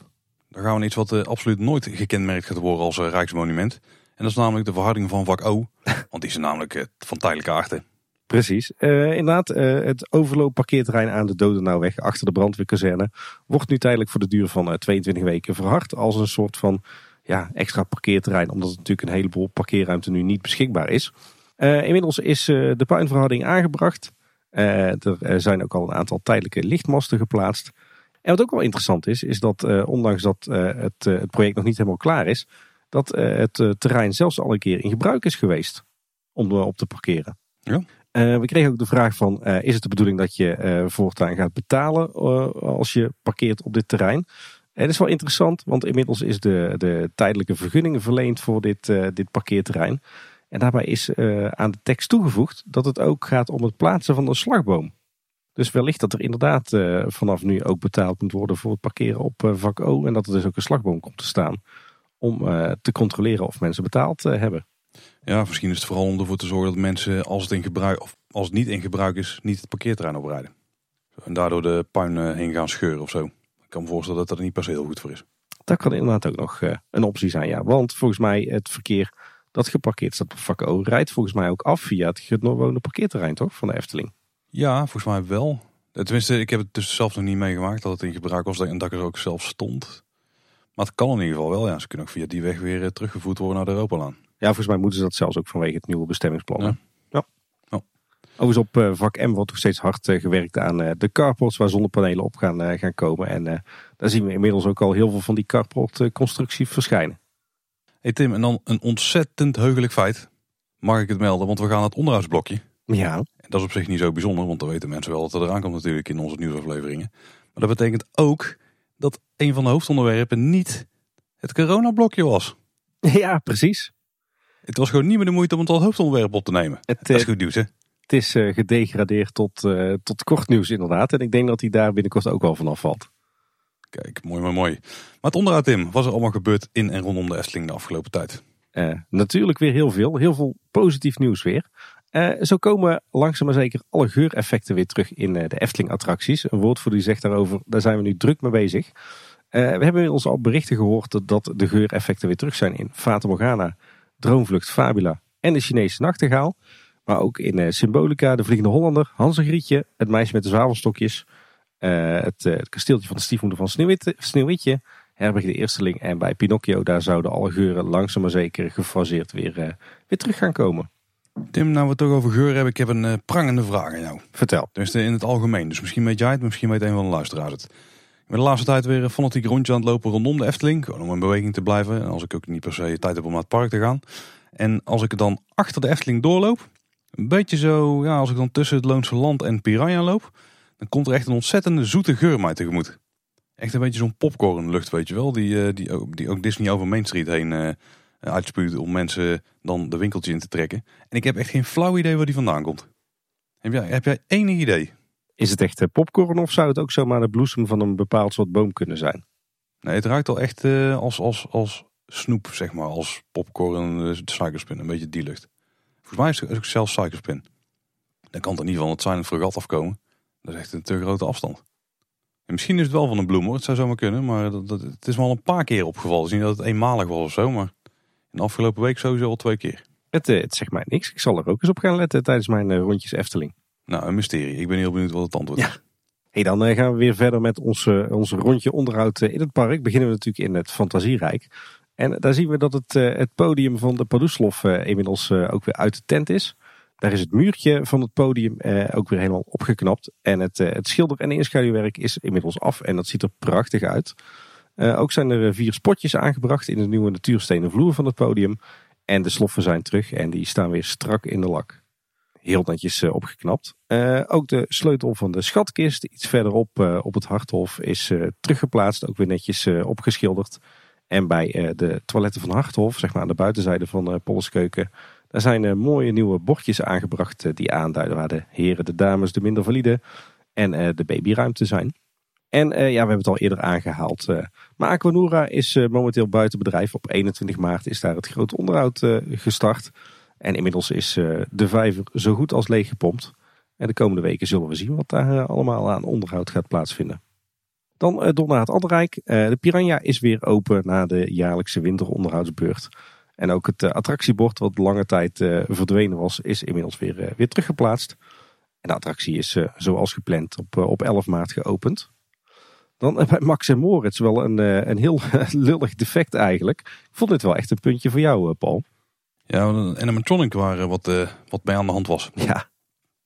Dan gaan we naar iets wat absoluut nooit gekenmerkt gaat worden als Rijksmonument. En dat is namelijk de verharding van vak O. Want die is namelijk van tijdelijke aard. Precies. Eh, inderdaad, eh, het overloopparkeerterrein aan de Dodenauweg achter de brandweerkazerne wordt nu tijdelijk voor de duur van eh, 22 weken verhard als een soort van ja, extra parkeerterrein, omdat natuurlijk een heleboel parkeerruimte nu niet beschikbaar is. Eh, inmiddels is eh, de puinverharding aangebracht. Eh, er eh, zijn ook al een aantal tijdelijke lichtmasten geplaatst. En wat ook wel interessant is, is dat eh, ondanks dat eh, het, eh, het project nog niet helemaal klaar is, dat eh, het eh, terrein zelfs al een keer in gebruik is geweest om erop te parkeren. Ja. Eh, we kregen ook de vraag van, eh, is het de bedoeling dat je eh, voortaan gaat betalen als je parkeert op dit terrein? En dat is wel interessant, want inmiddels is de, de tijdelijke vergunning verleend voor dit, dit parkeerterrein. En daarbij is aan de tekst toegevoegd dat het ook gaat om het plaatsen van een slagboom. Dus wellicht dat er inderdaad uh, vanaf nu ook betaald moet worden voor het parkeren op uh, vak O. En dat er dus ook een slagboom komt te staan om uh, te controleren of mensen betaald hebben. Ja, misschien is het vooral om ervoor te zorgen dat mensen als het, in gebruik, of als het niet in gebruik is, niet het parkeerterrein oprijden. En daardoor de puin heen gaan scheuren of zo. Ik kan me voorstellen dat dat er niet per se heel goed voor is. Dat kan inderdaad ook nog een optie zijn, ja. Want volgens mij het verkeer dat geparkeerd staat op vak O rijdt volgens mij ook af via het gewoonde parkeerterrein, toch? Van de Efteling. Ja, volgens mij wel. Tenminste, ik heb het dus zelf nog niet meegemaakt dat het in gebruik was en dat ik er ook zelf stond. Maar het kan in ieder geval wel. Ja, ze kunnen ook via die weg weer eh, teruggevoerd worden naar de Europalaan. Ja, volgens mij moeten ze dat zelfs ook vanwege het nieuwe bestemmingsplan. Ja. ja. Oh. Overigens op uh, vak M wordt nog steeds hard uh, gewerkt aan uh, de carports waar zonnepanelen op gaan, gaan komen. En daar zien we inmiddels ook al heel veel van die carport constructie verschijnen. Hey Tim, en dan een ontzettend heugelijk feit. Mag ik het melden, want we gaan het onderhoudsblokje. Ja. En dat is op zich niet zo bijzonder, want dan weten mensen wel dat er eraan komt natuurlijk in onze nieuwsafleveringen. Maar dat betekent ook dat een van de hoofdonderwerpen niet het coronablokje was. Ja, precies. Het was gewoon niet meer de moeite om het als hoofdonderwerp op te nemen. Het, dat is eh, goed nieuws hè? Het is uh, gedegradeerd tot, uh, tot kort nieuws inderdaad. En ik denk dat hij daar binnenkort ook wel vanaf valt. Kijk, mooi, mooi, mooi. Maar het onderhoud Tim, wat is er allemaal gebeurd in en rondom de Efteling de afgelopen tijd? natuurlijk weer heel veel. Heel veel positief nieuws weer. Uh, zo komen langzaam maar zeker alle geureffecten weer terug in uh, de Efteling-attracties. Een woordvoerder die zegt daarover, daar zijn we nu druk mee bezig. We hebben inmiddels al berichten gehoord dat, dat de geureffecten weer terug zijn in Fata Morgana, Droomvlucht, Fabula en de Chinese Nachtegaal. Maar ook in Symbolica, de Vliegende Hollander, Hans en Grietje, het meisje met de zwavelstokjes, het, het, kasteeltje van de stiefmoeder van Sneeuwwitje, Sneeuwwitje Herberg de Eersteling en bij Pinocchio, daar zouden alle geuren langzaam maar zeker gefaseerd weer, weer terug gaan komen. Tim, nou we het toch over geur hebben, ik heb een prangende vraag aan jou. Vertel. Dus in het algemeen, dus misschien weet jij het, misschien weet een van de luisteraars het. Ben de laatste tijd weer een fanatiek rondje aan het lopen rondom de Efteling. Om in beweging te blijven. En als ik ook niet per se tijd heb om naar het park te gaan. En als ik dan achter de Efteling doorloop. Een beetje zo, ja, als ik dan tussen het Loonse Land en Piranha loop. Dan komt er echt een ontzettende zoete geur mij tegemoet. Echt een beetje zo'n popcornlucht, weet je wel. Die, uh, die, die ook Disney over Main Street heen uh, uitspuwt om mensen dan de winkeltje in te trekken. En ik heb echt geen flauw idee waar die vandaan komt. Heb jij, heb jij enig idee? Is het echt eh, popcorn of zou het ook zomaar de bloesem van een bepaald soort boom kunnen zijn? Nee, het ruikt al echt uh, als, als, als snoep, zeg maar. Als popcorn, uh, suikerspin. Een beetje die lucht. Volgens mij is het ook zelfs suikerspin. Dan kan het er niet van het zijn fregat afkomen. Dat is echt een te grote afstand. En misschien is het wel van een bloem hoor. Het zou zomaar kunnen. Maar dat, dat, het is me al een paar keer opgevallen. Het is niet dat het eenmalig was of zo. Maar de afgelopen week sowieso al twee keer. Het, eh, het zegt mij niks. Ik zal er ook eens op gaan letten tijdens mijn eh, rondjes Efteling. Nou, een mysterie. Ik ben heel benieuwd wat het antwoord is. Hey, dan eh, gaan we weer verder met ons, ons rondje onderhoud in het park. Beginnen we natuurlijk in het Fantasierijk. En daar zien we dat het, het podium van de Padoeslof inmiddels ook weer uit de tent is. Daar is het muurtje van het podium ook weer helemaal opgeknapt. En het, het schilder- en inschaduwwerk is inmiddels af en dat ziet er prachtig uit. Ook zijn er vier spotjes aangebracht in de nieuwe natuurstenen vloer van het podium. En de sloffen zijn terug en die staan weer strak in de lak. Heel netjes uh, opgeknapt. Uh, ook de sleutel van de schatkist, iets verderop op het Harthof, is teruggeplaatst. Ook weer netjes opgeschilderd. En bij de toiletten van Harthof, zeg maar aan de buitenzijde van de Polleskeuken, daar zijn mooie nieuwe bordjes aangebracht die aanduiden waar de heren, de dames, de minder valide en de babyruimte zijn. En ja, we hebben het al eerder aangehaald. Maar Aquanura is momenteel buiten bedrijf. Op 21 maart is daar het grote onderhoud gestart. En inmiddels is de vijver zo goed als leeg gepompt. En de komende weken zullen we zien wat daar allemaal aan onderhoud gaat plaatsvinden. Dan door naar het Anderrijk. de Piranha is weer open na de jaarlijkse winteronderhoudsbeurt. En ook het attractiebord wat lange tijd verdwenen was, is inmiddels weer, weer teruggeplaatst. En de attractie is zoals gepland op, op 11 maart geopend. Dan bij Max en Moritz wel een, eh, een heel lullig defect eigenlijk. Ik vond dit wel echt een puntje voor jou, eh, Paul. Ja, een animatronic waar wat, uh, wat bij aan de hand was. Ja.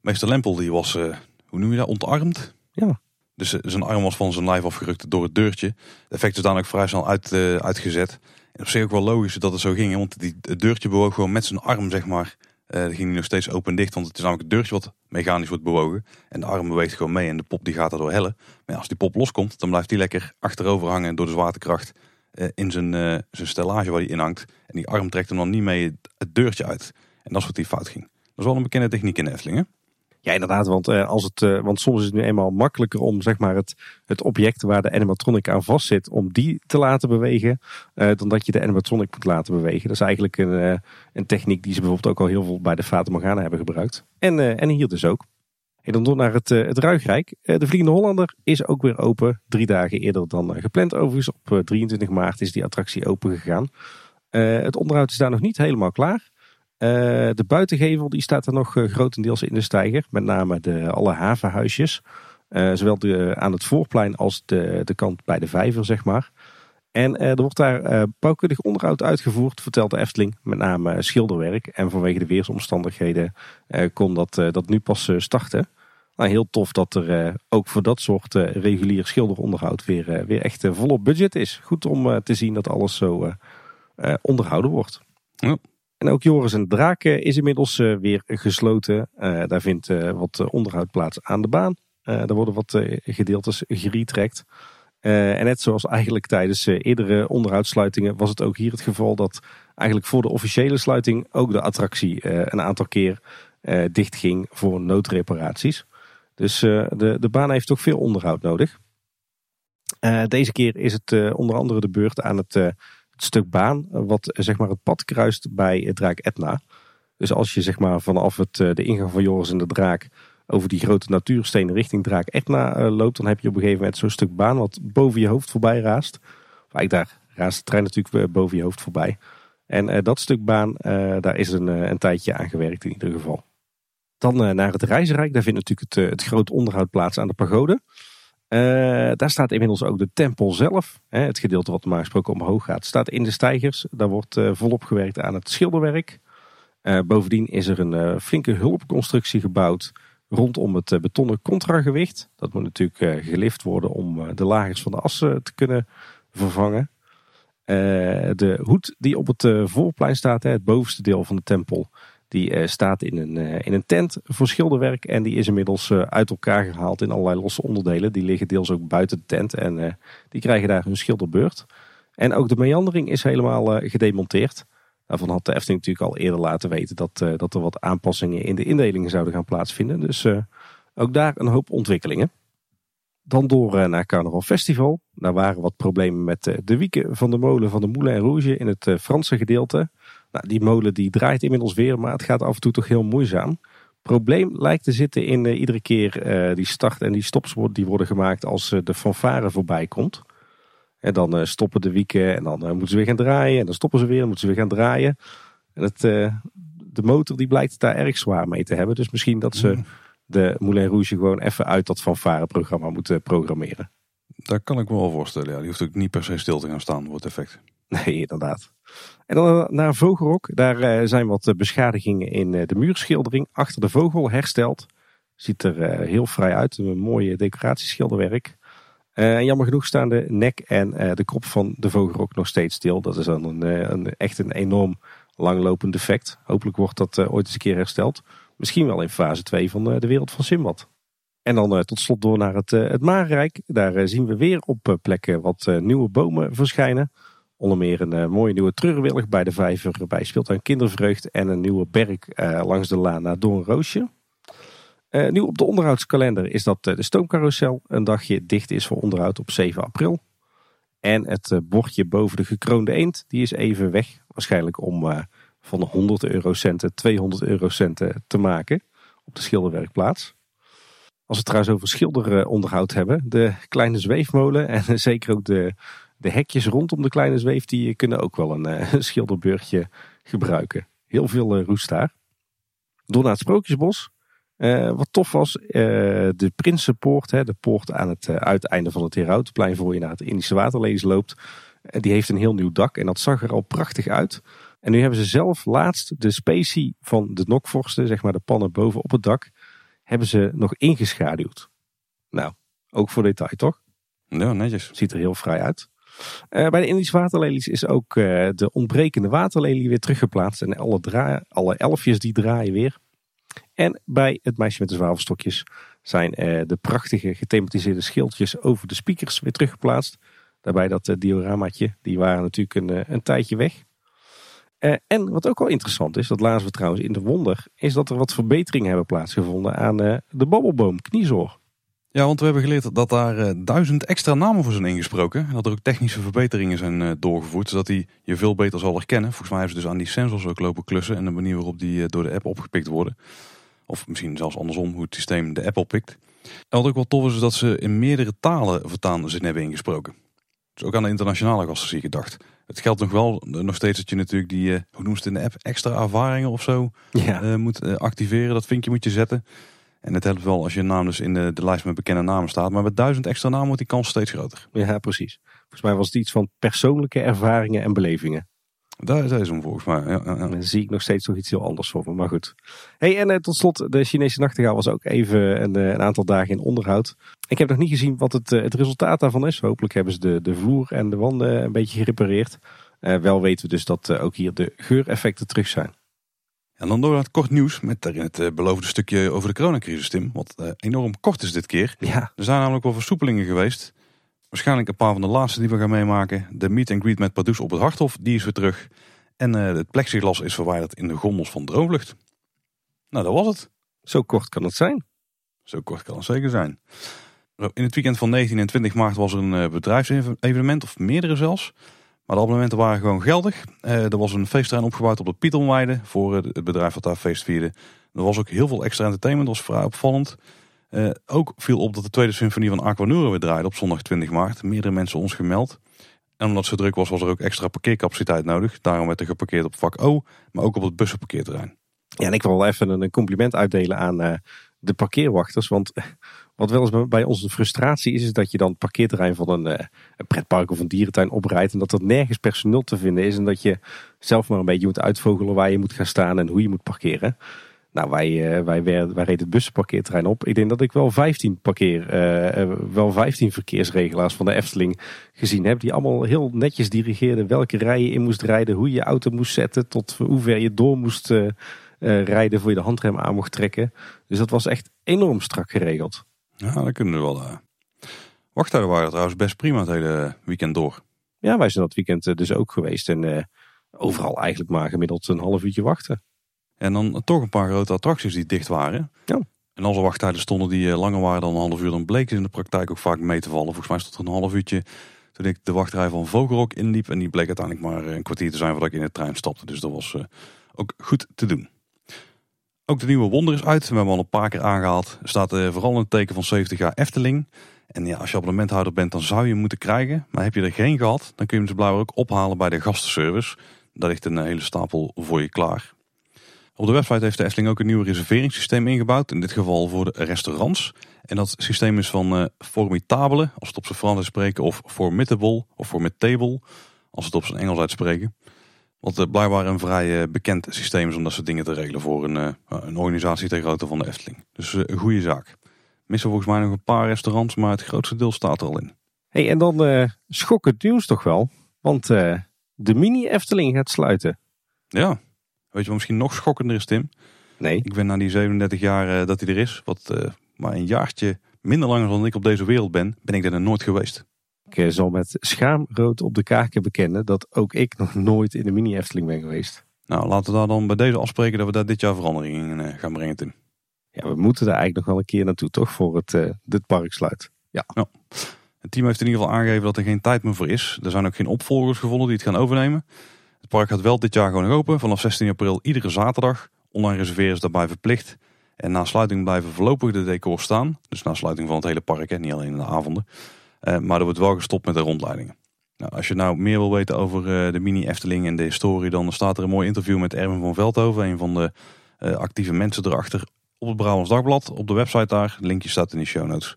Meester Lempel die was, uh, hoe noem je dat, ontarmd. Ja. Dus zijn arm was van zijn lijf afgerukt door het deurtje. Het effect is dan ook vrij snel uit, uitgezet. En op zich ook wel logisch dat het zo ging. Want die, het deurtje bewoog gewoon met zijn arm, zeg maar, uh, die ging nog steeds open en dicht, want het is namelijk het deurtje wat mechanisch wordt bewogen. En de arm beweegt gewoon mee en de pop die gaat erdoor hellen. Maar als die pop loskomt, dan blijft die lekker achterover hangen door de zwaartekracht uh, in zijn, uh, zijn stellage waar hij in hangt. En die arm trekt hem dan niet mee het deurtje uit. En dat is wat die fout ging. Dat is wel een bekende techniek in de Ja, inderdaad, want, uh, als het, uh, want soms is het nu eenmaal makkelijker om zeg maar, het, het object waar de animatronic aan vast zit, om die te laten bewegen, uh, dan dat je de animatronic moet laten bewegen. Dat is eigenlijk een, een techniek die ze bijvoorbeeld ook al heel veel bij de Fata Morgana hebben gebruikt. En, en hier dus ook. En dan door naar het, het Ruigrijk. de Vliegende Hollander is ook weer open, drie dagen eerder dan gepland overigens. Op 23 maart is die attractie open gegaan. Het onderhoud is daar nog niet helemaal klaar. Uh, de buitengevel die staat er nog uh, grotendeels in de steiger. Met name de, alle havenhuisjes. Zowel de, aan het voorplein als de, de kant bij de vijver, zeg maar. En er wordt daar bouwkundig onderhoud uitgevoerd, vertelt de Efteling. Met name schilderwerk. En vanwege de weersomstandigheden kon dat, dat nu pas starten. Nou, heel tof dat er ook voor dat soort regulier schilderonderhoud weer, weer echt volop budget is. Goed om te zien dat alles zo onderhouden wordt. Ja. En ook Joris en Draken is inmiddels uh, weer gesloten. Daar vindt wat onderhoud plaats aan de baan. daar worden wat gedeeltes geretrekt. en net zoals eigenlijk tijdens eerdere onderhoudssluitingen was het ook hier het geval dat eigenlijk voor de officiële sluiting ook de attractie een aantal keer dicht ging voor noodreparaties. Dus de, de baan heeft toch veel onderhoud nodig. deze keer is het onder andere de beurt aan het stuk baan wat zeg maar het pad kruist bij Draak Etna. Dus als je zeg maar vanaf het, eh, de ingang van Joris en de Draak over die grote natuurstenen richting Draak Etna eh, loopt, dan heb je op een gegeven moment zo'n stuk baan wat boven je hoofd voorbij raast. Of daar raast de trein natuurlijk boven je hoofd voorbij. En dat stuk baan, daar is een, een tijdje aan gewerkt in ieder geval. Dan naar het Reizenrijk, daar vindt natuurlijk het, het groot onderhoud plaats aan de pagode. Uh, daar staat inmiddels ook de tempel zelf. Hè, het gedeelte wat normaal gesproken omhoog gaat, staat in de stijgers. Daar wordt uh, volop gewerkt aan het schilderwerk. Uh, bovendien is er een flinke hulpconstructie gebouwd rondom het betonnen contragewicht. Dat moet natuurlijk gelift worden om de lagers van de assen te kunnen vervangen. de hoed die op het voorplein staat, hè, het bovenste deel van de tempel, die uh, staat in een, uh, in een tent voor schilderwerk en die is inmiddels uh, uit elkaar gehaald in allerlei losse onderdelen. Die liggen deels ook buiten de tent en die krijgen daar hun schilderbeurt. En ook de meandering is helemaal gedemonteerd. Daarvan had de Efteling natuurlijk al eerder laten weten dat, dat er wat aanpassingen in de indelingen zouden gaan plaatsvinden. Dus ook daar een hoop ontwikkelingen. Dan door naar Carnaval Festival. Daar waren wat problemen met de wieken van de molen van de Moulin Rouge in het Franse gedeelte. Nou, die molen die draait inmiddels weer, maar het gaat af en toe toch heel moeizaam. Probleem lijkt te zitten in uh, iedere keer uh, die start- en die stops die worden gemaakt als uh, de fanfare voorbij komt. En dan stoppen de wieken en dan moeten ze weer gaan draaien. En dan stoppen ze weer en moeten ze weer gaan draaien. En het, de motor die blijkt daar erg zwaar mee te hebben. Dus misschien dat ze mm. de Moulin Rouge gewoon even uit dat fanfare-programma moeten programmeren. Daar kan ik me wel voorstellen. Ja. Die hoeft ook niet per se stil te gaan staan voor het effect. Nee, inderdaad. En dan naar Vogelrok. Daar eh, zijn wat eh, beschadigingen in eh, de muurschildering achter de vogel hersteld. Ziet er heel vrij uit. Een mooie decoratieschilderwerk. En jammer genoeg staan de nek en de kop van de Vogelrok nog steeds stil. Dat is dan een, een, echt een enorm langlopend defect. Hopelijk wordt dat ooit eens een keer hersteld. Misschien wel in fase 2 van de wereld van Simbad. En dan tot slot door naar het, het Marenrijk. Daar zien we weer op plekken wat nieuwe bomen verschijnen. Onder meer een uh, mooie nieuwe treurwillig bij de vijver bij Speeltuin Kindervreugd. En een nieuwe berg uh, langs de laan naar Doornroosje. Uh, nu op de onderhoudskalender is dat de stoomcarousel een dagje dicht is voor onderhoud op 7 april. En het bordje boven de gekroonde eend die is even weg. Waarschijnlijk om van 100 eurocenten 200 eurocenten te maken op de schilderwerkplaats. Als we trouwens over schilderonderhoud hebben. De kleine zweefmolen en zeker ook de de hekjes rondom de kleine zweef die kunnen ook wel een uh, schilderbeurtje gebruiken. Heel veel uh, roest daar. Door naar het Sprookjesbos. Uh, wat tof was, de Prinsenpoort, hè, de poort aan het uiteinde van het Herautenplein voor je naar het Indische Waterlees loopt. die heeft een heel nieuw dak en dat zag er al prachtig uit. En nu hebben ze zelf laatst de specie van de nokvorsten, zeg maar de pannen boven op het dak, hebben ze nog ingeschaduwd. Nou, ook voor detail toch? Ja, netjes. Ziet er heel vrij uit. Uh, bij de Indische waterlelies is ook uh, de ontbrekende waterlelie weer teruggeplaatst. En alle, alle elfjes die draaien weer. En bij het meisje met de zwavelstokjes zijn uh, de prachtige gethematiseerde schildjes over de speakers weer teruggeplaatst. Daarbij dat dioramaatje, die waren natuurlijk een, een tijdje weg. Eh, en wat ook wel interessant is, dat lazen we trouwens in de wonder, is dat er wat verbeteringen hebben plaatsgevonden aan de babbelboom kniezoor. Ja, want we hebben geleerd dat daar uh, duizend extra namen voor zijn ingesproken. En dat er ook technische verbeteringen zijn doorgevoerd, zodat hij je veel beter zal herkennen. Volgens mij hebben ze dus aan die sensors ook lopen klussen en de manier waarop die door de app opgepikt worden. Of misschien zelfs andersom, hoe het systeem de app oppikt. En wat ook wel tof is, is dat ze in meerdere talen vertaan zin hebben ingesproken. Dus ook aan de internationale gasten zie ik gedacht. Het geldt nog wel nog steeds dat je natuurlijk die, hoe noemt het in de app, extra ervaringen of zo ja. moet activeren. Dat vinkje moet je zetten. En het helpt wel als je naam dus in de, de lijst met bekende namen staat. Maar met duizend extra namen wordt die kans steeds groter. Ja, precies. Volgens mij was het iets van persoonlijke ervaringen en belevingen. Daar is hem volgens mij. Ja, ja, Dan zie ik nog steeds nog iets heel anders voor me. Maar goed. Hey, en uh, tot slot, de Chinese nachtegaal was ook even een, een, aantal dagen in onderhoud. Ik heb nog niet gezien wat het, het resultaat daarvan is. Hopelijk hebben ze de, de vloer en de wanden een beetje gerepareerd. Uh, wel weten we dus dat uh, ook hier de geureffecten terug zijn. En dan door naar het kort nieuws met daarin het uh, beloofde stukje over de coronacrisis, Tim. Wat enorm kort is dit keer. Ja. Er zijn namelijk wel versoepelingen geweest. Waarschijnlijk een paar van de laatste die we gaan meemaken. De meet and greet met Pardoes op het Harthof, die is weer terug. En het plexiglas is verwijderd in de gondels van Droomvlucht. Nou, dat was het. Zo kort kan het zijn. Zo kort kan het zeker zijn. In het weekend van 19 en 20 maart was er een bedrijfsevenement, of meerdere zelfs. Maar de abonnementen waren gewoon geldig. Uh, er was een feestterrein opgebouwd op de Pietelweide voor het bedrijf dat daar feest vierde. Er was ook heel veel extra entertainment, dat was vrij opvallend. Uh, ook viel op dat de tweede symfonie van Aquanura weer draaide op zondag 20 maart. Meerdere mensen ons gemeld. En omdat zo druk was, was er ook extra parkeercapaciteit nodig. Daarom werd er geparkeerd op vak O, maar ook op het bussenparkeerterrein. Ja, en ik wil wel even een compliment uitdelen aan uh, de parkeerwachters. Want wat wel eens bij onze frustratie is, is dat je dan het parkeerterrein van een, eh, een, pretpark of een dierentuin oprijdt. En dat er nergens personeel te vinden is. En dat je zelf maar een beetje moet uitvogelen waar je moet gaan staan en hoe je moet parkeren. Nou, wij, uh, wij, wij reden het bussenparkeerterrein op. Ik denk dat ik wel 15 parkeer, uh, wel 15 verkeersregelaars van de Efteling gezien heb. Die allemaal heel netjes dirigeerden welke rij je in moest rijden, hoe je je auto moest zetten, tot hoe ver je door moest rijden voor je de handrem aan mocht trekken. Dus dat was echt enorm strak geregeld. Ja, dat kunnen we wel. Uh... Wachttijden waren trouwens best prima het hele weekend door. Ja, wij zijn dat weekend eh, dus ook geweest. En uh, overal eigenlijk maar gemiddeld een half uurtje wachten. En dan toch een paar grote attracties die dicht waren. Ja. En als er wachttijden stonden die langer waren dan een half uur, dan bleek ze in de praktijk ook vaak mee te vallen. Volgens mij stond er een half uurtje toen ik de wachtrij van Vogelrok inliep. En die bleek uiteindelijk maar een kwartier te zijn voordat ik in de trein stapte. Dus dat was ook goed te doen. Ook de nieuwe Wonder is uit. We hebben al een paar keer aangehaald. Staat uh, vooral een teken van 70 jaar Efteling. En ja, als je abonnementhouder bent, dan zou je hem moeten krijgen. Maar heb je er geen gehad, dan kun je hem blijkbaar ook ophalen bij de gastenservice. Daar ligt een hele stapel voor je klaar. Op de website heeft de Efteling ook een nieuw reserveringssysteem ingebouwd. In dit geval voor de restaurants. En dat systeem is van uh, als we het op zijn Frans spreken. Of Formidable, of Formidable, als we het op zijn Engels uitspreken. Wat uh, blijkbaar een vrij uh, bekend systeem is om dat soort dingen te regelen voor een, uh, een organisatie ter grootte van de Efteling. Dus een goede zaak. Missen volgens mij nog een paar restaurants, maar het grootste deel staat er al in. Hey, en dan schokkend nieuws toch wel. Want de mini Efteling gaat sluiten. Ja, weet je wat misschien nog schokkender is Tim? Nee. Ik ben na die 37 jaar dat hij er is, wat maar een jaartje minder langer dan ik op deze wereld ben, ben ik er nooit geweest. Ik eh, zal met schaamrood op de kaken bekennen dat ook ik nog nooit in de mini Efteling ben geweest. Nou, laten we daar dan bij deze afspreken dat we daar dit jaar verandering in eh, gaan brengen, Tim. Ja, we moeten daar eigenlijk nog wel een keer naartoe, toch? Voor het uh, dit park sluit. Ja. ja. Het team heeft in ieder geval aangegeven dat er geen tijd meer voor is. Er zijn ook geen opvolgers gevonden die het gaan overnemen. Het park gaat wel dit jaar gewoon open. Vanaf 16 april iedere zaterdag. Online reserveren is daarbij verplicht. En na sluiting blijven voorlopig de decors staan. Dus na sluiting van het hele park, hè, niet alleen in de avonden. Uh, maar er wordt wel gestopt met de rondleidingen. Nou, als je nou meer wil weten over uh, de mini Efteling en de historie, dan staat er een mooi interview met Erwin van Veldhoven, een van de uh, actieve mensen erachter, op het Brabants Dagblad, op de website daar. linkje staat in de show notes.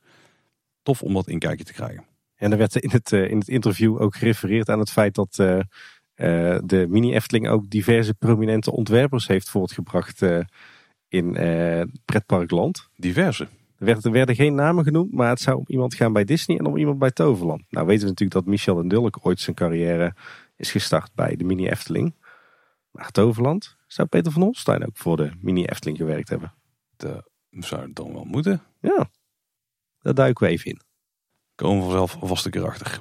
Tof om dat inkijkje te krijgen. En er werd in het, in het interview ook gerefereerd aan het feit dat de mini Efteling ook diverse prominente ontwerpers heeft voortgebracht in pretparkland. Diverse? Er werden, geen namen genoemd, maar het zou om iemand gaan bij Disney en om iemand bij Toverland. Nou weten we natuurlijk dat Michel en Dulk ooit zijn carrière is gestart bij de Mini Efteling. Maar Toverland zou Peter van Holstein ook voor de Mini Efteling gewerkt hebben. Dat zou het dan wel moeten. Ja, daar duiken we even in. Komen we vanzelf vast een keer achter.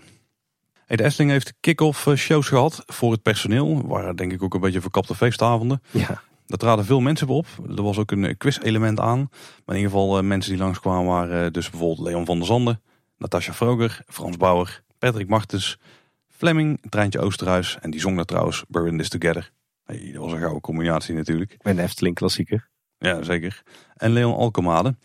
Hey, de Efteling heeft kick-off eh, shows gehad voor het personeel. Waren denk ik ook een beetje verkapte feestavonden. Ja. Daar traden veel mensen op. Er was ook een quiz-element aan. Maar in ieder geval mensen die langskwamen waren dus bijvoorbeeld Leon van der Zanden, Natasja Vroger, Frans Bauer, Patrick Martens, Fleming, Treintje Oosterhuis. En die zong daar trouwens in This Together. Hey, dat was een gouden combinatie natuurlijk. Een Efteling klassieker. Ja, zeker. En Leon Alkemade.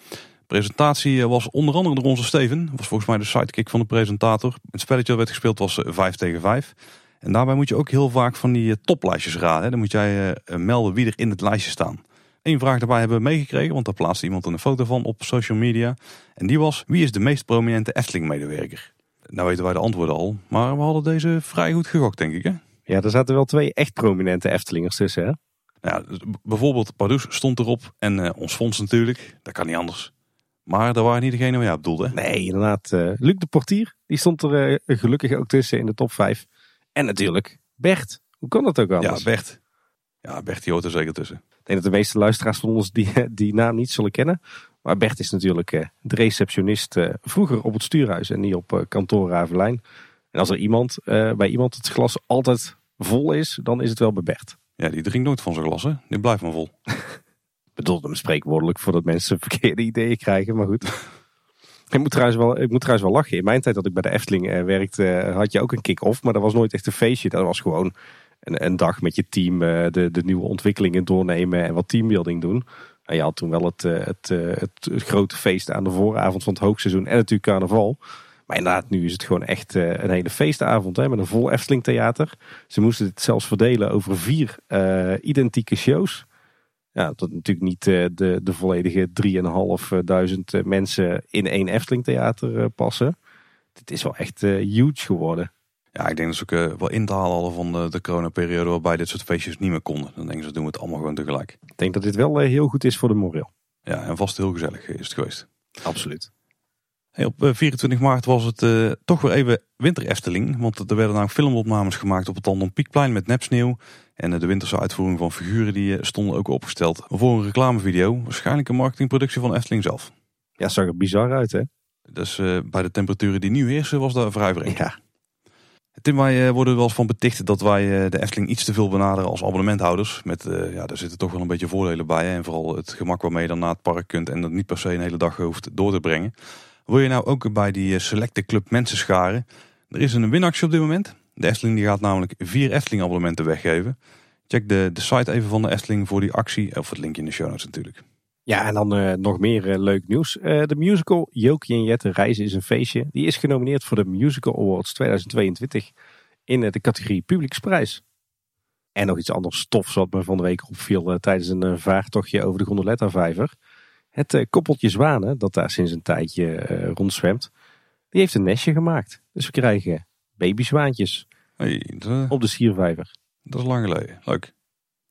presentatie eh, was onder andere door onze Steven. Was volgens mij de sidekick van de presentator. Het spelletje dat werd gespeeld was 5 eh, tegen 5. En daarbij moet je ook heel vaak van die eh, toplijstjes raden. Dan moet jij melden wie er in het lijstje staan. Eén vraag daarbij hebben we meegekregen, want daar plaatste iemand een foto van op social media. En die was, wie is de meest prominente Efteling-medewerker? Nou weten wij de antwoorden al, maar we hadden deze vrij goed gegokt, denk ik. Hè? Ja, er zaten wel twee echt prominente Eftelingers tussen, hè? Ja, bijvoorbeeld Pardoes stond erop en uh, ons fonds natuurlijk. Dat kan niet anders. Maar dat waren niet degene waar jij op doelde. Nee, inderdaad. Uh, Luc de Portier, die stond er uh, gelukkig ook tussen in de top 5. En natuurlijk Bert. Hoe kan dat ook anders? Ja, Bert. Ja, Bert die hoort er zeker tussen. Ik denk dat de meeste luisteraars van ons die, die naam niet zullen kennen. Maar Bert is natuurlijk de receptionist vroeger op het stuurhuis en niet op kantoor Ravelijn. En als er iemand bij iemand het glas altijd vol is, dan is het wel bij Bert. Ja, die drinkt nooit van zijn glas, hè? Die blijft maar vol. Bedoelt hem spreekwoordelijk voordat mensen verkeerde ideeën krijgen, maar goed. Ik, moet trouwens wel, ik moet trouwens wel lachen. In mijn tijd dat ik bij de Efteling eh, werkte, eh, had je ook een kick-off. Maar dat was nooit echt een feestje. Dat was gewoon een, een dag met je team eh, de, de nieuwe ontwikkelingen doornemen en wat teambuilding doen. En je had toen wel het, het, het, grote feest aan de vooravond van het hoogseizoen en natuurlijk carnaval. Maar inderdaad, nu is het gewoon echt een hele feestavond hè, met een vol Efteling theater. Ze moesten het zelfs verdelen over vier identieke shows. Ja, dat natuurlijk niet uh, de, de volledige 3.500 mensen in één Efteling theater passen. Het is wel echt huge geworden. Ja, ik denk dat ze ook wel in te halen hadden van de, de coronaperiode waarbij dit soort feestjes niet meer konden. Dan denken ze, doen we het allemaal gewoon tegelijk. Ik denk dat dit wel heel goed is voor de moreel. Ja, en vast heel gezellig is het geweest. Absoluut op 24 eh, maart was het toch weer even winter Efteling. Want er werden namelijk filmopnames gemaakt op het Tandon Piekplein met nepsneeuw. En uh, de winterse uitvoering van figuren die stonden ook opgesteld voor een reclamevideo. Waarschijnlijk een marketingproductie van Efteling zelf. Ja, zag er bizar uit hè? Dus bij de temperaturen die nu heersen was dat vrij vreemd. Ja. Tim, wij worden wel eens van beticht dat wij de Efteling iets te veel benaderen als abonnementhouders. Met, ja, daar zitten toch wel een beetje voordelen bij. En vooral het gemak waarmee je dan naar het park kunt en dat niet per se een hele dag hoeft door te brengen. Wil je nou ook bij die eh, selecte club mensen scharen? Er is een winactie op dit moment. De Efteling die gaat namelijk vier Efteling abonnementen weggeven. Check de, de site even van de Efteling voor die actie. Of het linkje in de show notes natuurlijk. Ja, en dan uh, nog meer uh, leuk nieuws. De musical Jokie en Jette Reizen is een feestje. Die is genomineerd voor de Musical Awards 2022 in de categorie Publieksprijs. En nog iets anders stof wat me van de week opviel tijdens een vaartochtje over de Gondoletta Vijver. Het koppeltje zwanen, dat daar sinds een tijdje rondzwemt, die heeft een nestje gemaakt. Dus we krijgen babyzwaantjes hey, de... op de Siervijver. Dat is lang geleden. Leuk.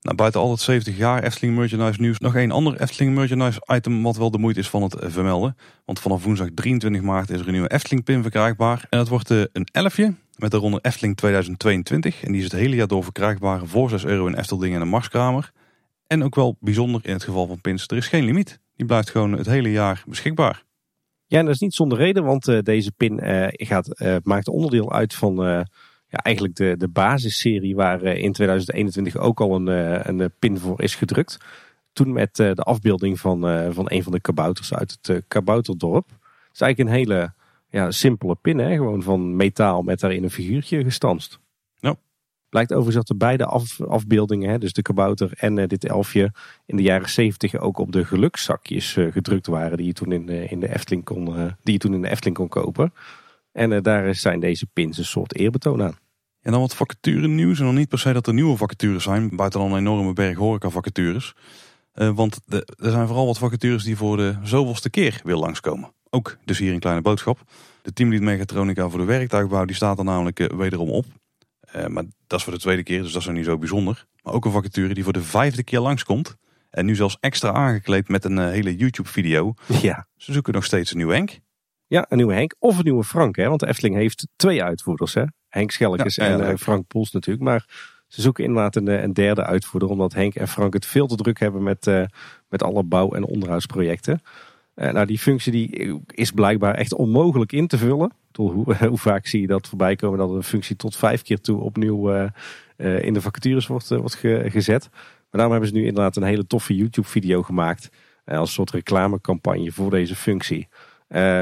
Nou, buiten al het 70 jaar Efteling merchandise nieuws nog één ander Efteling merchandise item wat wel de moeite is van het eh, vermelden. Want vanaf woensdag 23 maart is er een nieuwe Efteling pin verkrijgbaar. En dat wordt een elfje met daaronder Efteling 2022. En die is het hele jaar door verkrijgbaar voor 6 euro in Efteling en een Marskramer. En ook wel bijzonder in het geval van pins, er is geen limiet. Die blijft gewoon het hele jaar beschikbaar. Ja, en dat is niet zonder reden, want uh, deze pin uh, gaat, uh, maakt onderdeel uit van ja, eigenlijk de, de basisserie waar in 2021 ook al een, een pin voor is gedrukt. Toen met de afbeelding van, van een van de kabouters uit het kabouterdorp. Het is eigenlijk een hele ja, simpele pin, hè? gewoon van metaal met daarin een figuurtje gestanst. Blijkt overigens dat de beide af, afbeeldingen, hè, dus de kabouter en uh, dit elfje, in de jaren 70 ook op de gelukzakjes uh, gedrukt waren die je toen in de, in de Efteling kon, die je toen in de Efteling kon kopen. En daar zijn deze pins een soort eerbetoon aan. En dan wat vacature nieuws. En dan niet per se dat er nieuwe vacatures zijn, buiten dan een enorme berg horeca vacatures. want er zijn vooral wat vacatures die voor de zoveelste keer weer langskomen. Ook dus hier een kleine boodschap. De teamlead Megatronica voor de werktuigbouw die staat er namelijk wederom op. Uh, maar dat is voor de tweede keer, dus dat is nog niet zo bijzonder. Maar ook een vacature die voor de vijfde keer langskomt. En nu zelfs extra aangekleed met een uh, hele YouTube-video. Ja. Ze zoeken nog steeds een nieuwe Henk. Ja, een nieuwe Henk of een nieuwe Frank. Hè? Want de Efteling heeft twee uitvoerders. Hè? Henk Schellekes ja, en uh, Frank Poels natuurlijk. Maar ze zoeken inderdaad een, een, derde uitvoerder. Omdat Henk en Frank het veel te druk hebben met, met alle bouw- en onderhoudsprojecten. nou, die functie die is blijkbaar echt onmogelijk in te vullen. Hoe, hoe, vaak zie je dat voorbij komen dat een functie tot vijf keer toe opnieuw in de vacatures wordt, wordt gezet. Maar daarom hebben ze nu inderdaad een hele toffe YouTube video gemaakt. als soort reclamecampagne voor deze functie.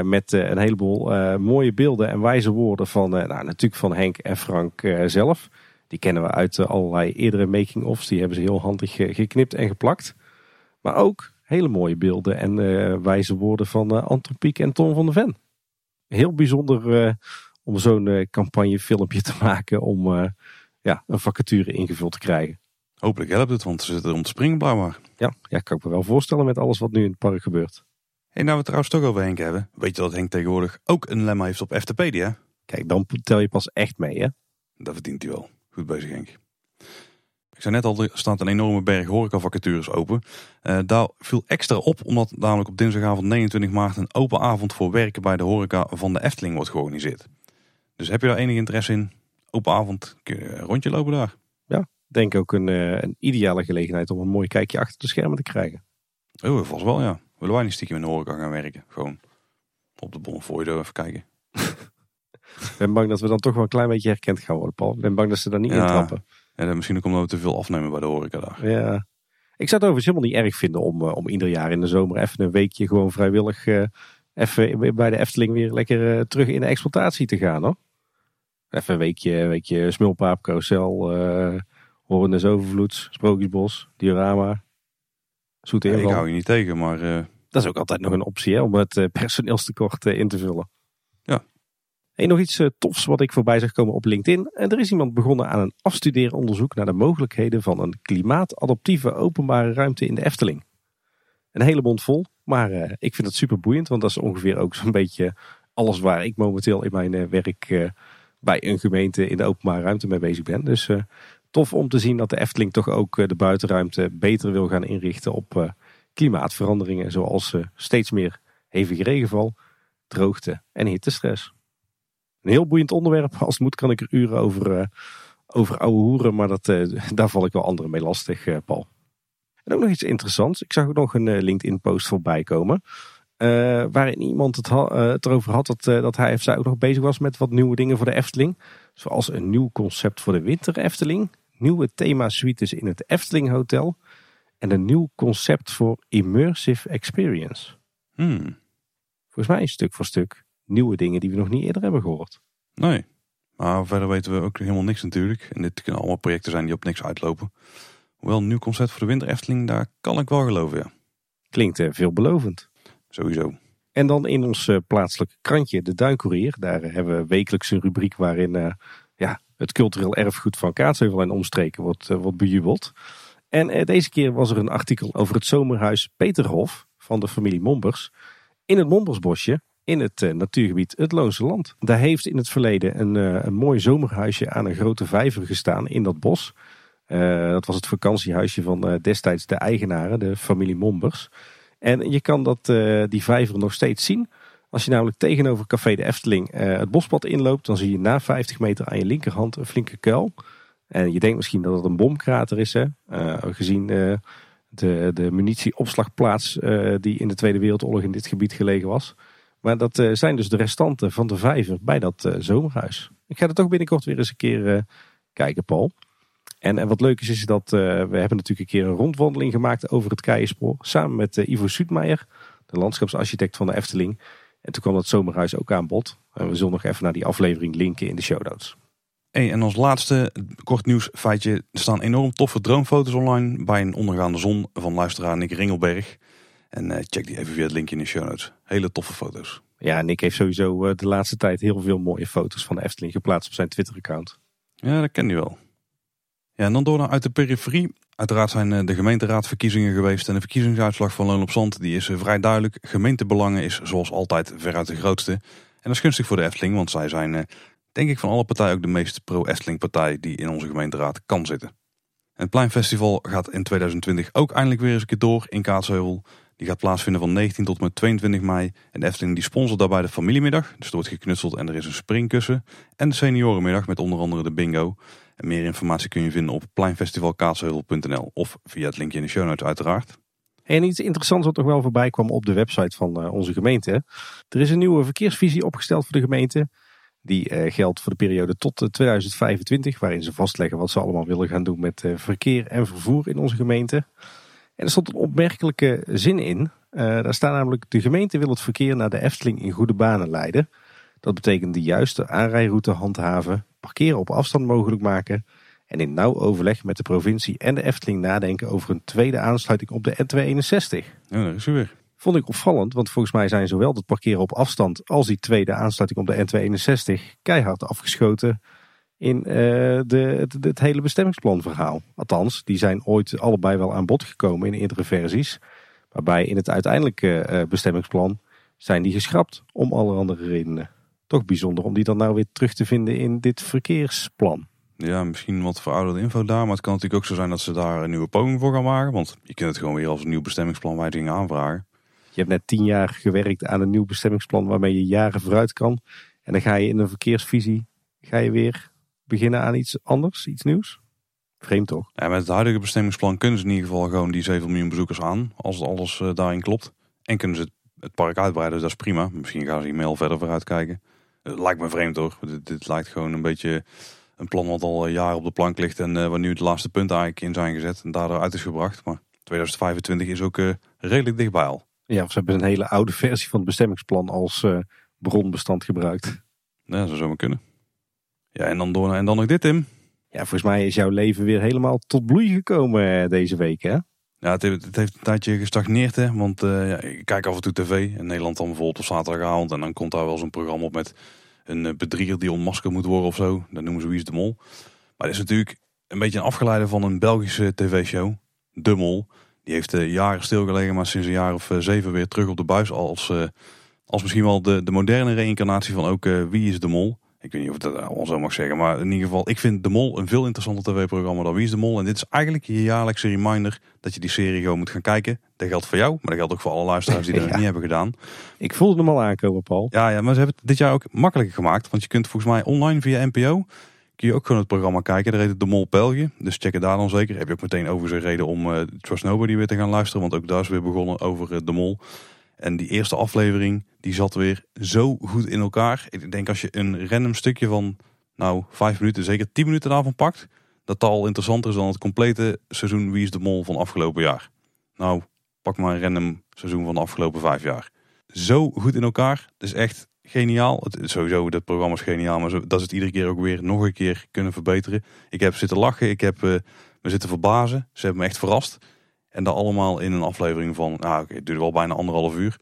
met een heleboel mooie beelden en wijze woorden van nou, natuurlijk van Henk en Frank zelf. Die kennen we uit allerlei eerdere making-ofs. Die hebben ze heel handig geknipt en geplakt. Maar ook hele mooie beelden en wijze woorden van Anton Pieck en Tom van der Ven. Heel bijzonder uh, om zo'n campagnefilmpje te maken om ja, een vacature ingevuld te krijgen. Hopelijk helpt het, want ze zitten om te springen blijkbaar. Ja, ja, kan ik me wel voorstellen met alles wat nu in het park gebeurt. Hey, nou we het trouwens toch over Henk hebben. Weet je dat Henk tegenwoordig ook een lemma heeft op FTpedia? Kijk, dan tel je pas echt mee hè. Dat verdient hij wel. Goed bezig Henk. Ik zei net al, er staat een enorme berg horecavacatures open. Uh, daar viel extra op, omdat namelijk op dinsdagavond 29 maart een open avond voor werken bij de horeca van de Efteling wordt georganiseerd. Dus heb je daar enig interesse in? Open avond, kun je een rondje lopen daar. Ja, denk ook een, uh, een ideale gelegenheid om een mooi kijkje achter de schermen te krijgen. Oh, vast wel ja. Willen wij niet stiekem in de horeca gaan werken? Gewoon op de Bonnefoy even kijken. Ik ben bang dat we dan toch wel een klein beetje herkend gaan worden, Paul. Ik ben bang dat ze daar niet in trappen. En misschien ook omdat we te veel afnemen bij de horeca daar. Ja. Ik zou het overigens helemaal niet erg vinden om, uh, om ieder jaar in de zomer even een weekje gewoon vrijwillig uh, even bij de Efteling weer lekker uh, terug in de exploitatie te gaan hoor. Even een weekje, een weekje smulpaap, carousel, uh, Horendes Overvloeds, Sprookjesbos, Diorama, Zoete ja, Ik hou je niet tegen, maar... Dat is ook altijd nog een optie hè, om het personeelstekort in te vullen. En nog iets eh, tofs wat ik voorbij zag komen op LinkedIn. En er is iemand begonnen aan een afstudeeronderzoek naar de mogelijkheden van een klimaatadaptieve openbare ruimte in de Efteling. Een hele mond vol, maar uh, ik vind het super boeiend, want dat is ongeveer ook zo'n beetje alles waar ik momenteel in mijn werk bij een gemeente in de openbare ruimte mee bezig ben. Dus tof om te zien dat de Efteling toch ook de buitenruimte beter wil gaan inrichten op klimaatveranderingen, zoals steeds meer hevige regenval, droogte en hittestress. Een heel boeiend onderwerp. Als het moet kan ik er uren over, uh, over ouwe hoeren. Maar dat, uh, daar val ik wel anderen mee lastig, uh, Paul. En ook nog iets interessants. Ik zag ook nog een LinkedIn post voorbij komen. waarin iemand het, het erover had dat, dat hij of zij ook nog bezig was met wat nieuwe dingen voor de Efteling. Zoals een nieuw concept voor de winter Efteling. Nieuwe thema suites in het Efteling Hotel. En een nieuw concept voor immersive experience. Hmm. Volgens mij stuk voor stuk nieuwe dingen die we nog niet eerder hebben gehoord. Nee, maar verder weten we ook helemaal niks natuurlijk. En dit kunnen allemaal projecten zijn die op niks uitlopen. Hoewel een nieuw concept voor de Winter Efteling, daar kan ik wel geloven, ja. Klinkt uh, veelbelovend. Sowieso. En dan in ons uh, plaatselijke krantje, de Duinkoerier. Daar uh, hebben we wekelijks een rubriek waarin ja, het cultureel erfgoed van Kaatsheuvel en omstreken wordt, wordt bejubeld. En deze keer was er een artikel over het zomerhuis Peterhof van de familie Mombers. In het Mombersbosje in het uh, natuurgebied het Loonse Land. Daar heeft in het verleden een, uh, een mooi zomerhuisje aan een grote vijver gestaan in dat bos. Uh, dat was het vakantiehuisje van destijds de eigenaren, de familie Mombers. En je kan dat, die vijver nog steeds zien. Als je namelijk tegenover Café de Efteling het bospad inloopt, dan zie je na 50 meter aan je linkerhand een flinke kuil. En je denkt misschien dat het een bomkrater is, hè? gezien de, de munitieopslagplaats die in de Tweede Wereldoorlog in dit gebied gelegen was. Maar dat uh, zijn dus de restanten van de vijver bij dat uh, zomerhuis. Ik ga er toch binnenkort weer eens een keer uh, kijken, Paul. En, en, wat leuk is, is dat we hebben natuurlijk een keer een rondwandeling gemaakt over het Keienspoor. Samen met Ivo Suutmeijer, de landschapsarchitect van de Efteling. En toen kwam dat zomerhuis ook aan bod. En we zullen nog even naar die aflevering linken in de show notes. Hey, en als laatste kort nieuws feitje. Er staan enorm toffe droomfoto's online bij een ondergaande zon van luisteraar Nick Ringelberg. En uh, check die even via het linkje in de show notes. Hele toffe foto's. Ja, Nick heeft sowieso uh, de laatste tijd heel veel mooie foto's van de Efteling geplaatst op zijn Twitter-account. Ja, dat ken je wel. Ja, en dan door naar uit de periferie. Uiteraard zijn uh, de gemeenteraadverkiezingen geweest. En de verkiezingsuitslag van Loon op Zand die is vrij duidelijk. Gemeentebelangen is zoals altijd veruit de grootste. En dat is gunstig voor de Efteling, want zij zijn denk ik van alle partijen ook de meest pro-Efteling partij die in onze gemeenteraad kan zitten. En het Pleinfestival gaat in 2020 ook eindelijk weer eens een keer door in Kaatsheuvel. Die gaat plaatsvinden van 19 tot en met 22 mei. En Efteling die sponsort daarbij de familiemiddag. Dus er wordt geknutseld en er is een springkussen. En de seniorenmiddag met onder andere de bingo. En meer informatie kun je vinden op pleinfestivalkaatsheuvel.nl of via het linkje in de show notes uiteraard. En iets interessants wat nog wel voorbij kwam op de website van uh, onze gemeente. Er is een nieuwe verkeersvisie opgesteld voor de gemeente. Die uh, geldt voor de periode tot 2025, waarin ze vastleggen wat ze allemaal willen gaan doen met verkeer en vervoer in onze gemeente. En er stond een opmerkelijke zin in. daar staat namelijk, de gemeente wil het verkeer naar de Efteling in goede banen leiden. Dat betekent de juiste aanrijroute handhaven, parkeren op afstand mogelijk maken en in nauw overleg met de provincie en de Efteling nadenken over een tweede aansluiting op de N261. Ja, dat is weer. Vond ik opvallend, want volgens mij zijn zowel het parkeren op afstand als die tweede aansluiting op de N261 keihard afgeschoten in uh, de, het, het, hele bestemmingsplanverhaal. Althans, die zijn ooit allebei wel aan bod gekomen in eerdere versies. Waarbij in het uiteindelijke uh, bestemmingsplan zijn die geschrapt om allerhande redenen. Toch bijzonder om die dan nou weer terug te vinden in dit verkeersplan. Ja, misschien wat verouderde info daar. Maar het kan natuurlijk ook zo zijn dat ze daar een nieuwe poging voor gaan maken. Want je kunt het gewoon weer als een nieuw bestemmingsplan wijziging aanvragen. Je hebt net tien jaar gewerkt aan een nieuw bestemmingsplan waarmee je jaren vooruit kan. En dan ga je in een verkeersvisie ga je weer beginnen aan iets anders, iets nieuws. Vreemd toch? Ja, met het huidige bestemmingsplan kunnen ze in ieder geval gewoon die 7 miljoen bezoekers aan. Als alles uh, daarin klopt. En kunnen ze het, park uitbreiden, dus dat is prima. Misschien gaan ze hiermee verder vooruit kijken. Het lijkt me vreemd hoor. Dit, dit lijkt gewoon een beetje een plan wat al jaren op de plank ligt en uh, waar nu de laatste punten eigenlijk in zijn gezet en daardoor uit is gebracht. Maar 2025 is ook uh, redelijk dichtbij al. Ja, of ze hebben een hele oude versie van het bestemmingsplan als bronbestand gebruikt. Ja, dat zou zomaar kunnen. Ja, en dan door en dan nog dit, Tim. Ja, volgens mij is jouw leven weer helemaal tot bloei gekomen deze week, hè? Ja, het heeft, het heeft een tijdje gestagneerd, hè. Want ja, ik kijk af en toe tv in Nederland dan bijvoorbeeld op zaterdagavond. En dan komt daar wel zo'n programma op met een eh, bedrieger die ontmaskerd moet worden of zo. Dat noemen ze Wie is de Mol. Maar dat is natuurlijk een beetje een afgeleide van een Belgische tv-show. De Mol. Die heeft uh, jaren stilgelegen, maar sinds een jaar of uh, zeven weer terug op de buis. Als, als misschien wel de, de moderne reïncarnatie van ook Wie is de Mol. Ik weet niet of ik dat al zo mag zeggen. Maar in ieder geval, ik vind De Mol een veel interessanter tv-programma dan Wie is de Mol. En dit is eigenlijk je jaarlijkse reminder dat je die serie gewoon moet gaan kijken. Dat geldt voor jou, maar dat geldt ook voor alle luisteraars die dat niet hebben gedaan. Ik voelde hem al aankomen, Paul. Ja, ja, maar ze hebben het dit jaar ook makkelijker gemaakt. Want je kunt volgens mij online via NPO kun je ook gewoon het programma kijken. Daar heet het De Mol België. Dus check het daar dan zeker. Heb je ook meteen over zijn reden om uh, Trust Nobody weer te gaan luisteren. Want ook daar is weer begonnen over uh, De Mol. En die eerste aflevering, die zat weer zo goed in elkaar. Ik denk als je een random stukje van, nou, vijf minuten, zeker tien minuten daarvan pakt, dat al interessanter is dan het complete seizoen Wie is de Mol van afgelopen jaar. Nou, pak maar een random seizoen van de afgelopen vijf jaar. Zo goed in elkaar. Het is echt geniaal. Het, sowieso, dat programma is geniaal, maar dat is het iedere keer ook weer nog een keer kunnen verbeteren. Ik heb zitten lachen, ik heb uh, me zitten verbazen. Ze hebben me echt verrast. En dat allemaal in een aflevering van, nou oké, het duurde wel bijna anderhalf uur.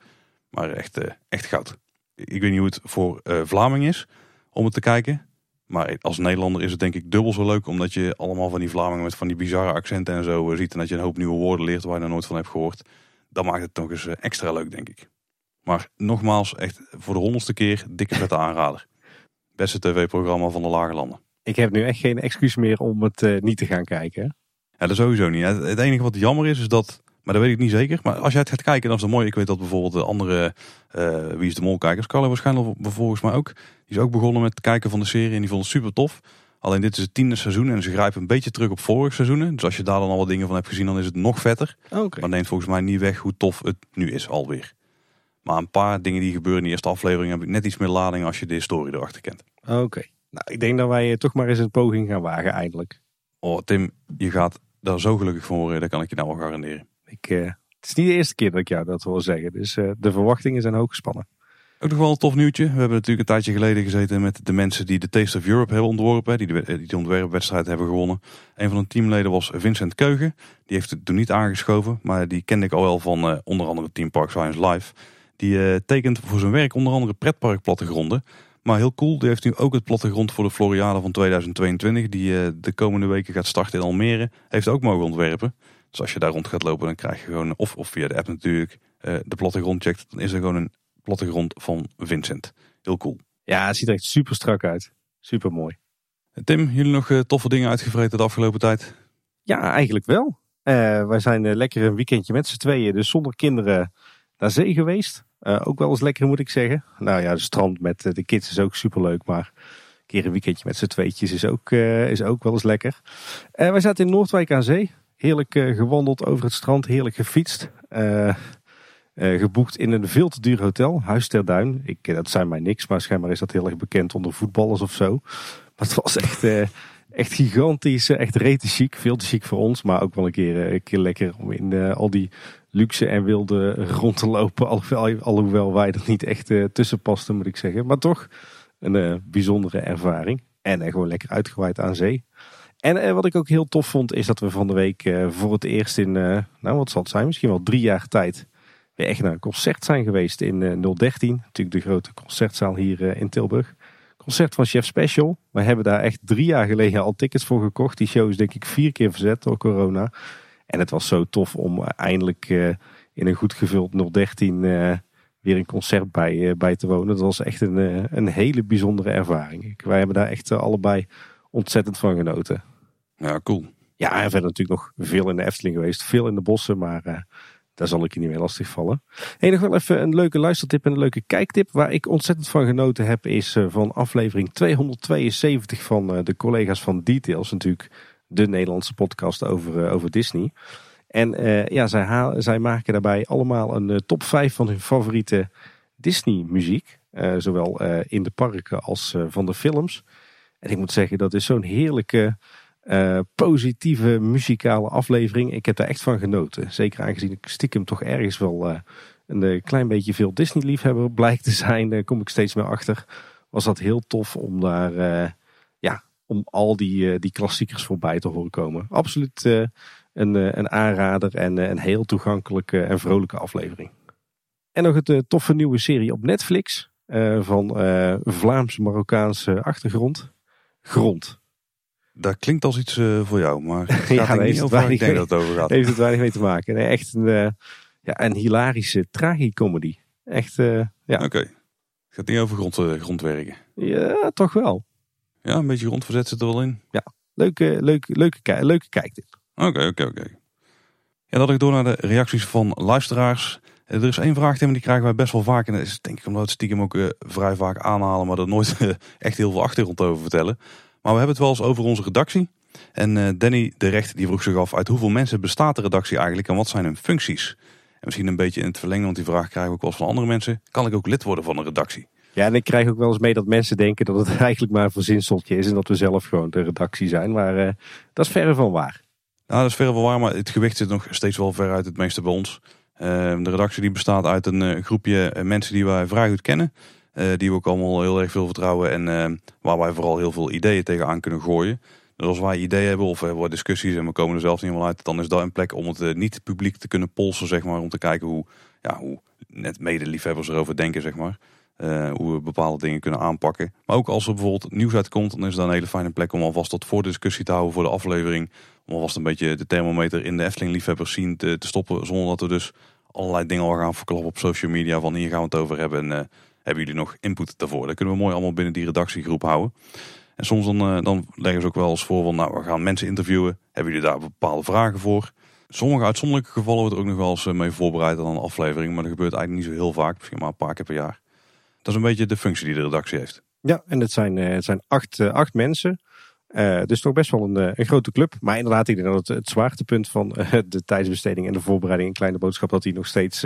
Maar echt, uh, echt goud. Ik weet niet hoe het voor uh, Vlaming is om het te kijken. Maar als Nederlander is het denk ik dubbel zo leuk. Omdat je allemaal van die Vlamingen met van die bizarre accenten en zo uh, ziet. En dat je een hoop nieuwe woorden leert waar je nog nooit van hebt gehoord. Dat maakt het nog eens extra leuk denk ik. Maar nogmaals, echt voor de honderdste keer dikke vette aanrader. Beste tv-programma van de Lage Landen. Ik heb nu echt geen excuus meer om het niet te gaan kijken. Ja, dat sowieso niet. Het enige wat jammer is, is dat, maar dat weet ik niet zeker. Maar als jij het gaat kijken, dan is het mooi. Ik weet dat bijvoorbeeld de andere uh, Wie is de Mol kijkers, Carlo waarschijnlijk volgens mij ook. Die is ook begonnen met het kijken van de serie en die vond het super tof. Alleen dit is het tiende seizoen en ze grijpen een beetje terug op vorige seizoenen. Dus als je daar dan al wat dingen van hebt gezien, dan is het nog vetter. Okay. Maar neemt volgens mij niet weg hoe tof het nu is alweer. Maar een paar dingen die gebeuren in de eerste aflevering heb ik net iets meer lading als je de historie erachter kent. Oké. Nou, ik denk dat wij toch maar eens een poging gaan wagen eindelijk. Oh Tim, je gaat daar zo gelukkig van worden, dat kan ik je nou wel garanderen. Ik, uh, het is niet de eerste keer dat ik jou dat wil zeggen, dus uh, de verwachtingen zijn hoog gespannen. Ook nog wel een tof nieuwtje. We hebben natuurlijk een tijdje geleden gezeten met de mensen die de Taste of Europe hebben ontworpen. Die de, die de ontwerpwedstrijd hebben gewonnen. Een van de teamleden was Vincent Keugen. Die heeft het toen niet aangeschoven, maar die kende ik al wel van uh, onder andere Team Park Science Live. Die tekent voor zijn werk onder andere pretparkplattegronden. Maar heel cool, die heeft nu ook het plattegrond voor de Floriade van 2022. Die uh, de komende weken gaat starten in Almere. Heeft ook mogen ontwerpen. Dus als je daar rond gaat lopen, dan krijg je gewoon, of, of via de app natuurlijk, uh, de plattegrond checkt. Dan is er gewoon een plattegrond van Vincent. Heel cool. Ja, het ziet er echt super strak uit. Super mooi. Tim, jullie nog uh, toffe dingen uitgevreten de afgelopen tijd? Ja, eigenlijk wel. wij zijn lekker een weekendje met z'n tweeën, dus zonder kinderen naar zee geweest. Uh, ook wel eens lekker moet ik zeggen. Nou ja, de strand met uh, de kids is ook superleuk. Maar een keer een weekendje met z'n tweetjes is ook, uh, is ook wel eens lekker. wij zaten in Noordwijk aan zee. Heerlijk gewandeld over het strand. Heerlijk gefietst. geboekt in een veel te duur hotel, Huis ter Duin. Ik, dat zijn mij niks, maar schijnbaar is dat heel erg bekend onder voetballers of zo. Maar het was echt, echt gigantisch, echt rete chic. Veel te chic voor ons, maar ook wel een keer, een keer lekker om in al die luxe en wilde rond te lopen. Alhoewel, alhoewel wij er niet echt tussen pasten, moet ik zeggen. Maar toch een bijzondere ervaring. En gewoon lekker uitgewaaid aan zee. En eh, wat ik ook heel tof vond, is dat we van de week eh, voor het eerst in, eh, nou wat zal het zijn, misschien wel drie jaar tijd, weer echt naar een concert zijn geweest in 013. Natuurlijk de grote concertzaal hier in Tilburg. Concert van Chef Special. We hebben daar echt drie jaar geleden al tickets voor gekocht. Die show is denk ik vier keer verzet door corona. En het was zo tof om eindelijk in een goed gevuld 013 weer een concert bij, bij te wonen. Dat was echt een, een hele bijzondere ervaring. Wij hebben daar echt allebei ontzettend van genoten. Ja, cool. Ja, en verder natuurlijk nog veel in de Efteling geweest. Veel in de bossen, maar daar zal ik je niet meer lastig vallen. Hey, nog wel even een leuke luistertip en een leuke kijktip. Waar ik ontzettend van genoten heb is van aflevering 272 van de collega's van Details. Natuurlijk de Nederlandse podcast over, over Disney. En ja, zij, zij maken daarbij allemaal een top 5 van hun favoriete Disney muziek. zowel in de parken als van de films. En ik moet zeggen, dat is zo'n heerlijke positieve muzikale aflevering. Ik heb daar echt van genoten. Zeker aangezien ik stiekem toch ergens wel een eh, klein beetje veel Disney-liefhebber blijkt te zijn. Daar kom ik steeds meer achter. Was dat heel tof om daar, om al die, die klassiekers voorbij te horen komen. Absoluut een, een aanrader en een heel toegankelijke en vrolijke aflevering. En nog een toffe nieuwe serie op Netflix van Vlaams-Marokkaanse achtergrond. Grond. Dat klinkt als iets uh, voor jou, maar gaat ja, niet over ik denk dat het over gaat. Heeft het weinig mee te maken. Nee, echt een, uh, ja, een hilarische tragicomedy. Echt, uh, ja. Oké. Okay. Het gaat niet over grond, grondwerken. Ja, toch wel. Ja, een beetje grondverzet zit er wel in. Ja, leuke, leuke, leuke, leuke kijktip. Oké, oké, oké. Ja, dat ik door naar de reacties van luisteraars. Er is één vraag, die krijgen wij best wel vaak. En dat is denk ik omdat we het stiekem ook vrij vaak aanhalen, maar er nooit echt heel veel achtergrond over vertellen. Maar we hebben het wel eens over onze redactie. En uh, Danny de Recht die vroeg zich af uit hoeveel mensen bestaat de redactie eigenlijk en wat zijn hun functies? En misschien een beetje in het verlengen, want die vraag krijgen we ook wel eens van andere mensen. Kan ik ook lid worden van een redactie? Ja, en ik krijg ook wel eens mee dat mensen denken dat het eigenlijk maar een verzinseltje is en dat we zelf gewoon de redactie zijn. Maar uh, dat is verre van waar. Nou, dat is verre van waar, maar het gewicht zit nog steeds wel ver uit het meeste bij ons. Uh, de redactie die bestaat uit een groepje mensen die wij vrij goed kennen. Die we ook allemaal heel erg veel vertrouwen en uh, waar wij vooral heel veel ideeën tegenaan kunnen gooien. Dus als wij ideeën hebben of we hebben discussies en we komen er zelfs niet helemaal uit, dan is dat een plek om het niet publiek te kunnen polsen, zeg maar. Om te kijken hoe, ja, hoe net medeliefhebbers erover denken, zeg maar. Hoe we bepaalde dingen kunnen aanpakken. Maar ook als er bijvoorbeeld nieuws uitkomt, dan is dat een hele fijne plek om alvast tot voor discussie te houden voor de aflevering. Om alvast een beetje de thermometer in de Efteling liefhebbers zien te, stoppen. Zonder dat we dus allerlei dingen al gaan verklappen op social media van hier gaan we het over hebben. En hebben jullie nog input daarvoor? Dat kunnen we mooi allemaal binnen die redactiegroep houden. En soms dan, uh, dan leggen ze ook wel eens voor van, nou, we gaan mensen interviewen. Hebben jullie daar bepaalde vragen voor? Sommige uitzonderlijke gevallen wordt er ook nog wel eens eh, mee voorbereid aan een aflevering. Maar dat gebeurt eigenlijk niet zo heel vaak. Misschien maar een paar keer per jaar. Dat is een beetje de functie die de redactie heeft. Ja, en het zijn, uh, het zijn acht, acht mensen. Uh, dus toch best wel een, een, grote club. Maar inderdaad, ik denk dat het, het zwaartepunt van de tijdsbesteding en de voorbereiding in Kleine Boodschap, dat die nog steeds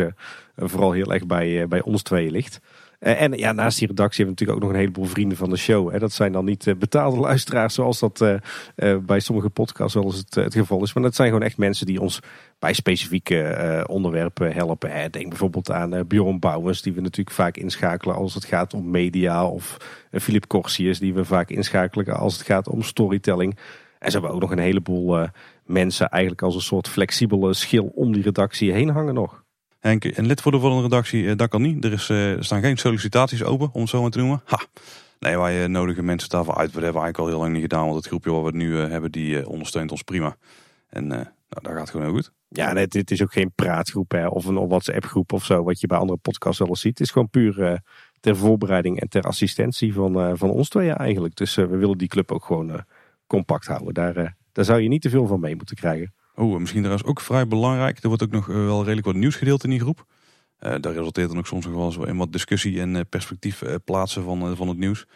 vooral heel erg bij, bij ons tweeën ligt. Eh, en ja, naast die redactie hebben we natuurlijk ook nog een heleboel vrienden van de show. Dat zijn dan niet eh, betaalde luisteraars zoals dat uh, bij sommige podcasts wel het, geval is. Maar dat zijn gewoon echt mensen die ons bij specifieke onderwerpen helpen. Denk bijvoorbeeld aan Bjorn Bouwens, die we natuurlijk vaak inschakelen als het gaat om media. Of Philip Corsius, die we vaak inschakelen als het gaat om storytelling. En ze hebben ook nog een heleboel mensen eigenlijk als een soort flexibele schil om die redactie heen hangen nog. Henk, een lid worden van een redactie, eh, dat kan niet. Er, is, eh, staan geen sollicitaties open, om het zo maar te noemen. Ha. Nee, wij eh, nodigen mensen daarvoor uit. We hebben eigenlijk al heel lang niet gedaan. Want het groepje wat we nu hebben, die ondersteunt ons prima. En nou, dat gaat gewoon heel goed. Ja, nee, dit is ook geen praatgroep hè, of een WhatsApp groep of zo. Wat je bij andere podcasts wel eens ziet. Het is gewoon puur ter voorbereiding en ter assistentie van, van ons tweeën eigenlijk. Dus we willen die club ook gewoon compact houden. Daar, daar zou je niet te veel van mee moeten krijgen. Oh, misschien is ook vrij belangrijk. Er wordt ook nog eh, wel redelijk wat nieuws gedeeld in die groep. Uh, daar resulteert dan ook soms nog wel eens in wat discussie en eh, perspectief plaatsen van, van het nieuws.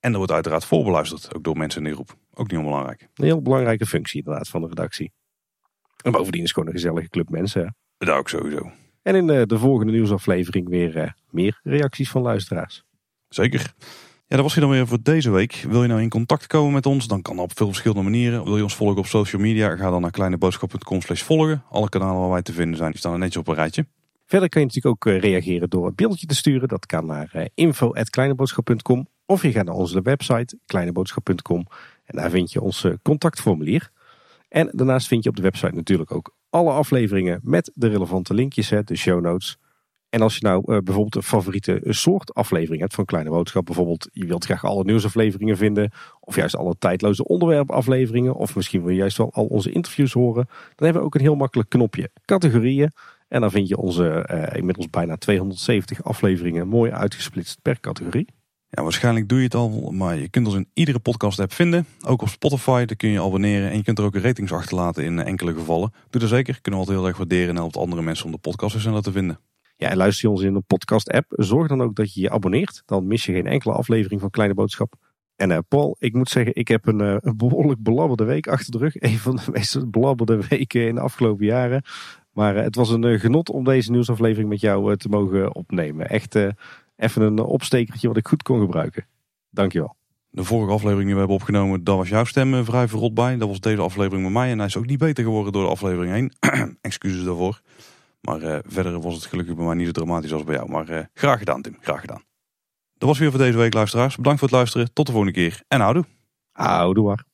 En er wordt uiteraard voorbeluisterd, ook door mensen in die groep. Ook niet onbelangrijk. Een heel belangrijke functie inderdaad van de redactie. En bovendien is het gewoon een gezellige club mensen. Dat ook sowieso. En in de volgende nieuwsaflevering weer meer reacties van luisteraars. Zeker. Ja, dat was hij dan weer voor deze week. Wil je nou in contact komen met ons? Dan kan dat op veel verschillende manieren. Wil je ons volgen op social media? Ga dan naar kleineboodschap.com slash volgen. Alle kanalen waar wij te vinden zijn, staan er netjes op een rijtje. Verder kun je natuurlijk ook eh, reageren door een beeldje te sturen. Dat kan naar eh, info.kleineboodschap.com of je gaat naar onze website kleineboodschap.com en daar vind je ons contactformulier. En daarnaast vind je op de website natuurlijk ook alle afleveringen met de relevante linkjes, de show notes. En als je nou uh, bijvoorbeeld een favoriete soort aflevering hebt van Kleine Boodschap, bijvoorbeeld je wilt graag alle nieuwsafleveringen vinden, of juist alle tijdloze onderwerpafleveringen, of misschien wil je juist wel al onze interviews horen, dan hebben we ook een heel makkelijk knopje categorieën. En dan vind je onze uh, inmiddels bijna 270 afleveringen mooi uitgesplitst per categorie. Ja, waarschijnlijk doe je het al, maar je kunt ons in iedere podcast app vinden. Ook op Spotify, daar kun je abonneren en je kunt er ook ratings achterlaten in enkele gevallen. Doe dat zeker, kunnen we altijd heel erg waarderen en helpt andere mensen om de podcast sneller te vinden. Ja, luister je ons in een podcast app, zorg dan ook dat je je abonneert. Dan mis je geen enkele aflevering van Kleine Boodschap. En uh, Paul, ik moet zeggen, ik heb een, een behoorlijk belabberde week achter de rug. Een van de meest belabberde weken in de afgelopen jaren. Maar uh, het was een genot om deze nieuwsaflevering met jou te mogen opnemen. Echt even een opstekertje wat ik goed kon gebruiken. Dankjewel. De vorige aflevering die we hebben opgenomen, daar was jouw stem vrij verrot bij. Dat was deze aflevering met mij en hij is ook niet beter geworden door de aflevering heen. Excuses daarvoor. Maar uh, verder was het gelukkig bij mij niet zo dramatisch als bij jou. Maar uh, graag gedaan Tim, graag gedaan. Dat was weer voor deze week luisteraars. Bedankt voor het luisteren. Tot de volgende keer en houdoe. Houdoe waar.